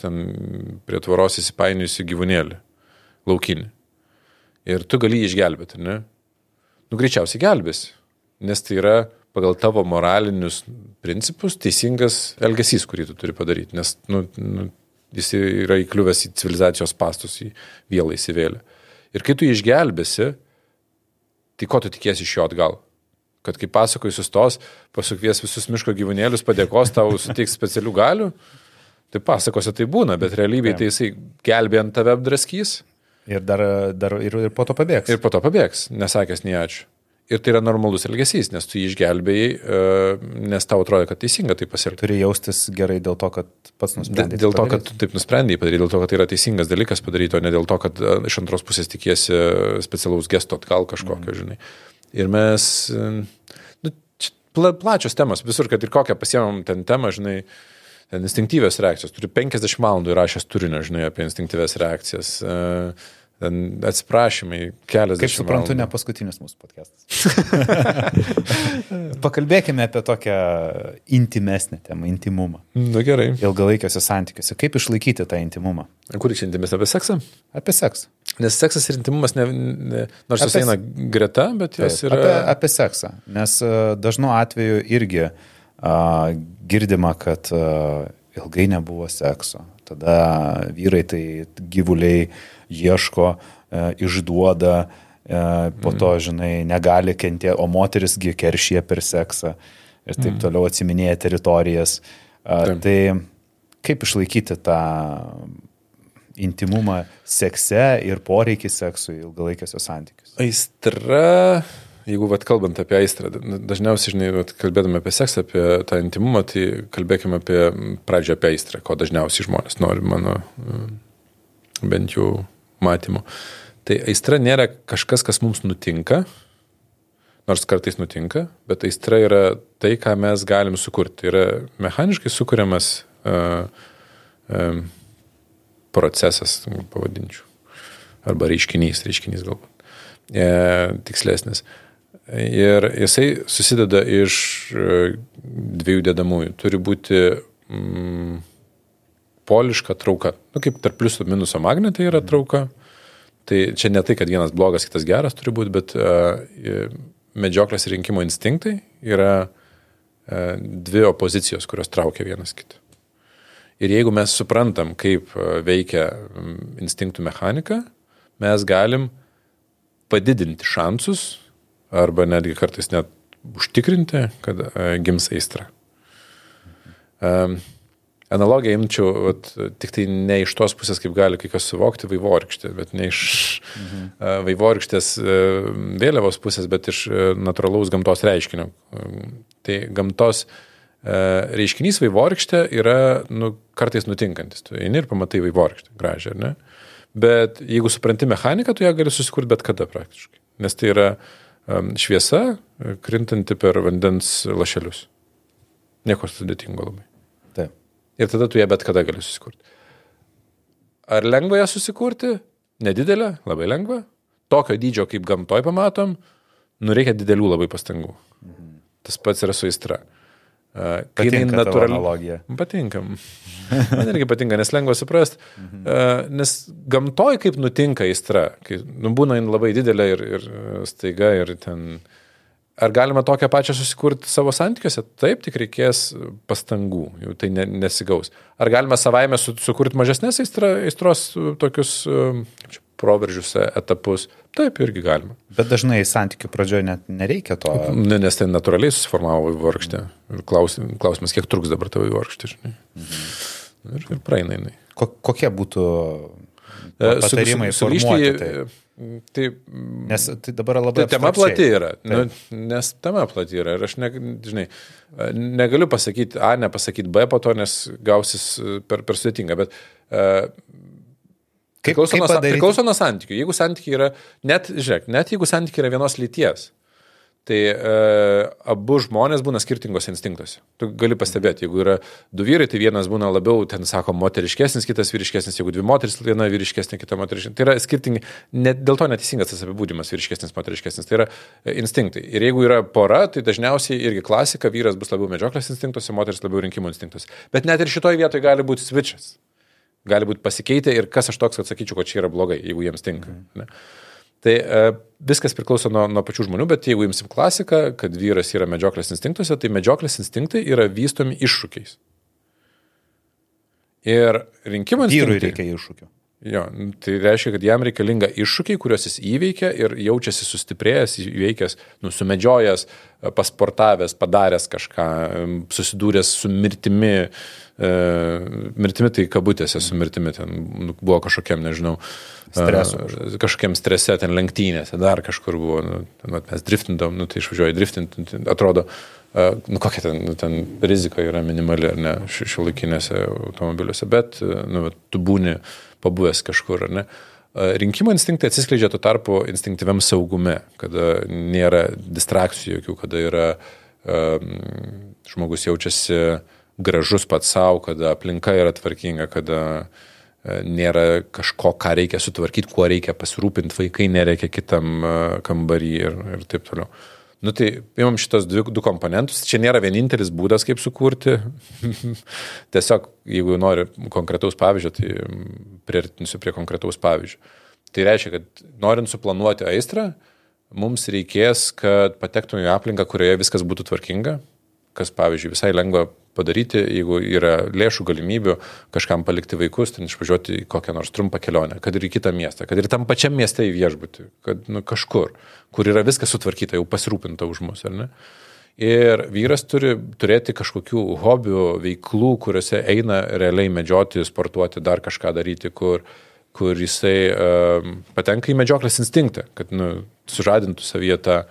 prie tvoros įsipainiojusi gyvūnėlį, laukinį. Ir tu gali jį išgelbėti, ne? Nu, greičiausiai gelbėsi, nes tai yra pagal tavo moralinius principus teisingas elgesys, kurį tu turi padaryti, nes nu, nu, jis yra įkliuvęs į civilizacijos pastus, į vėlą įsivėlę. Ir kai tu jį išgelbėsi, tai ko tu tikiesi iš jo atgal? Kad kai pasakoji sustos, pasukvies visus miško gyvūnėlius, padėkos tau, suteiks specialių galių, tai pasakose tai būna, bet realybėje tai jisai gelbėjant tave apdraskys Ir dar, dar ir, ir po to pabėgs. ir po to pabėgs, nesakęs nei ačiū. Ir tai yra normalus elgesys, nes tu jį išgelbėjai, e, nes tau atrodo, kad teisinga tai pasielgti. Turi jaustis gerai dėl to, kad pats Dėl, nusprendė. dėl to, kad tu taip nusprendėjai padaryti, dėl to, kad tai yra teisingas dalykas padaryti, o ne dėl to, kad e, iš antros pusės tikiesi specialaus gesto atgal kažkokio, mm. žinai. Ir mes, nu, pla, plačios temos, visur, kad ir kokią pasiemam ten temą, žinai, ten instinktyvės reakcijos. Turiu 50 valandų įrašęs turinio, žinai, apie instinktyvės reakcijas. Ten atsiprašymai, kelias Kaip suprantu, ne paskutinis mūsų podcastas. Pakalbėkime apie tokią intimesnę temą, intimumą. Na Nu, gerai. Ilgalaikiuose santykiuose. Kaip išlaikyti tą intimumą? Kur čia intimis apie seksą? Apie seksą. Nes seksas ir intimumas, ne, ne, nors jos eina greta, bet jos Taip, yra... apie, apie seksą. Nes a, dažnu atveju irgi a, girdima, kad a, ilgai nebuvo sekso. Tada vyrai tai gyvuliai ieško, a, išduoda, a, po to, žinai, negali kentėti, o moterisgi keršyje per seksą ir taip toliau atsiminėja teritorijas. A, Taip. tai kaip išlaikyti tą intimumą sekse ir poreikį seksui ilgalaikiuose santykiuose? Aistra, jeigu vat, kalbant apie aistrą, da- dažniausiai, žinai, vat, kalbėdami apie seksą, apie tą intimumą, tai kalbėkime apie pradžią apie aistrą, ko dažniausiai žmonės nori mano bent jau matymu. Tai aistra nėra kažkas, kas mums nutinka, nors kartais nutinka, bet aistra yra tai, ką mes galim sukurti. Tai yra mechaniškai sukūriamas uh, um, procesas, pavadinčiau. Arba reiškinys, reiškinys galbūt. E, tikslesnis. Ir jisai susideda iš e, dviejų dedamųjų. Turi būti mm, poliška trauka. Nu, kaip tarp pliuso ir minuso magnetai yra trauka. Tai čia ne tai, kad vienas blogas, kitas geras turi būti, bet uh, medžioklės rinkimo instinktai yra uh, dvi opozicijos, kurios traukia vienas kitą. Ir jeigu mes suprantam, kaip e, veikia instinktų mechanika, mes galim padidinti šansus arba netgi kartais net užtikrinti, kad e, gims aistra. Analogiją imčiau vat, tik tai ne iš tos pusės, kaip gali kai kas suvokti vaivorykštė, bet ne iš mhm. uh, vaivorykštės vėliavos pusės, bet iš natūralaus gamtos reiškinio. Tai gamtos uh, reiškinys vaivorykštė yra nu, kartais nutinkantis. Tu eini ir pamatai vaivorykštę gražią, ar ne? Bet jeigu supranti mechaniką, tu ją gali susikurti bet kada praktiškai. Nes tai yra um, šviesa e, krintanti per vandens lašelius. Nieko sudėtingo labai. Taip. Ir tada tu ją bet kada gali susikurti. Ar lengva ją susikurti? Nedidelė, labai lengva. Tokio dydžio, kaip gamtoj pamatom, nu reikia didelių labai pastangų. Mhm. Tas pats yra su kai jinai Patinka natūrali. analogija. Patinka. Man irgi patinka, nes lengva suprasti. Mhm. Nes gamtoj kaip nutinka aistra, kai nu, būna jin labai didelė ir, ir staiga ir ten. Ar galima tokią pačią susikurti savo santykiuose? Taip, tik reikės pastangų, jau tai ne, nesigaus. Ar galima savaime su, sukurti mažesnės aistra, aistros tokius kaip čia, proveržius, e, etapus? Taip, irgi galima. Bet dažnai santykių pradžioje net nereikia to. Ne, nes tai natūraliai susiformavo vargštė. Ir klaus, klausimas, kiek truks dabar tavo vargštė, žinai. Ir, ir praeina jinai. Ko, kokie būtų E, su- patarimai su- sugrįžti sugrįžti? į- Tai? Tai, Nes tai dabar labai... tai tema plati yra, nu, nes tema plati yra ir aš ne, žinai, negaliu pasakyti A, nepasakyti B po to, nes gausis e, per, per sudėtinga, bet uh, Kaip, priklauso, kaip nuo, priklauso nuo santykių. Jeigu santykiai yra, net, žiūrėk, net jeigu santykiai yra vienos lyties, tai uh, abu žmonės būna skirtingose instinktuose. Tu gali pastebėti, jeigu yra du vyrai, tai vienas būna labiau, ten sako, moteriškesnis, kitas vyriškesnis, jeigu dvi moteris, viena vyriškesnė, kita moteriškesnė. Tai yra skirtingi, net dėl to neteisingas tas apibūdimas vyriškesnis, moteriškesnis. Tai yra e, instinktai. Ir jeigu yra pora, tai dažniausiai irgi klasika, vyras bus labiau medžioklės instinktuose, moteris labiau rinkimų instinktuose. Bet net ir šitoje vietoje gali būti switches. Gali būti pasikeitę ir kas aš toks, kad sakyčiau, kad čia yra blogai, jeigu jiems tinka. Mhm. Tai e, viskas priklauso nuo, nuo pačių žmonių, bet jeigu imsim klasiką, kad vyras yra medžioklės instinktuose, tai medžioklės instinktai yra vystomi iššūkiais. Ir rinkimų Vyrui instinktai. reikia iššūkių. Jo, nu, tai reiškia, kad jam reikalinga iššūkiai, kuriuos jis įveikia ir jaučiasi sustiprėjęs, įveikęs, nu, sumedžiojęs, pasportavęs, padaręs kažką, susidūręs su mirtimi, e, mirtimi tai kabutėse, su mirtimi ten nu, buvo kažkokiam, nežinau, Stresu e, kažkokiam strese, ten lenktynėse, dar kažkur buvo, nu, ten, mes driftindom, nu, tai išvažiuoji driftinti, nu, tai atrodo, e, nu, kokia ten, nu, ten rizika yra minimali, ar ne, šiuolaikinėse automobiliuose, bet, e, nu, vat, tu būni pabuvęs kažkur, ar ne. Rinkimo instinktai atsiskleidžia tuo tarpu instinktyviam saugume, kada nėra distrakcijų jokių, kada yra um, žmogus jaučiasi gražus pats savo, kada aplinka yra tvarkinga, kada nėra kažko, ką reikia sutvarkyti, kuo reikia pasirūpinti, vaikai nereikia kitam kambarį ir, ir taip toliau. Nu tai imam šitos dvi, du komponentus. Čia nėra vienintelis būdas, kaip sukurti. Tiesiog, jeigu nori konkretaus pavyzdžio, tai priartinsiu prie konkretaus pavyzdžio. Tai reiškia, kad norint suplanuoti aistrą, mums reikės, kad patektume į aplinką, kurioje viskas būtų tvarkinga, kas, pavyzdžiui, visai lengva padaryti, jeigu yra lėšų galimybių kažkam palikti vaikus, ten išvažiuoti į kokią nors trumpą kelionę, kad ir į kitą miestą, kad ir tam pačiam mieste į viešbutį, kad nu, kažkur, kur yra viskas sutvarkyta, jau pasirūpinta už mus, ar ne? Ir vyras turi turėti kažkokių hobių, veiklų, kuriuose eina realiai medžioti, sportuoti, dar kažką daryti, kur, kur jisai uh, patenka į medžioklės instinktą, kad nu, sužadintų savyje tą,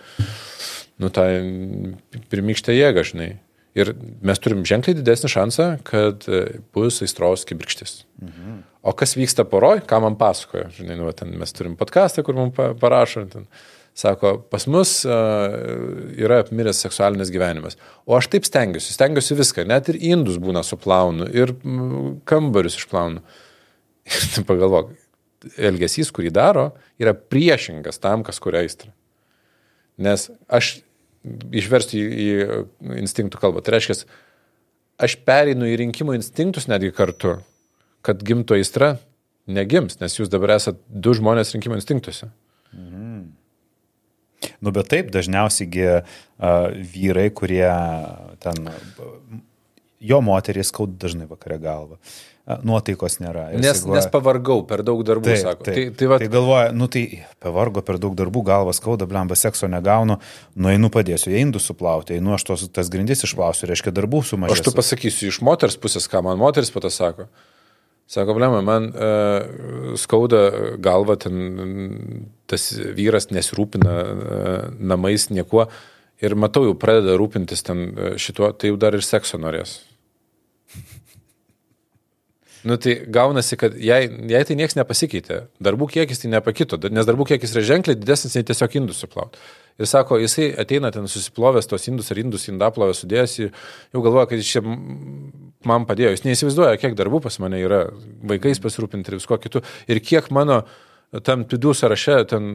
nu, tą pirmykštę jėgą, žinai. Ir mes turim ženkliai didesnį šansą, kad e, bus aistros kibirkštis. Mhm. O kas vyksta poroj, ką man pasakoja, žinai, nu, ten mes turim podcastą, kur mums pa- parašo, ten, sako, pas mus uh, yra apmiręs seksualinis gyvenimas. O aš taip stengiuosi, stengiuosi viską, net ir indus būna suplaunu, ir kambarius išplaunu. Ir tu pagalvok, elgesys, kurį daro, yra priešingas tam, kas kuria aistrą. Nes aš išversti į, į instinktų kalbą. Tai reiškia, aš pereinu į rinkimų instinktus netgi kartu, kad gimtų aistra negims, nes jūs dabar esate du žmonės rinkimų instinktuose. Nu, bet taip, dažniausiai uh, vyrai, kurie ten, jo moterys skaud dažnai vakare galvą. Uh, nuotaikos nėra. Nes, galvoja- nes pavargau, per daug darbų, Taip, sako. taip, Tai, tai, va, tai galvoja, nu tai pavargo per daug darbų, galvas skauda, blemba sekso negaunu, nueinu padėsiu, jie indus suplauti, einu aš tos, tas grindis išplausiu, reiškia darbų sumažės. aš tu pasakysiu iš moters pusės, ką man moteris pato sako. Sako, blema, man uh, skauda galva, ten tas vyras nesirūpina uh, namais niekuo ir matau, jau pradeda rūpintis ten e, šituo, tai jau dar ir sekso norės. Nu tai gaunasi, kad jei, jei tai niekas nepasikeitė, darbų kiekis tai nepakito, nes darbų kiekis yra ženkliai didesnis nei tiesiog indus suplaut. Ir sako, jisai ateina ten susiplovęs tos indus ar indus indaplovę sudėjęs, jau galvoja, kad jis čia man padėjo. Jis neįsivaizduoja, kiek darbų pas mane yra, vaikais pasirūpinti ir visko kitų. Ir kiek mano tam pidų sąraše ten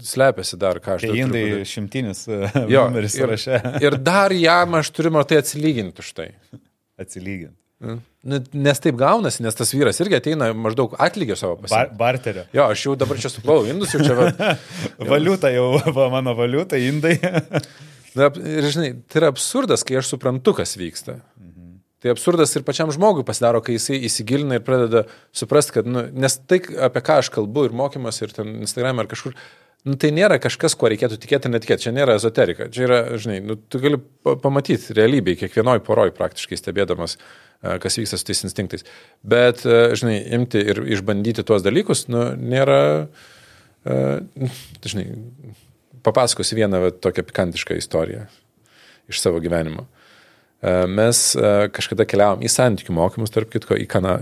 slepiasi dar kažkas. Tai indai šimtinis jo, numeris sąraše. Ir, ir dar jam aš turiu man tai atsilyginti už tai. Atsilyginti. Nes taip gaunasi, nes tas vyras irgi ateina maždaug atlygio savo pasirinkimą. Bar barterio. Jo, aš jau dabar čia suplau, indus jau čia. Va, valiuta jau, va, mano valiuta, indai. ir žinai, tai yra absurdas, kai aš suprantu, kas vyksta. Mhm. Tai absurdas ir pačiam žmogui pasidaro, kai jisai įsigilina ir pradeda suprasti, kad, nu, nes tai, apie ką aš kalbu ir mokymas ir ten Instagram ar kažkur, nu, tai nėra kažkas, kuo reikėtų tikėti ar netikėti. Čia nėra ezoterika. Čia yra, žinai, nu, tu gali pamatyti realybėje, kiekvienoj poroj praktiškai stebėdamas, kas vyksta su tais instinktais. Bet, žinai, imti ir išbandyti tuos dalykus, nu, nėra, žinai, papasakosiu vieną va, tokią pikantišką istoriją iš savo gyvenimo. Mes kažkada keliavom į santykių mokymus, tarp kitko, į kana,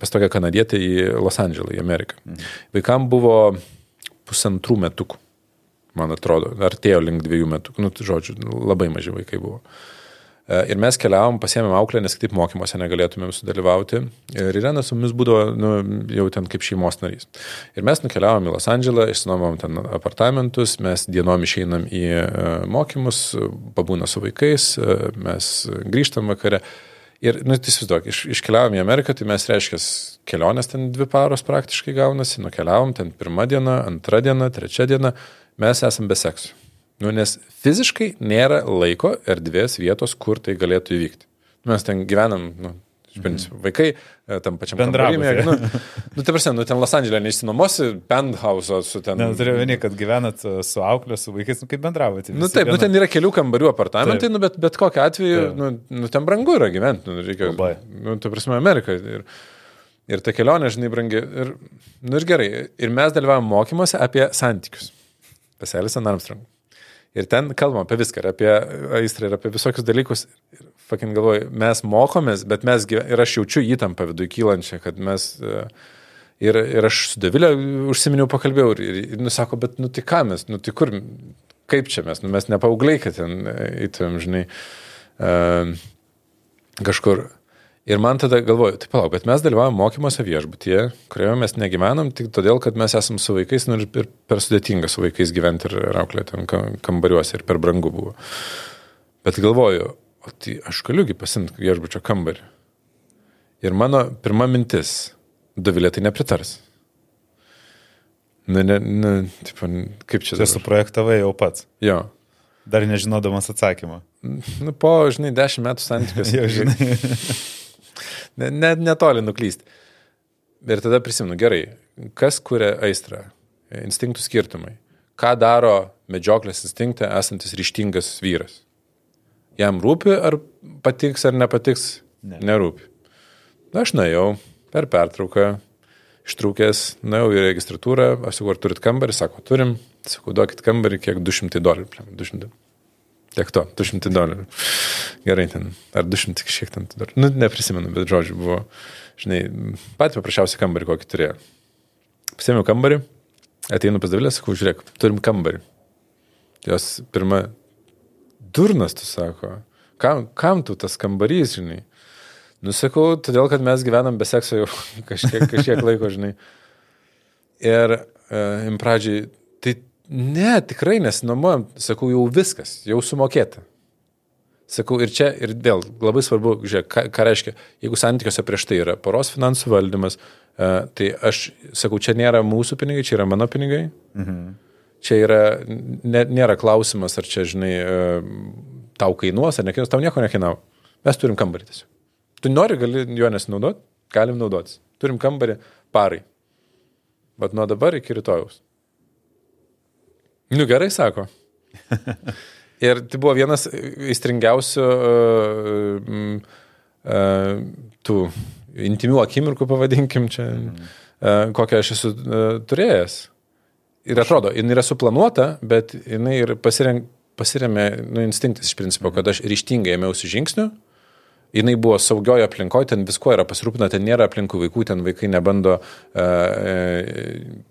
pas tokią kanadietę į Los Andželą, į Ameriką. Mhm. Vaikam buvo pusantrų metukų, man atrodo, artėjo link dviejų metukų, nu, žodžiu, labai maži vaikai buvo. E, ir mes keliavom, pasėmėm auklę, nes kitaip mokymuose negalėtumėm sudalyvauti. Ir Irena su mumis būdavo nu, jau ten kaip šeimos narys. Ir mes nukeliavom į Los Andželą, išsinuomom ten apartamentus, mes dienom išeinam į e, mokymus, pabūna su vaikais, e, mes grįžtam vakare. Ir, nu, tai įsivaizduok, iš, iškeliavom į Ameriką, tai mes reiškia, kelionės ten dvi paros praktiškai gaunasi, nukeliavom ten pirmą dieną, antrą dieną, trečią dieną, mes esam be seksų. Nu, nes fiziškai nėra laiko, erdvės, vietos, kur tai galėtų įvykti. Mes ten gyvenam, nu, iš principo, mhm. vaikai e, tam pačiam bendravime. Nu, nu, tai prasme, nu, ten Los Andželė neišsinomosi penthouse su ten. Ne, turiu vieni, kad gyvenat e, su auklė, su vaikais, nu, kaip bendravote. Nu, taip, nu, ten yra kelių kambarių apartamentai, taip. nu, bet, bet kokiu atveju, nu, nu, ten brangu yra gyventi, nu, reikia. Labai. Nu, tai prasme, Amerika. Ir, ir ta kelionė, žinai, brangi. Ir, nu, ir gerai. Ir mes dalyvavom mokymuose apie santykius. Pas Elisą Armstrong. Ir ten kalbam apie viską, ir apie aistrą, ir apie visokius dalykus. Ir fakin galvoju, mes mokomės, bet mes, ir aš jaučiu įtampą viduje kylančią, kad mes... E, ir, ir aš su Davilė užsiminiau, pakalbėjau ir, ir, nusako, bet nu tai ką mes, nu tai kur, kaip čia mes, nu mes nepaugliai, kad ten įtumėm, žinai, uh, kažkur. Ir man tada galvoju, tai palauk, bet mes dalyvavom mokymuose viešbutyje, kurioje mes negyvenam tik todėl, kad mes esame su vaikais nu, ir per sudėtinga su vaikais gyventi ir auklėti kambariuose ir per brangu buvo. Bet galvoju, o tai aš galiugi pasimti viešbučio kambarį. Ir mano pirma mintis, Dovilė tai nepritars. Ne, ne, ne, tipo, kaip čia? Čia suprojektavai jau pats. Jo. Dar nežinodamas atsakymą. Nu, po, žinai, dešimt metų santykius. jau žinai. Net ne, netoli nuklysti. Ir tada prisimenu, gerai, kas kuria aistrą? Instinktų skirtumai. Ką daro medžioklės instinktą esantis ryštingas vyras? Jam rūpi, ar patiks, ar nepatiks? Ne. Nerūpi. Na, aš nuėjau per pertrauką, ištrūkęs, nuėjau į registratūrą, aš sakau, ar turit kambarį, sako, turim, sakau, duokit kambarį, kiek 200 dolerių. 200. Tiek to, 200 dolerių. Gerai, ten, ar 200 kažkiek ten dolerių. Nu, neprisimenu, bet žodžiu, buvo, žinai, patį paprasčiausią kambarį, kokį turėjau. Pasėmiau kambarį, ateinu pas davilę, sakau, žiūrėk, turim kambarį. Jos pirma, durnas, tu sako, kam, kam tu tas kambarys, žinai. Nusakau, todėl, kad mes gyvenam be sekso jau kažkiek, kažkiek laiko, žinai. Ir e, im pradžiai, Ne, tikrai nesinuomojam, sakau, jau viskas, jau sumokėta. Sakau, ir čia, ir vėl labai svarbu, žiūrėk, ką, ką reiškia, jeigu santykiuose prieš tai yra poros finansų valdymas, uh, tai aš sakau, čia nėra mūsų pinigai, čia yra mano pinigai. Mhm. Čia yra, ne, nėra klausimas, ar čia, žinai, uh, tau kainuos ar nekainuos, tau nieko nekainavo. Mes turim kambarį tiesiog. Tu nori, gali jo nesinaudoti, galim naudotis. Turim kambarį parai. Bet nuo dabar iki rytojaus. Nu gerai, sako. Ir tai buvo vienas įstringiausių uh, uh, tų intimių akimirkų, pavadinkim čia, uh, kokią aš esu uh, turėjęs. Ir atrodo, jinai yra suplanuota, bet jinai ir pasirem, pasiremė nu, instinktas iš principo, kad aš ryštingai ėmiausi žingsnių, jinai buvo saugioje aplinkoje, ten visko yra pasirūpina, ten nėra aplinkų vaikų, ten vaikai nebando e, e,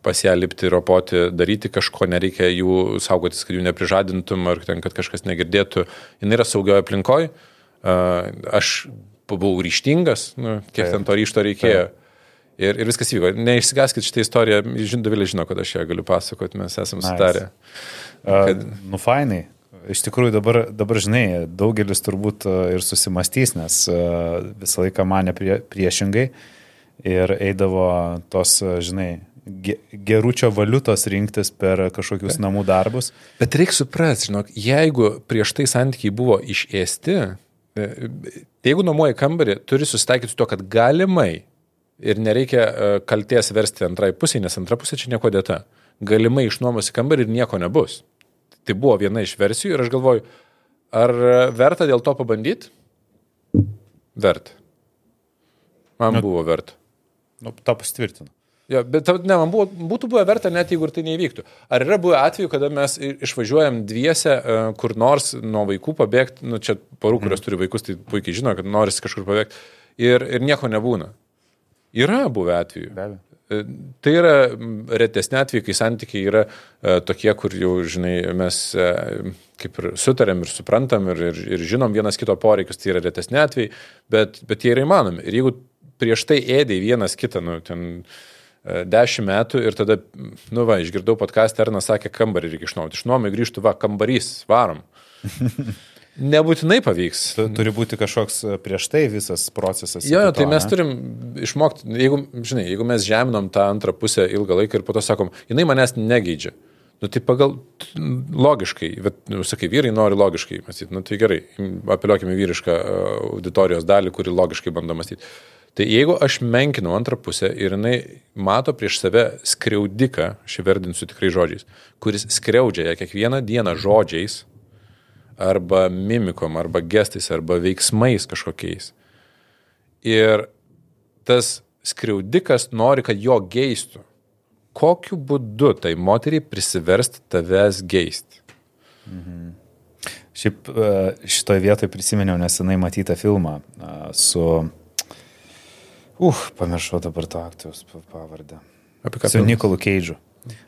pas ją lipti, ropoti, daryti kažko, nereikia jų saugotis, kad jų neprižadintum ar ten, kad kažkas negirdėtų. Jinai yra saugioje aplinkoje, e, aš buvau ryštingas, nu, kiek ten to ryšto reikėjo. Ir, ir viskas vyko. Neišsigaskit šitą istoriją, žin, Dovilė žino, kad aš ją galiu pasakoti, mes esame nice. sutarę. Kad... Uh, nu, fainai. Iš tikrųjų dabar, dabar, žinai, daugelis turbūt ir susimastys, nes visą laiką mane prie, priešingai ir eidavo tos, žinai, geručio valiutos rinktis per kažkokius namų darbus. Bet reikia suprasti, žinok, jeigu prieš tai santykiai buvo išėsti, e, jeigu nuomoji kambarį, turi susitaikyti su to, kad galimai ir nereikia e, kalties versti antrai pusiai, nes antra pusė čia nieko dėta. Galimai išnuomosi kambarį ir nieko nebus. Tai buvo viena iš versijų ir aš galvoju, ar verta dėl to pabandyti? Verta. Man nu, buvo verta. Nu, tą pasitvirtinu. Jo, bet ne, man buvo, būtų buvę verta net jeigu ir tai neįvyktų. Ar yra buvę atveju, kada mes išvažiuojam dviese e, kur nors nuo vaikų pabėgti, nu čia porų, kurios mm. turi vaikus, tai puikiai žino, kad norisi kažkur pabėgti ir, ir nieko nebūna. Yra buvę atveju. Be abejo. E, tai yra retesnė atveju, kai santykiai yra e, tokie, kur jau, žinai, mes e, kaip ir sutarėm ir suprantam ir, ir, ir žinom vienas kito poreikius, tai yra retesnė atveju, bet, bet jie yra įmanomi. Ir jeigu prieš tai ėdė vienas kitą, nu, ten dešimt metų ir tada, nu va, išgirdau podcast'ą, Ernas sakė, kambarį reikia išnuomoti. Išnuomai grįžtų, va, kambarys, varom. Nebūtinai pavyks. Tu, turi būti kažkoks e, prieš tai visas procesas. Jo, to, tai mes ne? turim išmokti, jeigu, žinai, jeigu mes žeminom tą antrą pusę ilgą laiką ir po to sakom, jinai manęs negeidžia. Nu, tai pagal logiškai, bet, nu, sakai, vyrai nori logiškai mąstyti, nu, tai gerai, apeliuokime vyrišką e, auditorijos dalį, kuri logiškai bando mąstyti. Tai jeigu aš menkinu antrą pusę ir jinai mato prieš save skriaudiką, aš įvardinsiu tikrai žodžiais, kuris skriaudžia ją kiekvieną dieną žodžiais, arba mimikom, arba gestais, arba veiksmais kažkokiais. Ir tas skriaudikas nori, kad jo geistų. Kokiu būdu tai moteriai prisiversti tavęs geisti? Mhm. Šiaip e, šitoje vietoje prisiminiau nesenai matytą filmą e, su... Uh, pamiršau dabar to aktoriaus pavardę. Apie ką? Su Nikolu Keidžu.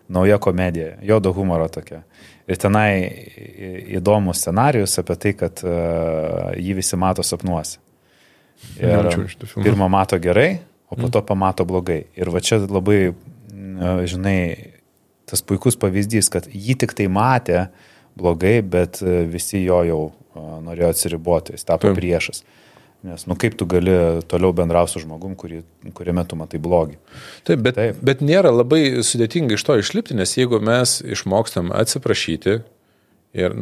Nauja komedija, jodo humoro tokia. Ir tenai įdomus scenarius apie tai, kad uh, jį visi mato sapnuose. Ir pirmą mato gerai, o po mm. to pamato blogai. Ir va čia labai, uh, žinai, tas puikus pavyzdys, kad jį tik tai matė blogai, bet uh, visi jo jau norėjo atsiriboti, jis tapo Taip. priešas. Nes, nu, kaip tu gali toliau bendrauti su žmogum, kurį, kuriame tu matai blogį. Taip bet, Taip, bet nėra labai sudėtinga iš to išlipti, nes jeigu mes išmokstam atsiprašyti ir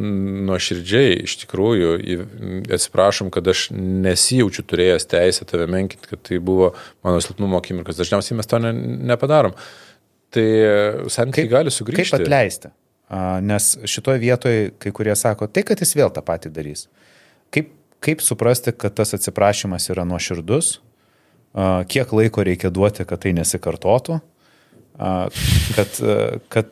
nuoširdžiai iš tikrųjų atsiprašom, kad aš nesijaučiu turėjęs teisę tave menkinti, kad tai buvo mano silpnumo akimirkas, dažniausiai mes to ne, nepadarom. Tai santykiai gali sugrįžti. Kaip atleisti? Nes šitoje vietoje kai kurie sako, tai kad jis vėl tą patį darys. Kaip kaip suprasti, kad tas atsiprašymas yra nuoširdus, kiek laiko reikia duoti, kad tai nesikartotų, kad, kad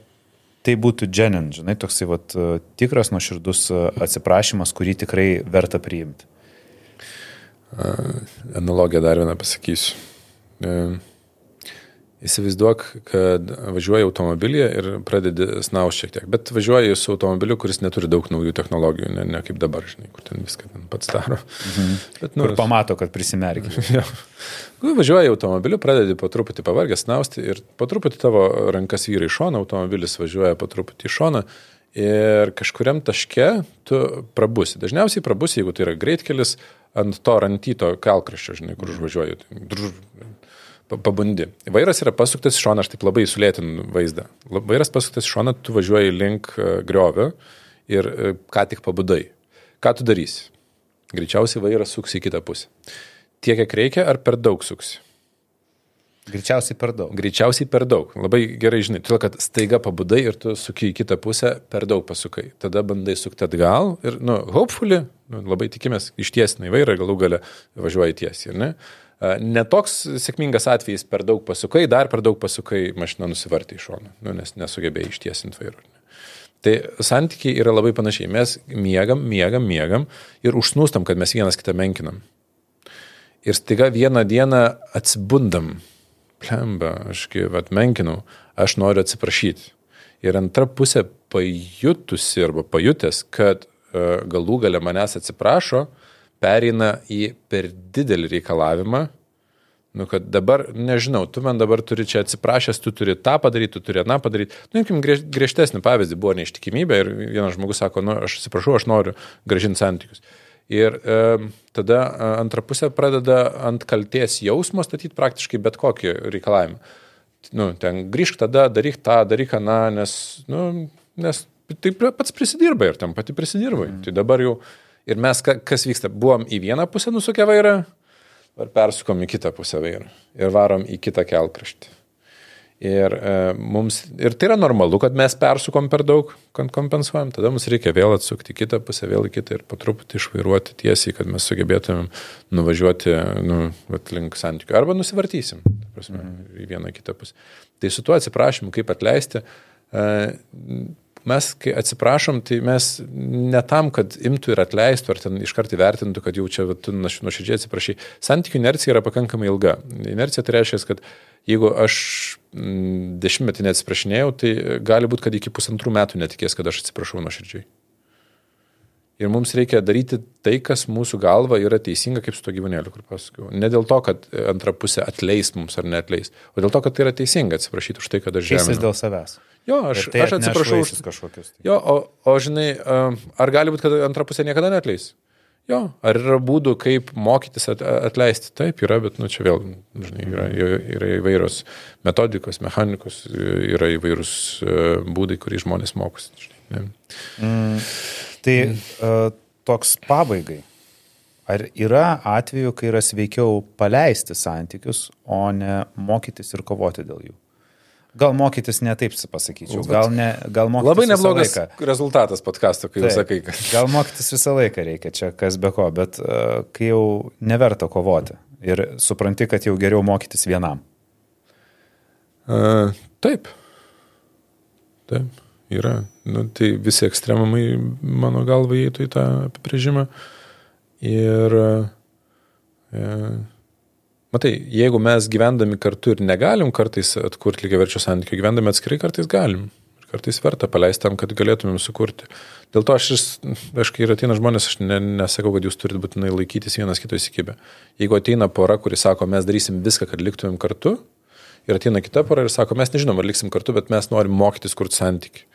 tai būtų genin, žinai, toksai vat, tikras nuoširdus atsiprašymas, kurį tikrai verta priimti. Analogiją dar vieną pasakysiu. Įsivaizduok, kad važiuoji automobilyje ir pradedi snaus šiek tiek, bet važiuoji su automobiliu, kuris neturi daug naujų technologijų, ne, ne kaip dabar, žinai, kur ten viską ten pats daro. Mhm. Bet, nu, kur pamato, kad prisimerkia. ja. Važiuoji automobiliu, pradedi po truputį pavargęs snausti ir po truputį tavo rankas vyrai iš šono, automobilis važiuoja po truputį iš šono ir kažkuriam taške tu prabusi. Dažniausiai prabusi, jeigu tai yra greitkelis, ant to rantyto kalkraščio, žinai, kur užvažiuoji. Tai, pabundi. Vairas yra pasuktas į šoną, aš taip labai sulėtinu vaizdą. Vairas pasuktas į šoną, tu važiuoji link e, griovio ir e, ką tik pabudai. Ką tu darysi? Greičiausiai vairas suks į kitą pusę. Tiek, kiek reikia, ar per daug suksi? Greičiausiai per daug. Greičiausiai per daug. Labai gerai žinai, todėl kad staiga pabudai ir tu suki į kitą pusę, per daug pasukai. Tada bandai sukti atgal ir, nu, hopefully, nu, labai tikimės, ištiesinai vairą, galų gale važiuoji tiesiai, ne? Netoks sėkmingas atvejis per daug pasukai, dar per daug pasukai, mašina nusivartė iš šono, nu, nes nesugebėjai ištiesinti vairo. Tai santykiai yra labai panašiai. Mes miegam, miegam, miegam ir užsnūstam, kad mes vienas kitą menkinam. Ir staiga vieną dieną atsibundam. Plemba, aš kaip atmenkinau, aš noriu atsiprašyti. Ir antra pusė pajutusi arba pajutęs, kad uh, galų gale manęs atsiprašo, pereina į per didelį reikalavimą, Nu, kad dabar, nežinau, tu man dabar turi čia atsiprašęs, tu turi tą padaryti, tu turi tą padaryti. Nu, imkim griežtesnį pavyzdį, buvo neištikimybė ir vienas žmogus sako, nu, aš atsiprašau, aš noriu gražinti santykius. Ir e, tada antra pusė pradeda ant kalties jausmo statyti praktiškai bet kokį reikalavimą. Nu, ten grįžk tada, daryk tą, daryk aną, nes, nu, nes tai pats prisidirbai ir tam pati prisidirbai. Mm. Tai dabar jau, ir mes, kas vyksta, buvom į vieną pusę nusukę vairą, ar persukom į kitą pusę vairą ir varom į kitą kelkraštį. Ir, e, mums, ir tai yra normalu, kad mes persukom per daug, kad kompensuojam, tada mums reikia vėl atsukti kitą pusę, vėl į kitą ir po truputį išvairuoti tiesiai, kad mes sugebėtumėm nuvažiuoti nu, link santykių. Arba nusivartysim, prasme, mm. į vieną kitą pusę. Tai su tuo atsiprašymu, kaip atleisti, e, mes, kai atsiprašom, tai mes ne tam, kad imtų ir atleistų, ar ten iškart įvertintų, kad jau čia tu nuoširdžiai atsiprašai. Santykių inercija yra pakankamai ilga. Inercija tai reiškia, kad jeigu aš mm, dešimtmetį neatsiprašinėjau, tai gali būti, kad iki pusantrų metų netikės, kad aš atsiprašau nuoširdžiai. Ir mums reikia daryti tai, kas mūsų galva yra teisinga, kaip su to gyvūnėliu, kur pasakiau. Ne dėl to, kad antra pusė atleis mums ar neatleis, o dėl to, kad tai yra teisinga atsiprašyti už tai, kad aš žeminu. Keistis dėl savęs. Jo, aš, tai aš atsiprašau už kažkokius. Tai. Jo, o, o žinai, ar gali būti, kad antra pusė niekada netleis? Jo, ar yra būdų, kaip mokytis atleisti? Taip, yra, bet, nu, čia vėl, žinai, yra, yra įvairios metodikos, mechanikos, yra įvairūs e, būdai, kurį žmonės mokosi. Žinai, mm, tai uh, toks pabaigai. Ar yra atveju, kai yra sveikiau paleisti santykius, o ne mokytis ir kovoti dėl jų? Gal mokytis ne taip pasakyčiau, gal, ne, gal mokytis. Labai neblogas rezultatas podkasto, kai jūs sakai, kad. Gal mokytis visą laiką reikia, čia kas be ko, bet uh, kai jau neverta kovoti ir supranti, kad jau geriau mokytis vienam. Uh, taip. Taip, yra. Nu, tai visi ekstremumai, mano galva, įeitų į tą apibrėžimą. Ir uh, Matai, jeigu mes gyvendami kartu ir negalim kartais atkurti lygiai verčio santykių, gyvendami atskirai kartais galim. Ir kartais verta paleisti tam, kad galėtumėm sukurti. Dėl to aš, aš kai ateina žmonės, aš ne, nesakau, kad jūs turite būtinai laikytis vienas kito įsikibę. Jeigu ateina pora, kuri sako, mes darysim viską, kad liktumėm kartu, ir ateina kita pora ir sako, mes nežinom, ar liksim kartu, bet mes norim mokytis kurti santykių.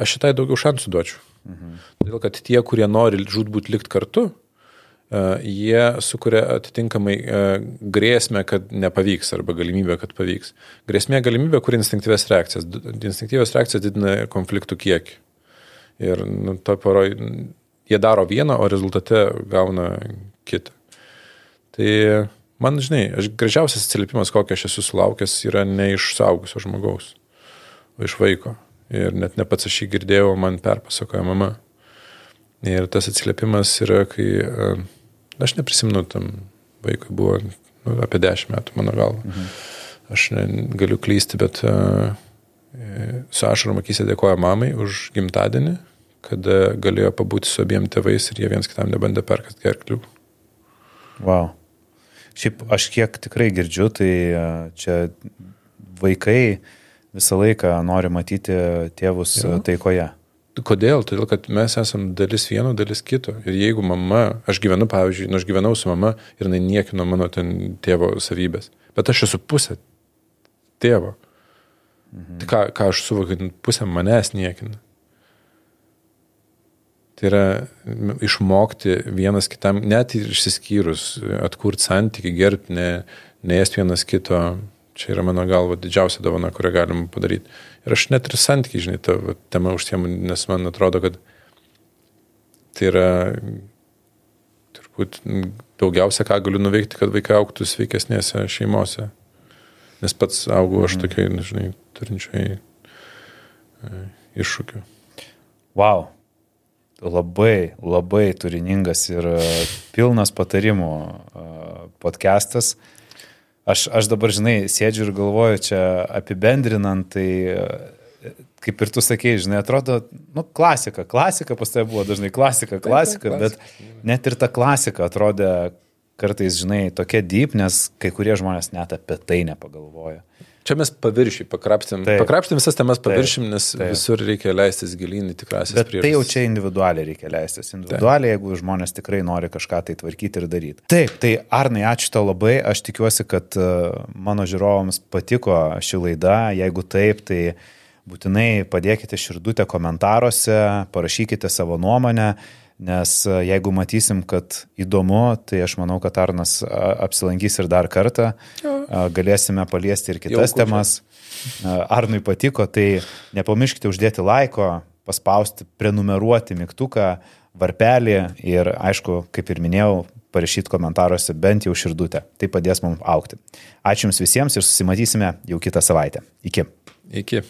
Aš šitai daugiau šansų duočiau. Mhm. Todėl, kad tie, kurie nori žudbūt likti kartu, E, jie sukuria atitinkamai e, grėsmę, kad nepavyks arba galimybę, kad pavyks. Grėsmė galimybė, kur instinktyvės reakcijas. Instinktyvės reakcijas didina konfliktų kiekį. Ir nu, to poro, jie daro vieną, o rezultate gauna kitą. Tai man, žinai, aš, gražiausias atsiliepimas, kokį aš esu sulaukęs, yra ne iš saugusio žmogaus, o iš vaiko. Ir net ne pats aš jį girdėjau, man perpasakoja mama. Ir tas atsiliepimas yra, kai uh, Aš neprisimenu, tam vaikui buvo nu, apie 10 metų, mano galva. Mhm. Aš ne, galiu klysti, bet uh, su ašarom akise dėkoja mamai už gimtadienį, kada galėjo pabūti su abiem tėvais ir jie viens kitam nebandė perkasti gerklių. Wow. Šiaip aš kiek tikrai girdžiu, tai čia vaikai visą laiką nori matyti tėvus jo. taikoje. Kodėl? Todėl, kad mes esame dalis vieno, dalis kito. Ir jeigu mama, aš gyvenu, pavyzdžiui, nu, aš gyvenau su mama ir jinai niekino mano ten tėvo savybės, bet aš esu pusė tėvo. Mhm. Tai ką, ką aš suvokiu, pusė manęs niekina. Tai yra išmokti vienas kitam, net ir išsiskyrus, atkurti santyki, gerbti, ne, neėsti vienas kito. Čia yra mano galva didžiausia dovana, kurią galim padaryti. Ir aš net ir santykiai, žinai, tą temą užsiemu, nes man atrodo, kad tai yra turbūt daugiausia, ką galiu nuveikti, kad vaikai auktų sveikesnėse šeimose. Nes pats augau aš mhm. tokiai, žinai, turinčiai e, iššūkių. Wow. Labai, labai turiningas ir pilnas patarimų e, podcastas. Aš, aš dabar, žinai, sėdžiu ir galvoju čia apibendrinant, tai kaip ir tu sakei, žinai, atrodo, nu, klasika, klasika pas tave buvo dažnai klasika, klasika, bet net ir ta klasika atrodė kartais, žinai, tokia deep, nes kai kurie žmonės net apie tai nepagalvoja. Čia mes paviršiai pakrapstėm. Taip. Pakrapstėm visas temas paviršim, Taip, nes taip. visur reikia leistis gilyn į tikrasias Bet tai jau čia individualiai reikia leistis. Individualiai, jeigu žmonės tikrai nori kažką tai tvarkyti ir daryti. Taip, tai Arnai, ačiū tau labai. Aš tikiuosi, kad e, mano žiūrovams patiko ši laida. Jeigu taip, tai būtinai padėkite širdutę komentaruose, parašykite savo nuomonę. Nes e, jeigu matysim, kad įdomu, tai aš manau, kad Arnas apsilankys ir dar kartą. Galėsime paliesti ir kitas Jauku temas. Arnui patiko, tai nepamirškite uždėti laiko, paspausti, prenumeruoti mygtuką, varpelį ir, aišku, kaip ir minėjau, parašyti komentaruose bent jau širdutę. Tai padės mums aukti. Ačiū Jums visiems ir susimatysime jau kitą savaitę. Iki. Iki.